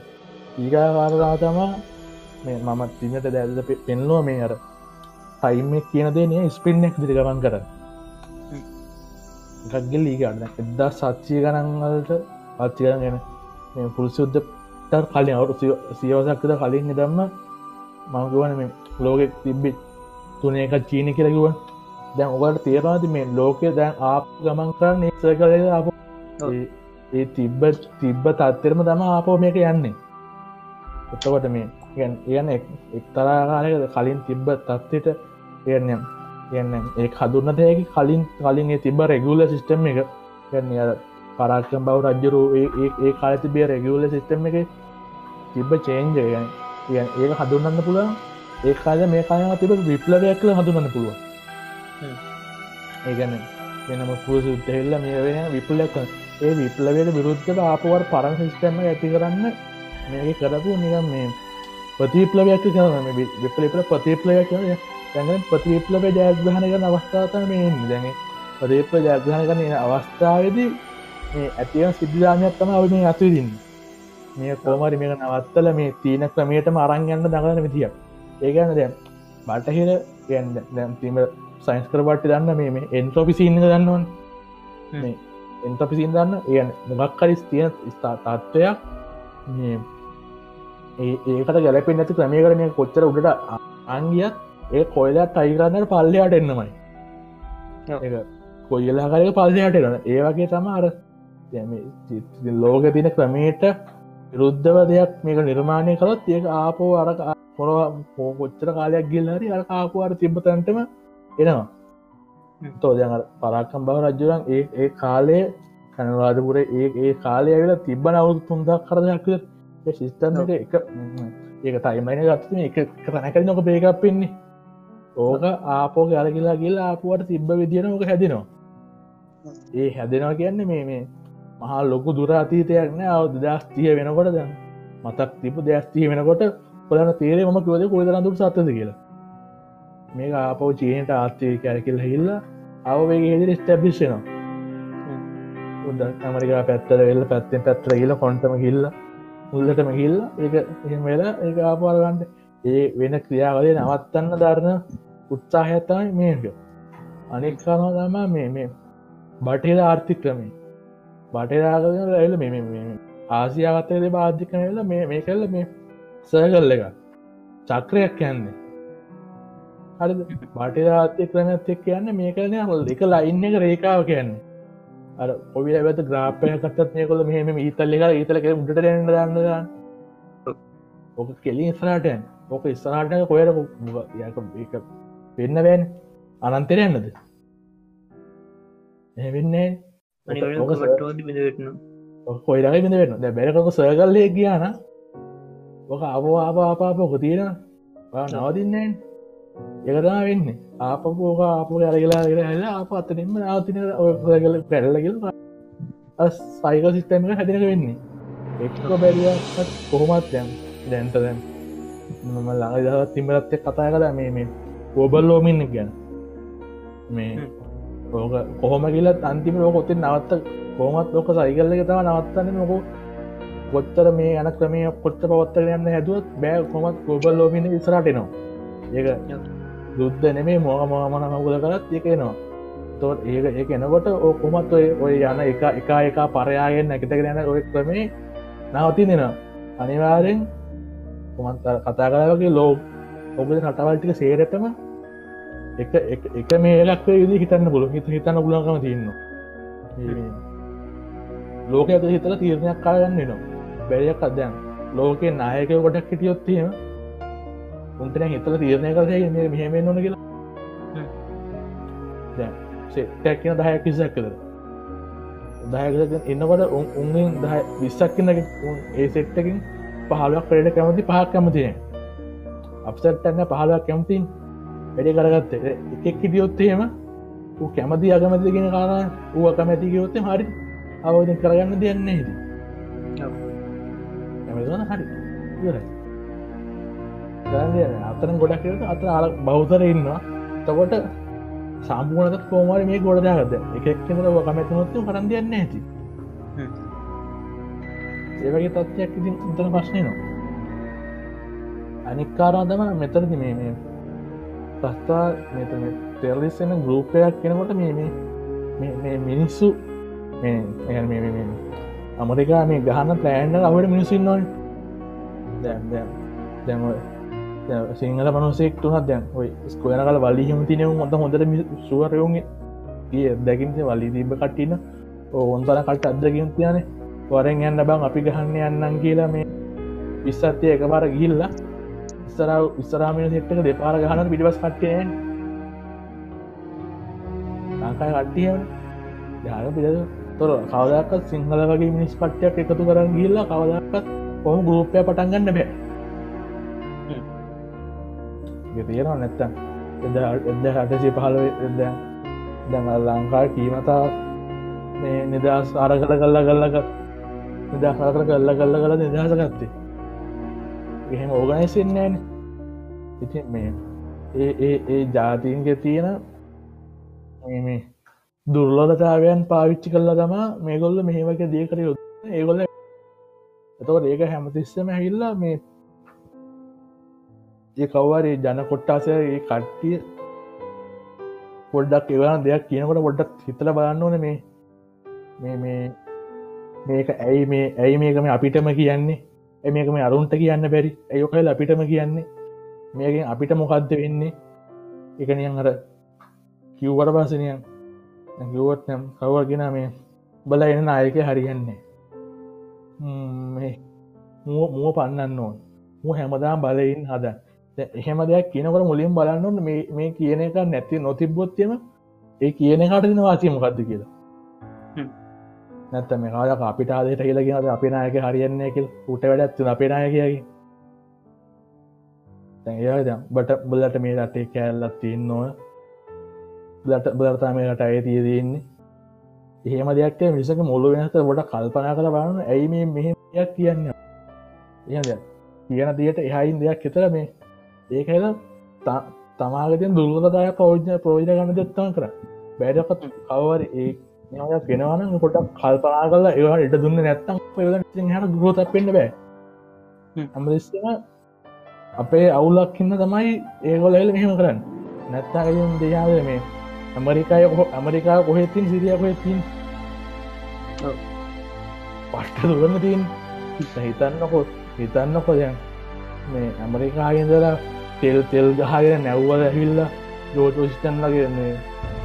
ඒකාකාරලා තමා මේ මම තිනට දැල්ද පෙන්ලුව මේ අර ටයිමක් කියන දේනේ ස්පින්නෙක් දිරිගමන් කර ගක්ගල් ලීගන්න එදදා සච්චිය ගණන්වලට පච්චිකරන ගැන පුල්සුද්ධ කලින් අවු සියවසක්කද කලින් දම්ම මංගුවන මේ ලෝකෙක් තිබ්බි තුනේ එක චීනි කියලකිව දැන් ඔකට තේරවාති මේ ලෝකය දැන් ආප ගමන් කරන්න නිස කලද අප ඒ තිබ්බ තිබ්බ තත්තරම තම ආපෝ මේක යන්නේ. එතකොට මේ යන එක්තරාකාරයකද කලින් තිබ්බ තත්වට එයනම් යන්න ඒ හදුන්නතයකි කලින් කලින් ඒ තිබ රෙගුල සිිස්ටම් එක යන්න අද පරාක්ෂම් බව රජ්ජරු ඒ කාලති බිය රෙගුල සිිස්ටම් එක තිබ්බ චේන්ජය ගැන ඒක හදුන්නන්න පුළුවන්. ඒ කාල මේ කාය තිබ විප්ලවයක් කළ හඳුනන්න පුළුව ඒගැන වෙනම පුරුස උත්තහෙල්ල මේ වෙන විපුලක් ඒ විප්ලවයට විරුද්ධ ආපුවර් පරණ සිිස්ටම ඇති කරන්න මේ කරපු නිකම් මේ ප්‍රතිප්ලවයක් කරන විපලිපල ප්‍රතිප්ලයක් කර දැඟ ප්‍රතිප්ලව ජයග්‍රහණක අවස්ථාවතන මේ දැන ප්‍රදේප ජයග්‍රහණ කරන අවස්ථාවදී ඇතිව සිද්ධානයක් තම අව මේ අතුවිදින්න මේ කෝමරි මේ නවත්තල මේ තීන ක්‍රමයටම අරංගන්න දඟන විදිියක්. ඒගැන දැම් බටහිර දැම් තිීම සයින්ස් කරබට්ට දන්න මේ එන්ට්‍රොපිසින්න දන්නවන්. එන්ට්‍රපිසින් දන්න ඒ මොගක්කරිස් තියෙන ස්ථා තත්ත්වයක් ඒකට ගැලපෙන් නැති ක්‍රමය කරනය කොච්චර උඩට අංගියත් ඒ කොයිලත් අයිකරන්නට පල්ලයාට එන්නමයි. කොයිලා කරක පල්ලයාට එන ඒවගේ තම අර ලෝක තින ක්‍රමේට විරුද්ධව දෙයක් මේක නිර්මාණය කළොත් ඒක ආපෝ අර පොරවා පෝ කොච්චර කාලයක් ගිල්හරි අර ආපුවාර තිබ්බතන්ටම එනවා. තෝදන පරාකම් බව රජ්ජුරන් ඒ ඒ කාලේ කනවාදපුර ඒ ඒ කාලය වෙලා තිබ්බන අවුදු තුන්දක් කරදයක් සිිස්ටන්ට එක ඒක තයිමයින ගත්ම එක කරනැකර නොක බේකක් පෙන්නේ ඕක ආපෝ ගලකිලා ගිල්ලා ආපුුවට තිබ්බ විදින ඕක හැදෙනවා. ඒ හැදෙනවා කියන්න මේ මේ මහා ලොකු දුර අතීතයක් නෑ. අව දස්තිය වෙනකොට දැන් මතක් තිබ දස්තිය වෙනකොට පලන තේරේ ම කිවද කොයිදරඳුර සත්තද කියලා මේ ආපව චීනයට ආත්තය කැරකිල් හිල්ල අවගේ හෙදිර ස්ටැබිෂනවා උද ඇමරිකා පැත්තර වෙල්ල පැත්තෙන් පැත්තර කියල කොන්ටම හිල්ල මුල්ලටම ගිල්ල ඒ එහෙම වෙලා ඒ ආපාරගන්ට ඒ වෙන ක්‍රියාවලේ නවත්තන්න දරණ උත්සාහයත්තයි මේක. අනෙක් කරනවා තම මේ මේ බටහිර ආර්ථික ක්‍රමේ බටරාගල ඇල මෙ ආසියාගත්තේ බාධිකනල මේ මේ කල්ල මේ සෑගල්ල එක චක්‍රයක් යන්නේ. හරි බටරාත්ය ක්‍රමත් එක් කියන්න මේ කරන හොල් එක ලයින්න එක රේකාව කියන්නේ. අර ඔබි ඇත ග්‍රාපය කතත් මේකොල මෙහම ඊතල්ල එක ඊතලක උට රන්න දන්න ඕක කෙලි ඉස්රාටයන් ඕක ඉස්සරාට කොයට යක පෙන්න්න බෑන්. අනන්තරය යන්නද? එවෙන්නේ කොයිරග බිඳ වෙන්න දැ බැරකොක සයකල්ලය කියන්න ඕක අපෝ ආප ආපාපක තියෙන නවතින්නේ එකතා වෙන්න ආපපෝක ආපු අරගලා ල ආප අතනෙම ආතින ඔයගල පැරලගල සයික සිිස්ටමක හැදිනක වෙන්නේ. එක්ක බැරිියත් කොහොමත් යම් දැන්ත දැන්. මම ළඟ දවත් තිමරත්ය කතා කලා මේ මේ ගෝබල් ලෝමින්න ගැන. මේ ඕක කොහොම කියලත් අන්තිම ලෝක ඔත්තෙන් නවත්ත කොහොමත් ලෝක සයිකල්ල එක තම නවත්තන්න නොක කොත්තර මේ යන ක්‍රමය කොත්ත පවත්තර යන්න හැදුවත් බෑ කොමත් ගෝබල් ලෝමින ඉස්රටනවා ඒක යුද්ධ නෙමේ මොහ මොහමන මකුද කරත් එකනවා තොත් ඒක ඒක එනකොට ඕ කොමත් ඔය ඔය යන එක එක එක පරයාගෙන් නැකිතක යන ඔය ක්‍රමේ නවති දෙෙන අනිවාරෙන් කොමත් කතා කරවගේ ලෝ ඔබ රටවල්ටික සේරටම එක එක මේ ලක් යුද හිතන්න පුල හිත හිතන්න පුලකම තියන්න ලෝක ඇත හිතල තීරණයක් කාගන්න නවා බැරියක් අදයන් ලෝකෙ නායක ගොඩක් හිටියොත්තිීම උන්ටන හිතල තීරණය කරය මෙහෙම නොන කියලා. සෙට්ටැක් කියන දහයක් කිසක් කළ දහක එන්නකොට උන්ෙන් දහ විස්සක් කියන්න ඒ සෙට්ටකින් පහලක් පෙඩ කැමති පහක් කැමතිය අපසටන්න පහලක් කැමතින් වැඩි කරගත්ත. එකෙක් හිටියොත්තේම කැමති අගමතිගෙන කාර ඌ කමැති ගයොත්තේ හරි අවධ කරගන්න දෙයන්න ඇමතුන හරි. ඉරයි අතරන ගොඩක් අත අල බෞතර ඉන්නවා. තකොට සම්පූනත කෝමර මේ ගොඩදාගද එකක් කෙනර කමැතිනොත්ත කරන් දෙයන්න ඇති ඒවගේ තත්ත්යක් ඉතින් ඉතන ප්‍රශ්නය නවා අනික්කාරාදම මෙතරදි මේ මේ ප්‍රස්ථා මෙතන තෙරලිස්සෙන ගරූපයක් කෙනකොට මේ මේ මිනිස්සු අමරිකා මේ ගහන්න පලෑන්ඩ අවට මිනිසින් නොන් දැම් දැම සිංහල පනසෙක් තුහත් දැන් ඔයි ස්කොයන කල වලි හිමතිනව හොඳ හොඳට සුවරයුන්ගේ ගිය දැකින්සේ වලි තිබ කට්ටින ඔොන්තන කට අදකින් තියන. වරෙන් යන්න බං අපි ගහන්න යන්නන් කියලා මේ විස්සත්ය එකබර ගිල්ලා ඉස්සරාව ඉස්සරාමය සෙට්ක දෙපාර ගහන පිටිබස් කට්ටයෙන් ලංකාය කට්ටිය යාග පිට තොර කවදක්ත් සිංහල වගේ මිනිස් පට්ටයක් එකතු කරන්න ගිල්ලා කවදක්ත් කොහොම ගරූපය පටන්ගන්න බෑ. තියෙනවා. නැත්තම් එද එද හටසි පහල එද දැම ලංකා කීමතා මේ නිදස් ආර කළ කල්ලා කල්ලක නිදහසාකර කල්ල කල්ල කළ නිදහස ගත්තේ. එහෙම ඕගනයිසින්නෑන ඉති මේ ඒ ඒ ඒ ජාතීන්ගේ තියෙන මේ දුර්ලධතාවයන් පාවිච්චි කල්ල තමා මේගොල්ල මෙහෙමක දේකර යුත් ඒගොල්ල එතකොට ඒක හැමතිස්සම ඇහිල්ලා මේ ඒ කව්වාරේ ජන කොට්ටාසය ඒ කට්ටිය පොඩ්ඩක් එවන දෙයක් කියනකොට පොඩ්ඩක් හිතල බලන්න ඕන මේ. මේ මේ මේක ඇයි මේ ඇයි මේකම අපිටම කියන්නේ? මේකම අරුන්ට කියන්න බැරි? ඇයොකයිල් අපිටම කියන්නේ? මේකින් අපිට මොකක්ද වෙන්නේ? එකනියන් අර කිව්වට පාසනයන් ගුවත් නම් කවගෙන මේ බල එන නායක හරියන්නේ මුව පන්නන්න ඕන්. මු හැමදාම් බලයින් හදන් එහෙම දෙයක් කියනකට මුලින් බලන්න මේ කියන එක නැති නොතිබ්බොත්යම ඒ කියන කට දින වාචයමකක්ද කියලා. නැත්ත මේ කාද අපිට ආදයට කියලා කියනද අපි නායක හරියන්නේ කියල්. උට වැඩ ඇත්තු අපේ නායකයකි ඒද බට බලට මේ රටේ කෑල්ලත් තියෙන් නොව ලට බලර්තා මේ රට අය තිය දෙන්නේ එහෙම දෙයක් මිසක මුල්ල වෙනත බොට කල්පනා කළ බලන්න ඇයි මේ මෙහෙමයක් කියන්න? එහද කියන දියට එහයින් දෙයක් එතර මේ ඒකල තමාගතින් දුර්ලදාය පෞද්ජ ප්‍රෝජ ගන්න දෙත්තම කර බෑඩකත් කවර ඒ ගෙනවන කොටක් කල්පනා කල ඒවා එට දුන්න නැත්තම් හට ග්‍රෝත පෙන්න්න බෑ. හ්ම්. ඇමරිස්සම අපේ අවුලක්කින්න තමයි ඒගොලල මෙහෙම කරන්න. නැත්තාගලින් දෙයාව මේ ඇමරිකාය ඇමරිකා කොහෙතින් සිරිය කොහෙතින් ඔව්. පට්ට දුවන්න තින් හිතන්නකො හිතන්නකො දැන් මේ ඇමරිකාගෙන්දලා තෙල් තෙල් ගහගෙන නැව්වල ඇවිල්ල? ජෝටෝෂිතන්ලගේ මේ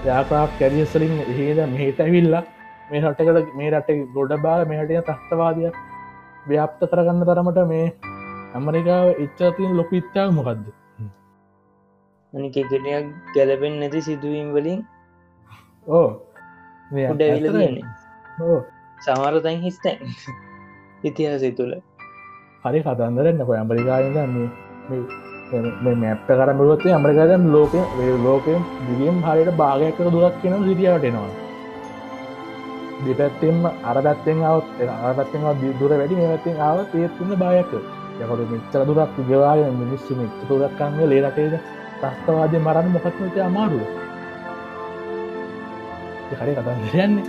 යාපා කැරියස්සලින් එහෙද මෙහට ඇවිල්ලා? මේ රටකට මේ රට ගොඩ බාල මෙහටිය තස්තවාදය ව්‍යාප්ත කරගන්න තරමට මේ ඇමරිකාව එච්චාතින් ලොක ඉත්තාව මොකක්ද අනික එකටයක් ගැලපෙන් නැති සිදුවීම් වලින් ඕ. ඕ. සමාරතැන් හිස්තැන්. ඉතිහාසය තුළ. හරි කතන්දරන්න කො ඇමරිකාද මේ මැප්ට කරමරුවත්තේ ඇමරිකාදම් ලෝක ලෝකෙන් දිගම් හරියට භාගයක දුරක් කියන සිටියටෙනවා දෙපැත්තෙම අරදත්තෙන් අවත් අරපත්තෙන් දුර වැඩි මේවත්තෙන් ආවත් ඒත්තුන්න බායක යකොට මෙච්චර දුරක් ගවාය මිනිස්සු මෙච්ච තුරක්කන්න ලේරටේද තස්තවාදය මරන්න මොකක්නට අමාරුව? හරි කතන්දරයන්නේ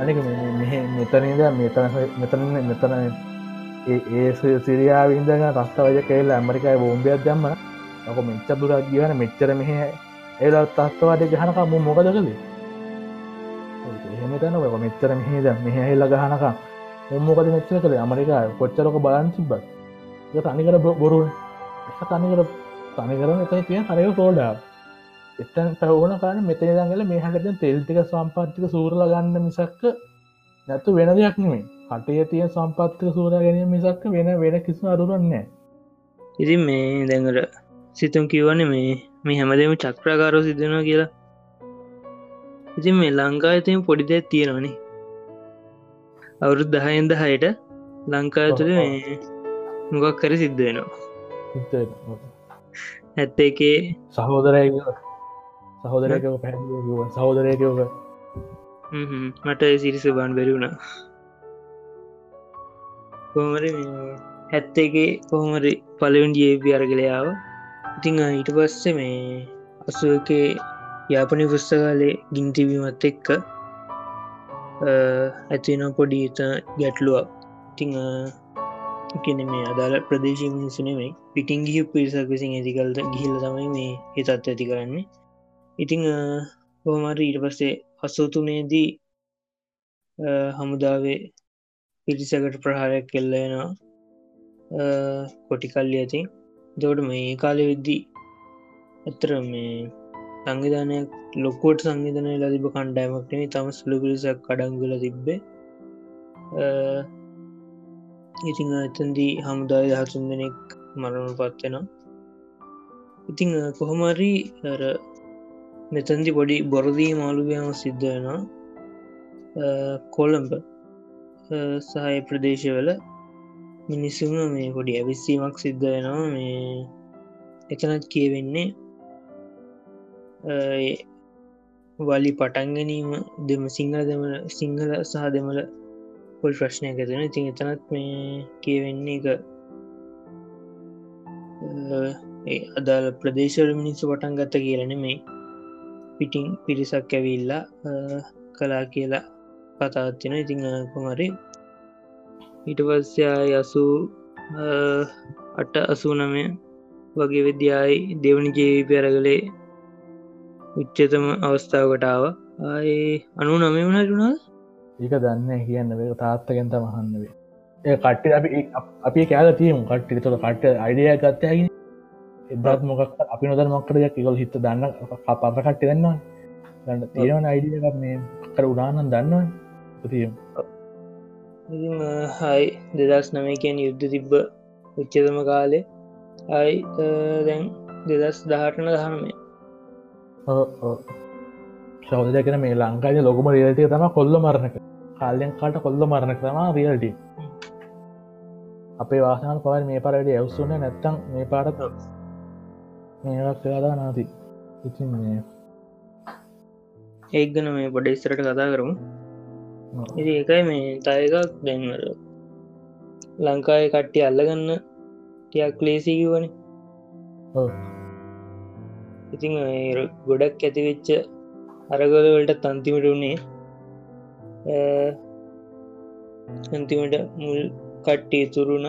අනික මෙහ මෙතනද මෙතන මෙතන මෙතන ඒ සිරියාවින්දග තස්තවජ කේල ඇමරිකායි බෝම්බයක් දම්ම. ලක මෙච්ච දුරක් ගවන මෙච්චර මෙහ ඒල තස්තවාදය ගහනක මු මොකද කළේ? එහෙමතන ඔක මෙච්චර මෙහේද මෙහහිල්ල ගහනක උම්මොකද මෙච්චර කළ? ඇමරිකා කොච්චරක බලන් තිබ්බ ඒ තනිකර බොරුව තනිකර තනිකරන එතන තිය හරය තෝඩා එතන් පැවන කාන මෙතන දඟල මේ හට තෙල්ටික සම්පාතික සූරල ගන්න මිසක්ක නැතු වෙන දෙයක් නෙමේ කටේ තිය සම්පත්තික සූර ගැනීම මිසක්ක වෙන වෙන කිසි අරුරන්නේ ඉතින් මේ දැඟට සිතුම් කිවන මේ මේ හැමදම චක්‍රාකාරෝ සිදනවා කියලා. ඉතින් මේ ලංකා ඇතිම පොඩි දෙයක් තියෙනවනේ. අවුරුද් දහයෙන්ද හයට ලංකා තුළ මොකක් කර සිද්ධ වෙනවා. ඇත්ත එකේ සහෝදරය සහෝදරයක පැ සහෝදරයකෝක. මට සිරිස බන් බැරිවුණා කොහමර හැත්තේගේ කොහොමරි පලවන් ජේපි අරගලයාව ඉතිං ඊට පස්සේ මේ අසුවකේ යාපනි පුස්තකාලේ ගින්තිවීමත් එක්ක ඇතින පොඩි ගැටලුවක්. ඉතිං කියන මේ අදාල ප්‍රදේශ මිනිසුනේ පිටිං ගිහි පිරිසක් විසින් ඇතිකල්ද ගිහිල්ල තමයි මේ හිතත් ඇති කරන්නේ. ඉතිං හෝමර ඊට පස්සේ අසෝතුනේදී හමුදාවේ පිරිසකට ප්‍රහාරයක් කෙල්ලෙනවා කොටිකල්ලි ඇති. දවට මේ කාලෙ විද්දී ඇතර මේ සංවිධානයක් ලොකෝට සංවිධනය ලතිබ කණ්ඩෑමක්නේ තම සුළු පිරිසක් කඩංගල තිබ්බේ. ඉතිං ඇතන්දී හමුදාය දහතුන් දෙනෙක් මරණු පත්වෙනවා ඉතිං කොහොමරී මෙතන්දි පොඩි බොරදී මාළුගයාම සිද්ධ වෙනවා. කොළඹ. සහය ප්‍රදේශවල මිනිස්සුම මේ පොඩි ඇවිස්සීමක් සිද්ධ වෙනවා. මේ එතනත් කියවෙන්නේ වලි පටන් ගැනීම දෙම සිංහල දෙමල සිංහල සහ දෙමල පොල් ප්‍රශ්නයක් ඇතින ඉතින් එතනත් මේ කියවෙන්නේ එක අදාළ ප්‍රදේශවල මිනිස්සු පටන් ගත්ත කියලන මේ පිටිං පිරිසක් ඇවිල්ලා කලා කියලා කතාත්තින ඉතිං කොමරි ඊට පස්සයා යසු අට අසූ නමය වගේ විද්‍යායි දෙවනි ජීවිපි අරගලේ උච්චතම අවස්ථාවකටාව ආය අනු නමය වුණ රුණා ඒක දන්න කියන්න. වේ තාත්තගෙන්ත මහන්නවේ ඒ කට්ටි අපි අපි කෑල තියම. කට්ටි තුළ කට අයිඩිය ගත්තයගෙන එදත් මොකක් අපි නොදර මොක්කරයක් එකකොල් හිත දන්න පප කට්ටි දන්නවා ගන්න තියෙනවන අයිඩිය මේ කර උඩානන් දන්නවා තියම් හයි දෙදස් නමයකෙන් යුද්ධ තිබ්බ උච්චතම කාලේ. අයි දැන් දෙදස් දහටන දහනමේ සෞදකන මේ ලංකාය ලොකම රියල්ටිය තම කොල්ල මරණක. කාලයෙන් කාට කොල්ල මරණක තම රියල්ට අපේ වාසන පවල් මේ පරට ඇවස්සුන්න නැත්තං මේ පාරත් මේක් කලාදා නාති. ඉතින් ඒක්ගන මේ බොඩ ඉස්තරට කතා කරමු ඉති ඒකයි මේ තයකක් දැන්වල. ලංකාය කට්ටි අල්ලගන්න ටියක් ලේසිකිවන ඉතිං ගොඩක් ඇතිවෙච්ච අරගල වලට තන්තිමට වුණේ අන්තිමට මුල් කට්ටි තුරුණ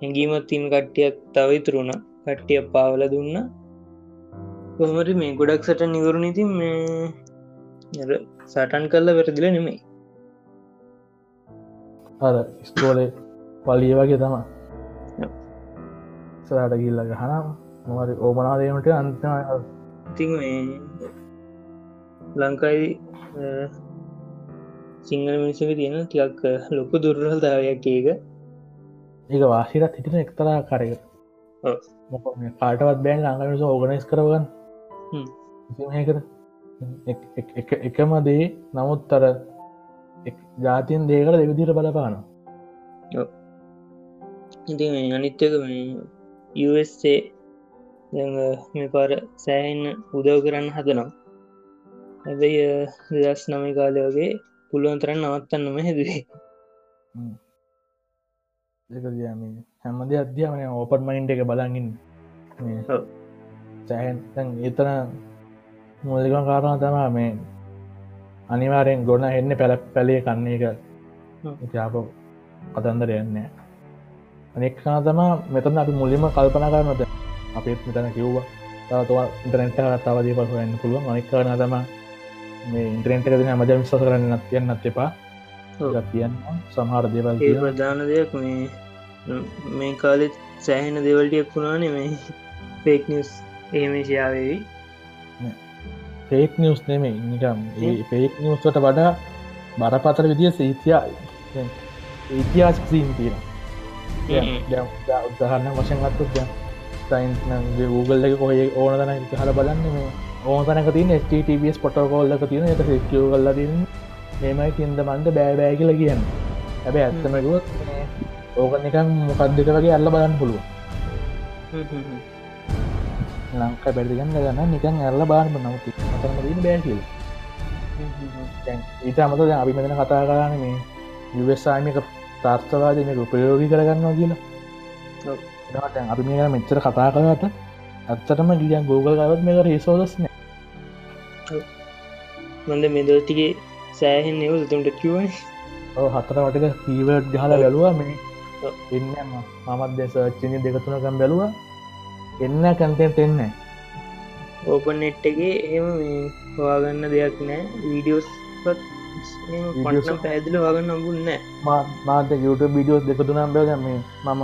හැඟීමත් තින් කට්ටියක් තව ඉතුරුණ කට්ටිය පාවල දුන්න. කොහමට මේ ගොඩක් සට නිවරුණ ඉතින් මේ සටන් කල්ල වැරදිල නෙමෙයි. අර ස්කෝලේ පලිය වගේ තමා සට ගිල්ල ගහනම් මොරි ඕමනාදීමට අන්තම ඉතින් ලංකායි සිංහල මිනිසක තියෙන ටියක් ලොකු දුර්රහල් දාවයක් ඒක. ඒක වාසිරත් හිටින එක්තරා කරක කාටවත් බෑන් ලංඟමිස ඕගනස් කරගන්න කර එකම දේ නමුත් අර ජාතියන් දේකට දෙවිදිර බලපාන ඉති අනිත්‍යක USA මේ පාර සෑහෙන් උදව් කරන්න හදනවා. හැබැයි දස් නමයි කාලය වගේ පුළුවන් තරන්න නවත්තන්නම හැදුවේ. හැමද අධ්‍යාමනය ඕපන් මයින්ඩ එක බලගින් සෑහන් ඒතන මුලිකන් කාරණ තමා මේ අනිවාරයෙන් ගොඩ එන්න පැල පැලේ කන්නේ එක. ජාප කතන්දර යන්න අනෙක්නා තමා මෙතන අපි මුලිම කල්පන කරනද අපිත් මෙතන කිව්වා. තව ඉන්ටරෙන්ට තවදී පසුවෙන්න්න පුළුවන්. අනික්කාන තම මේ ඉන්ටරෙන්ට දෙන මජ විශස කරන්න නත්යන්නත් එපා. තියන්න සමහර දේවල් ප්‍රධාන දෙයක් මේ මේ කාලෙත් සෑහෙන දෙවල්ටියක් වුණානේ මේ පේක් නිස් ඒමේශයාවේවි පේක් නිවස් නෙමේ නිකම් පේක් නිවස්ට වඩා බරපතර විදිිය සීතියා ඉතිහාස් සීන් තියෙන උදහන්න වශයෙන් අත්තු සයින් ගූගල් එක කොහ ඕන තන හල බලන්න මේ ඕන තනක තින ස්ටබස් පොටකෝල්ලක තියෙන එක ක්ෝ කල්ල තින්න මේමයි තින්ද මන්ද බෑබෑ කියල කියන්න. හැබැ ඇත්තමකුවත් ඕක නිකන් මොකක්දක වගේ අල්ල බලන්න පුළුව ලංකා බැරිගන්න ගන්න නිකන් ඇල්ල බාර්ම නවති මතරම බෑ කියල. ඊට අමත අපි මෙතන කතා කරන්න මේ යුවස්සාමික තාර්ථවාද මේක ප්‍රයෝගි කරගන්නවා කියලා. අපි මේ මෙච්චර කතා කරට ඇත්තටම ගියන් ගෝගල් ගවත් මේක රේසෝදස්න මන්ද මෙදටිගේ සෑහෙන් එව තුන්ට කිවයි හතර වටක කීවට් ගහල වැලවා මේ. එන්න මමත් දෙසච්චනය දෙකතුනකම් බැලවා. එන්න කැන්තෙන්ට එන්න ඕපන් නෙට්ටගේ එහෙම මේ හවාගන්න දෙයක් නෑ. වීඩියෝස් පටනම් පැදිල වගන්න අබුන්න මාත YouTube විඩියෝස් දෙකතුනම් බැල මේ මම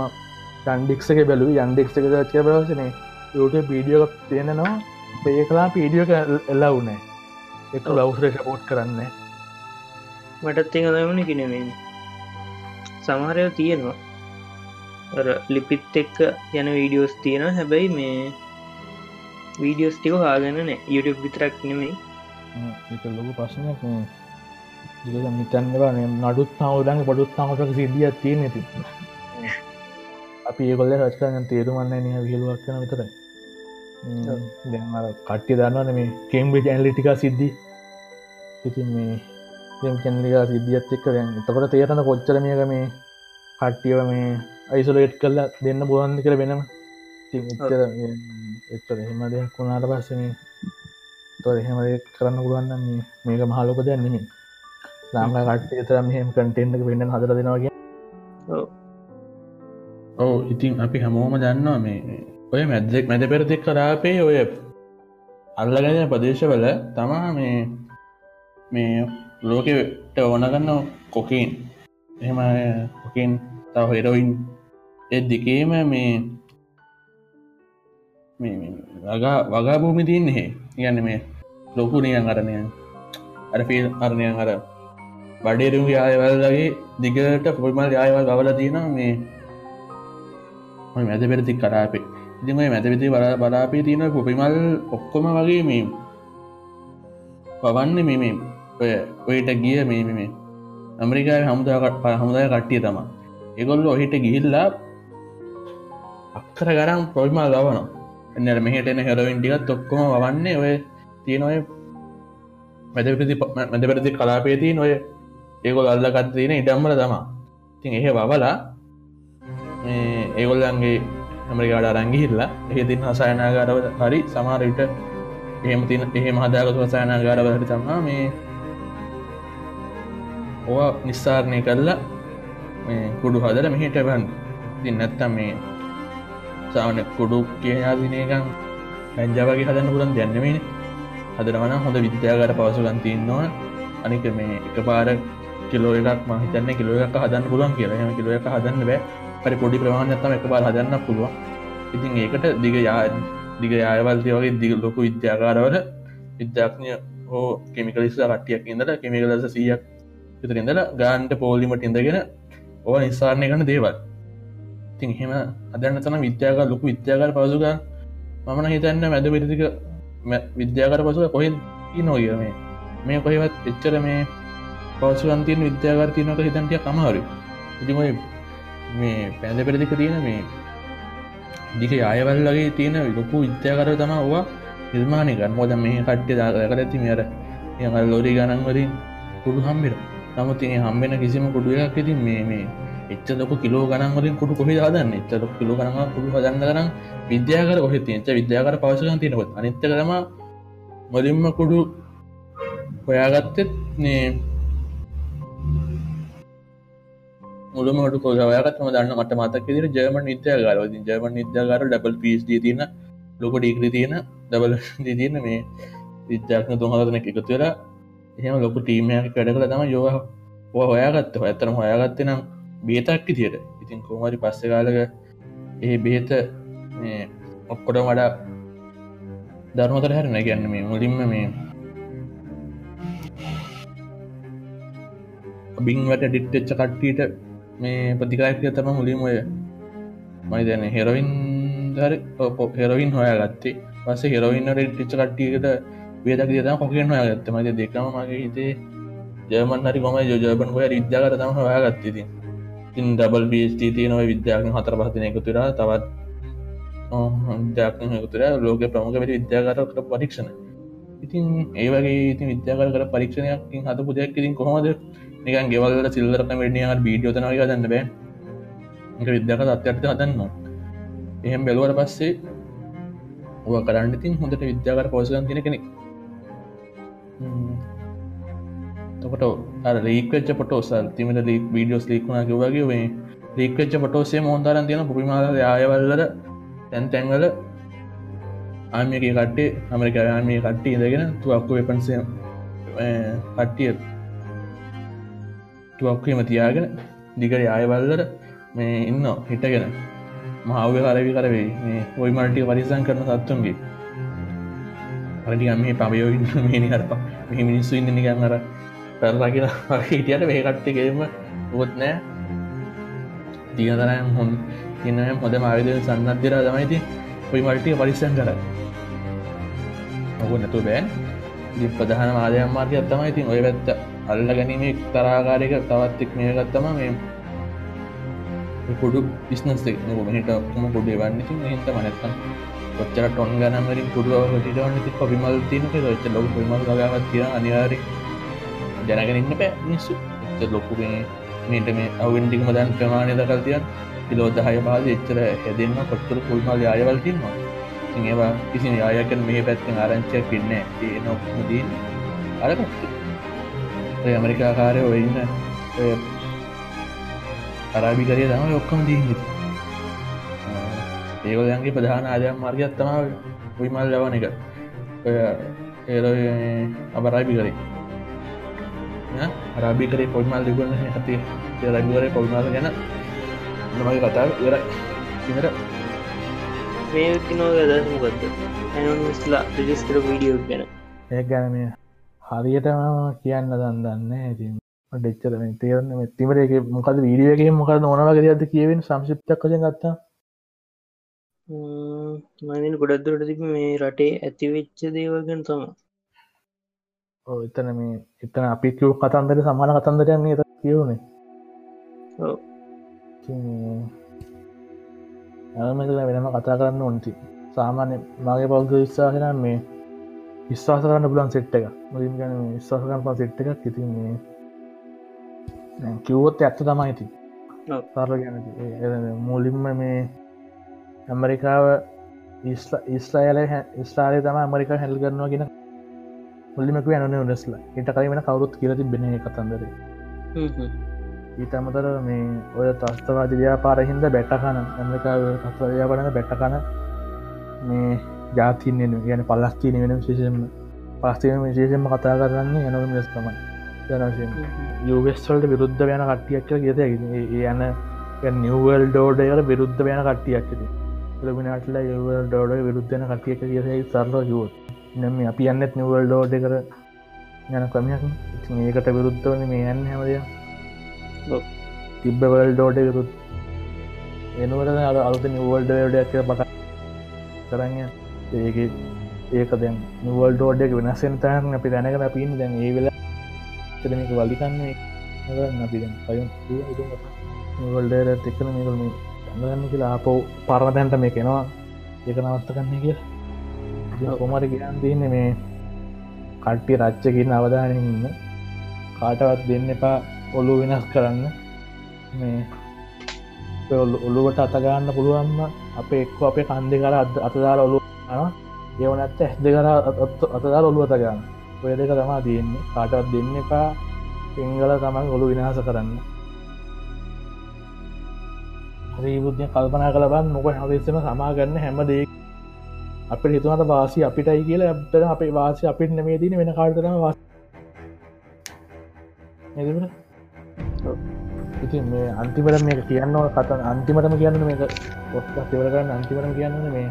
ටන්ඩික්ක බැලු යන්ඩෙක්ක චය බවසනේ YouTube වීඩියෝ තියෙනනවා පේ කලා පීඩියෝ එල්ලා වුනෑ එක ලවස්රේෂ පෝට් කරන්න මටත් එක දමන කිනෙමෙන් සමහරය තියෙනවා. ලිපිත් එක්ක යන වීඩියෝස් තියෙන හැබැයි මේ වීඩියෝස් ටික හාගන්න නෑ. YouTube විතරක් නෙමෙයි. ලොකු ප්‍රශ්නයක් මිතන්නවා නඩුත් නවදන් පොඩුත් නමට සිදිය තිය නැති අපි ඒකොල්ල රචකන්න තේරුමන්න නිය වියලුවක් කන විතරයි. කට්ටි දන්නවන මේ කේම්බිජ ඇන්ලිටික සිද්ධි. ඉතින් මේ කැන්ලිකා සිද්ධියත් එක්ක දැන් එතකොට තේරන කොච්චරමියක මේ කට්ටියව මේ අයිසොලේට් කල්ල දෙන්න පුුවන්දි කර වෙනම එච්චර එච්චර එහෙම දෙයක් වුණාට පස්සම තො එහෙම කරන්න පුළුවන්න මේක මහලෝක දෙයන්නෙම ලාම කට්ටේ තර මෙහම කටෙන්ටක වෙන්න හදර දෙෙනවාගේ ඔව. ඉතින් අපි හැමෝම දන්නවා මේ ඔය මැද්දෙක් මැද පෙරතිෙක් කරාපේ ඔය අල්ලගෙන ප්‍රදේශවල තමා මේ මේ ලෝකෙට ඕනගන්න කොකීන්. එහෙම කොකින් තව හෙරොයින් එ දෙකේම මේ වගා වගා භූමි තියන්න හෙ ගන්න මේ ලොකු නියන් අරණය අර ෆිල් අරණයන් අර බඩේරුගේ ආයවල්ලගේ දිගට පොයිමල් ආයවල් ගවල තියෙන මේ මැද පෙරති කරාපේ ඉතිම මැතවිති බල බලාපේ තියෙන කොපිමල් ඔක්කොම වගේ මේ පවන්න මෙම ඔය ඔයට ගිය මේ මේ ඇමරිකා හමුදාකට ප හමුදාය කට්ටිය තම එකොල්ල ඔහිට ගිහිල්ලා අක්කර ගරම් ප්‍රොයිමල් ගවන එන්නට මෙහට එන හෙරවින්ටිකත් ඔක්කොම වන්නේ ඔය තියෙනොය මැදපති මැදපරති කලාපේතිී නොය ඒකොල් අල්ලකත් තියෙන ඉඩම්මල තමා. තින් එහෙ බවලා ඒගොල්ලන්ගේ ඇමරිකාඩ අරංගිහිල්ලා එහෙතින් හසායනාගාරව හරි සමාරවිට එහෙම තින එහෙම හදාගතු වසායනාගාරව හරි තමා මේ ඕ නිස්සාරණය කරලා කුඩු හදර මෙහිට බන් ඉතින් නැත්තම් මේ සාමන කොඩු කියයාදිනයකම් පැංජාවගේ හදන්න පුරන් දැන්නවෙන හදරවන හොඳ විද්‍යාගර පවසුගන් තියන්නවා අනික මේ එක පාර කිලෝ එකක් මහිතන්න කිලෝ එකක් හදන්න පුළුවන් කියලා. කිලෝ එක හදන්න බෑ. පරි පොඩි ප්‍රමාණයත්තම එක පාර හදන්න පුළුවන්. ඉතින් ඒකට දිග යා දිග යායවල්දය වගේ දිග ලොකු විද්‍යාකාරවල විද්‍යාඥය හෝ කෙමිකලිස්ස කට්ටියක් ඉඳට කෙමිකලස සීයක් විතර ඉඳල ගාන්ට පෝලිමට ඉඳගෙන ඕ නිස්සාරණය කන දේවල්. තින් හෙම අදන්න තන විද්‍යාක ලොකු විද්‍යාකර පසුක මමන හිතන්න මැද පිරිතික විද්‍යාකර පසුක කොහෙ නොගිය මේ. මේ කොහෙවත් එච්චර මේ පවසුගන්තියන විද්‍යාකර තියනක හිතන්ටිය කමහරු ඉතිම මේ පැඳ පෙරදික තියෙන මේ දික අයවල්ලගේ තියෙන ලොකු විද්‍යාකර තම ඕවා නිර්මාණයකන් මොද මේ කට්්‍ය දාකර ඇති මේර යඟල් ලොරි ගණන්වරින් කුඩු හම්බිර නමුත් ඒ හම්බෙන කිසිම කුඩුවක් ඇති මේ මේ එච්ච ලොක කිලෝ ගනන්වලින් කුඩු කොහි හදන්න? එච්ච ලොක කිලෝ ගනම කුඩු හදන්න කරම් විද්‍යාකර කොහෙ තියච විද්‍යාකර පවසකන් තියනකොත් අනිත්ත කරම මොලින්ම කුඩු හොයාගත්තෙත් නේ මුළමට කොහයාගත්ම දන්න මට මතක් දිර ජර්මන් නිත්‍යයාගර ජර්මන් නිත්‍යයාගර ඩබල් පිස් තියන ලොක ඩිග්‍රී තියෙන දබල තියන මේ විද්‍යාත්න තුහදන එකතු වෙලා එහෙම ලොකු ටීමයක් වැඩ කළ තම යෝහ හොයාගත්ත. ඇතරම හොයාගත්ත නම් බේතක්කි තියට ඉතින් කෝමරි පස්ස කාලක ඒ බේත ඔක්කොට වඩා ධර්මතර හැරන ගැන්න මේ මුලින්ම මේ බිංවට ඩිට්ටච්ච කට්ටීට මේ ප්‍රතිකාරය තම මුලින් ඔය මයි දැන හෙරවින් දර හෙරවින් හොයා ගත්තේ පස හෙරවින්නට ටිච්ච කට්ටියකට වේදක ද කොකෙන් හොයා ගත්ත මද දෙකම මගේ හිතේ ජයමන් හරි කොම ජෝජපන් හොය විද්‍යාකර තම හොයා ගත්තති ඉන් ඩබල් බස්ට තියනව විද්‍යාන හතර පහතින එකතුර තවත් ජාකන හතුර ලෝක ප්‍රමුඛ වැට විද්‍යාකරකට පරීක්ෂණ. ඉතින් ඒවගේ ඉතින් විද්‍යාකර කර පරීක්ෂණයක්ින් හත පුදයක් ඉතින් කොහොමද? නිකන් ගෙවල්ල සිල්ලරන වැඩිය බීඩියෝතනව ගන්න බෑ. එක විද්‍යාක තත්වයට හදන්නවා එහෙම බැලුවට පස්සේ ඕ කරන්න ඉතින් හොඳට විද්‍යාකර පෝසගන් තින කෙනෙක්. තකට අර ලීකච්ච පොටෝසල් තිමට ලීක් වීඩියෝස් ලීක්ුණා කිවගේ වේ ලීකච්ච පොටෝසේ මොන්තරන් තියෙන පුපිමාල ආයවල්ලර තැන් තැන්වල ආමියක කට්ටේ අමරික ආමිය කට්ටි ඉඳගෙන තුවක්කු වෙපන්සේ කට්ටිය තුවක්කීම තියාගෙන දිගර ආයවල්ලර මේ ඉන්න හිටගෙන. මහාව කරවි කරවේ මේ ඔයි මල්ටි පරිසං කරන සත්තුන්ගේ. අරටි මේ පමයෝ ඉන්න මේනි කරපා මෙහි මිනිස්සු ඉන්න නිගන් අර පැරලා කියලා හිටියට මේ කට්ටිකේම ඔොත් නෑ. දිගතරයම් හොන් තිනම හොද මාවිද සන්නත්දිර තමයිති ඔයි මල්ටිය පරිස්සන් කර ඔකු නැතු බෑ. දි ප්‍රධාන මාදයම් මාර්ගය අත්තමයි ඉතින් ඔය පැත්ත අල්ල ගැනීම තරාකාරයක තවත්ෙක් මේකත්තම මේ කුඩු බිස්නස් මට ම කුඩේ වන්න හිත මනත්තන් කොච්චර ටොන් ගනමරින් පුඩුව ටවන්න ති පිමල් තියනක. ොච්ච ලොක පිමල් ගත් තිය අනිවාරි දැනගෙනන්න පෑ නිස්සු ලොකුේ මේට මේ අවුන්ටික්ම දැන් ප්‍රමාණය දකල් තියන් පිලෝදහය පාද එච්චර හැදෙන්න්න කොච්චර පුල්මල් අයවල්තින්වා ඒවා කිසි ආයකන මේ පැත්තිෙන් ආරංචයක් පින්න ඒ නොක්මදී අරගත්තු ඇමරිකාකාරය ඔයන්න අරාබිකරය තම ඔක්කම දීහිත ඒකදන්ගේ ප්‍රධාන ආදයම් මාර්ගයක් තම විමල් ලවන එක. ඒ අබරාබි කරේ අරාබි කරේ පොල්මල් දෙගන්න ඇති රබිවරේ පොල්මාල ගැන නමයි කතා ඉර ඉර මේ නෝ දසමගත්ත ඇනස්ලා රිජිස්තර වීඩියෝ ගැන ඒ ගැන හරියටම කියන්න දන් දන්න ඉතින් ඩෙච්චර තේරන එක මොකද වීඩියගේ මොකද නොනවගේ ඇද කියවෙන සංශිප්තක් කජ ගත්තා මනින් ගොඩක්දුරට තිබ මේ රටේ ඇතිවෙච්ච දේවල්ගෙන් තම එතන මේ එතන අපි කිව් කතන්දර සමාන කතන්දරයන්නේ එත කියවනේ. ඇමතල වෙනම කතා කරන්න ඔන්ති සාමාන්‍ය මගේ පෞද්ග විශ්වාසන මේ විශ්වාස කරන්න පුලන් සෙට් එක මුලින් ගැන විශ්වාස කරන්න පා සෙට් එකක්. ඉතින් මේ කිව්වොත් ඇත්ත තමයිති සාර ගැන මුලින්ම මේ ඇමරිකාව ඉස්ලාල ස්ටාලය තම ඇමරිකා හැල් කරනවා ගෙන මුල්ලිමක යන උනෙස්ලා එට කලිමෙන කවරුත් කියලති බෙන කතන්දර. ඊට අමතර මේ ඔය තස්තවාද ව්‍යාපාරහින්ද බැට්ටකන ඇමරිකා තස්ව්‍යාපරන බැට්ටකන මේ ජාතින්ෙන ගැන පලස්තිීන වෙන විශේෂම පස්තින විශේෂම කතා කරන්නේ යනම ලෙස් තමයි යුගෙස්වල්ට විරුද්ධ යන කට්ටියක් කියත යන නිවල් ඩෝඩයකට විරුද්ධ යන කට්ටියක්ද ලමිනාටල යවල් ඩෝඩ විරුද්ධන කටියක කියසයි සරල යුව නම අපි යන්නත් නිවල් ඩෝඩ කර යන කමයක් ඒකට විරුද්ධවන මේ යන්න හැමදය තිබ්බවල් ඩෝඩ විරුත් එනුවට අ අලුත නිවල්ඩ ඩයක් පට කරන්න ඒක ඒක දැන් නිවල් ඩෝඩ්ඩක් වෙනස්සෙන් තහන් අපි දැනකන පින් දැන් ඒ වෙලා මේක වලිකන්නේ අපි නිවල්ඩ එක්කන මේකල් මේ ගන්න කියලා අපෝ පරණතැන්ට මේ කෙනවා ඒක නවස්ත කන්නේ කිය කොමට කියන් තියන්නේ මේ කට්ටි රච්චකින් අවධානය ඉන්න? කාටවත් දෙන්න එපා ඔල්ලු වෙනස් කරන්න. මේ ඔල්ලුවට අතගන්න පුළුවන්ම අප එක්ක අපේ කන්දෙ කර අතදාර ඔලු ඒවනැත්ත ඇස් දෙකර අතදාර ඔලු අතගන්න ඔය දෙක තමා තියෙන්නේ. කාටවත් දෙන්න එපා. සිංහල තමන් ඔලු විනාස කරන්න. රීබුද්ධය කල්පනා කලබන් නොක හදස්සම සමාගන්න හැම දේ අප හිතුවට වාසි අපිටයි කියලා ඇත්තර අපේ වාසි අපිට නෙමේ තින වෙන කාල්තන වාස ඉති මේ අන්තිමට මේක කියන්නවා කතන් අන්තිමටම කියන්න මේක පොත් තිවරගන්න අන්තිමටම කියන්න මේ.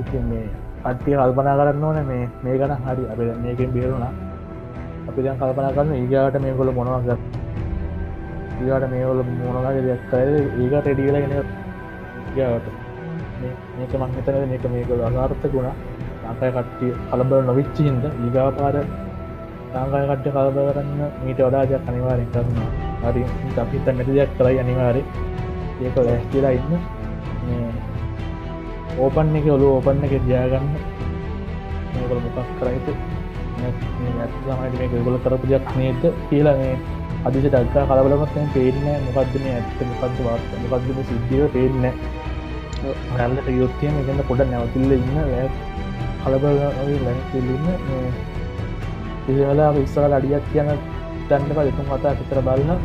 ඉති මේ අත්තිය කල්පනා කරන්න ඕන මේ මේ ගන හරි අප මේකෙන් බේරුණා. අපි දැන් කල්පනා කරන්න ඒගාට මේ කොල මොනවාගත් ඒට මේවල මොනගේ දෙයක් කර ඒක රෙඩියලගෙන යාට මේක මංහිතන මේක මේකල අසාර්ථ ගුණ ලංකාය කට්ටිය කළබල නොවිච්චි හින්ද ඒගාපාර ලංකාය කට්ට කලබ කරන්න මීට වඩාජයක් අනිවාරෙන් කරන්න හරි අපිත නැති දෙයක් කරයි අනිවාරය ඒක ලැස්තිලා ඉන්න. ඕපන් එක ඔලු ඕපන්න එක ජයාගන්න මේකල මොකක් කරයිත ඇත්මට මේ ගොල කරපු දෙයක් නේද කියලා මේ අදිස ඩක්කා කලබලමත් පේන්න මොකක්දම ඇත්ත? මොකක්ද වාර්ත? මොකක්දම සිද්ධිය? පේන්න ගල්ලට යොත්තියම එකන්න පොඩ නැවතිල්ල ඉන්න. කලබල ලැතිල්ලන්න ඉවෙලා ඉස්සල අඩියක් කියන තැන්ට පලතුම් කතා පිතර බලන්න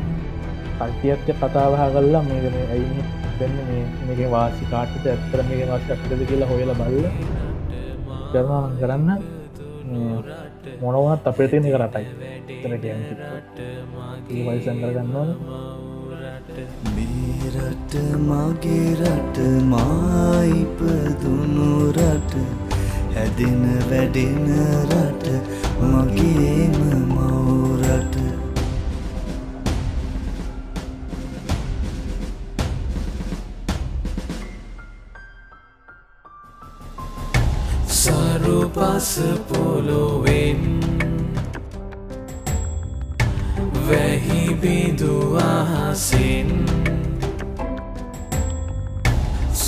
කට්ටියත්ය කතාවහ කල්ලා මේකන ඇයි දෙන්න? මේක වාසි කාටට ඇත්තර මේ වාසිකටද කියලා හොයල බල්ල කරවා කරන්න. මොනවත් අපේ තියෙන කරටයි තර වයිසන් කරගන්නවන මේ රට මගේ රට මායිපදුනු රට. හැදෙන වැඩෙන රට මගේම මවරට සරු පස පොලොවෙන් වැහි බිඳු අහසින්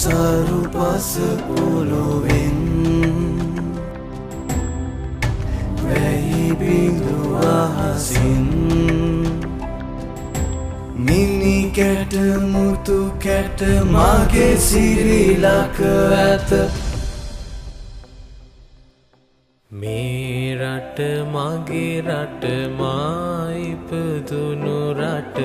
සරු පස පොලොවෙන් වැහි බිඳු අහසින් මිනි කැට මුතු කැට මගේ සිරිලක ඇත. මේ රට මගේ රට මායිපදුනු රට.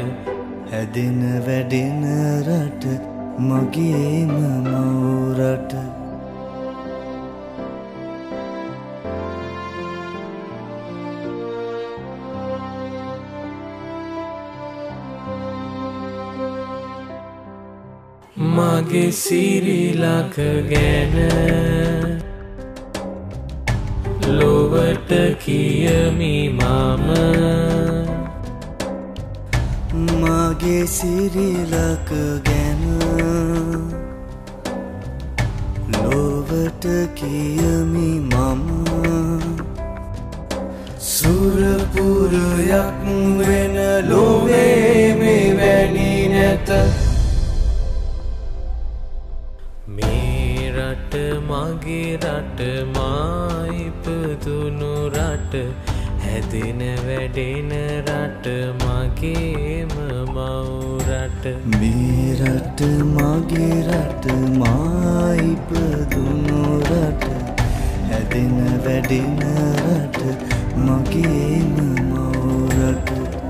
හැදෙන වැඩෙන රට. මගේම මවරට මගේ සිරිලක ගැන ලොවට කියමි මම. මගේ සිරිලක ගැන ලොවට කියමි මම. සුරපුරයක් වෙන ලොවේ මේ වැනි නැත. මේ රට මගේ රට මායිපදුනු රට. හැදෙන වැඩෙන රට මගේම මවරට. මේ රට මගේ රට මායිපදුනු රට. හැදෙන වැඩෙන රට මගේම මවරට.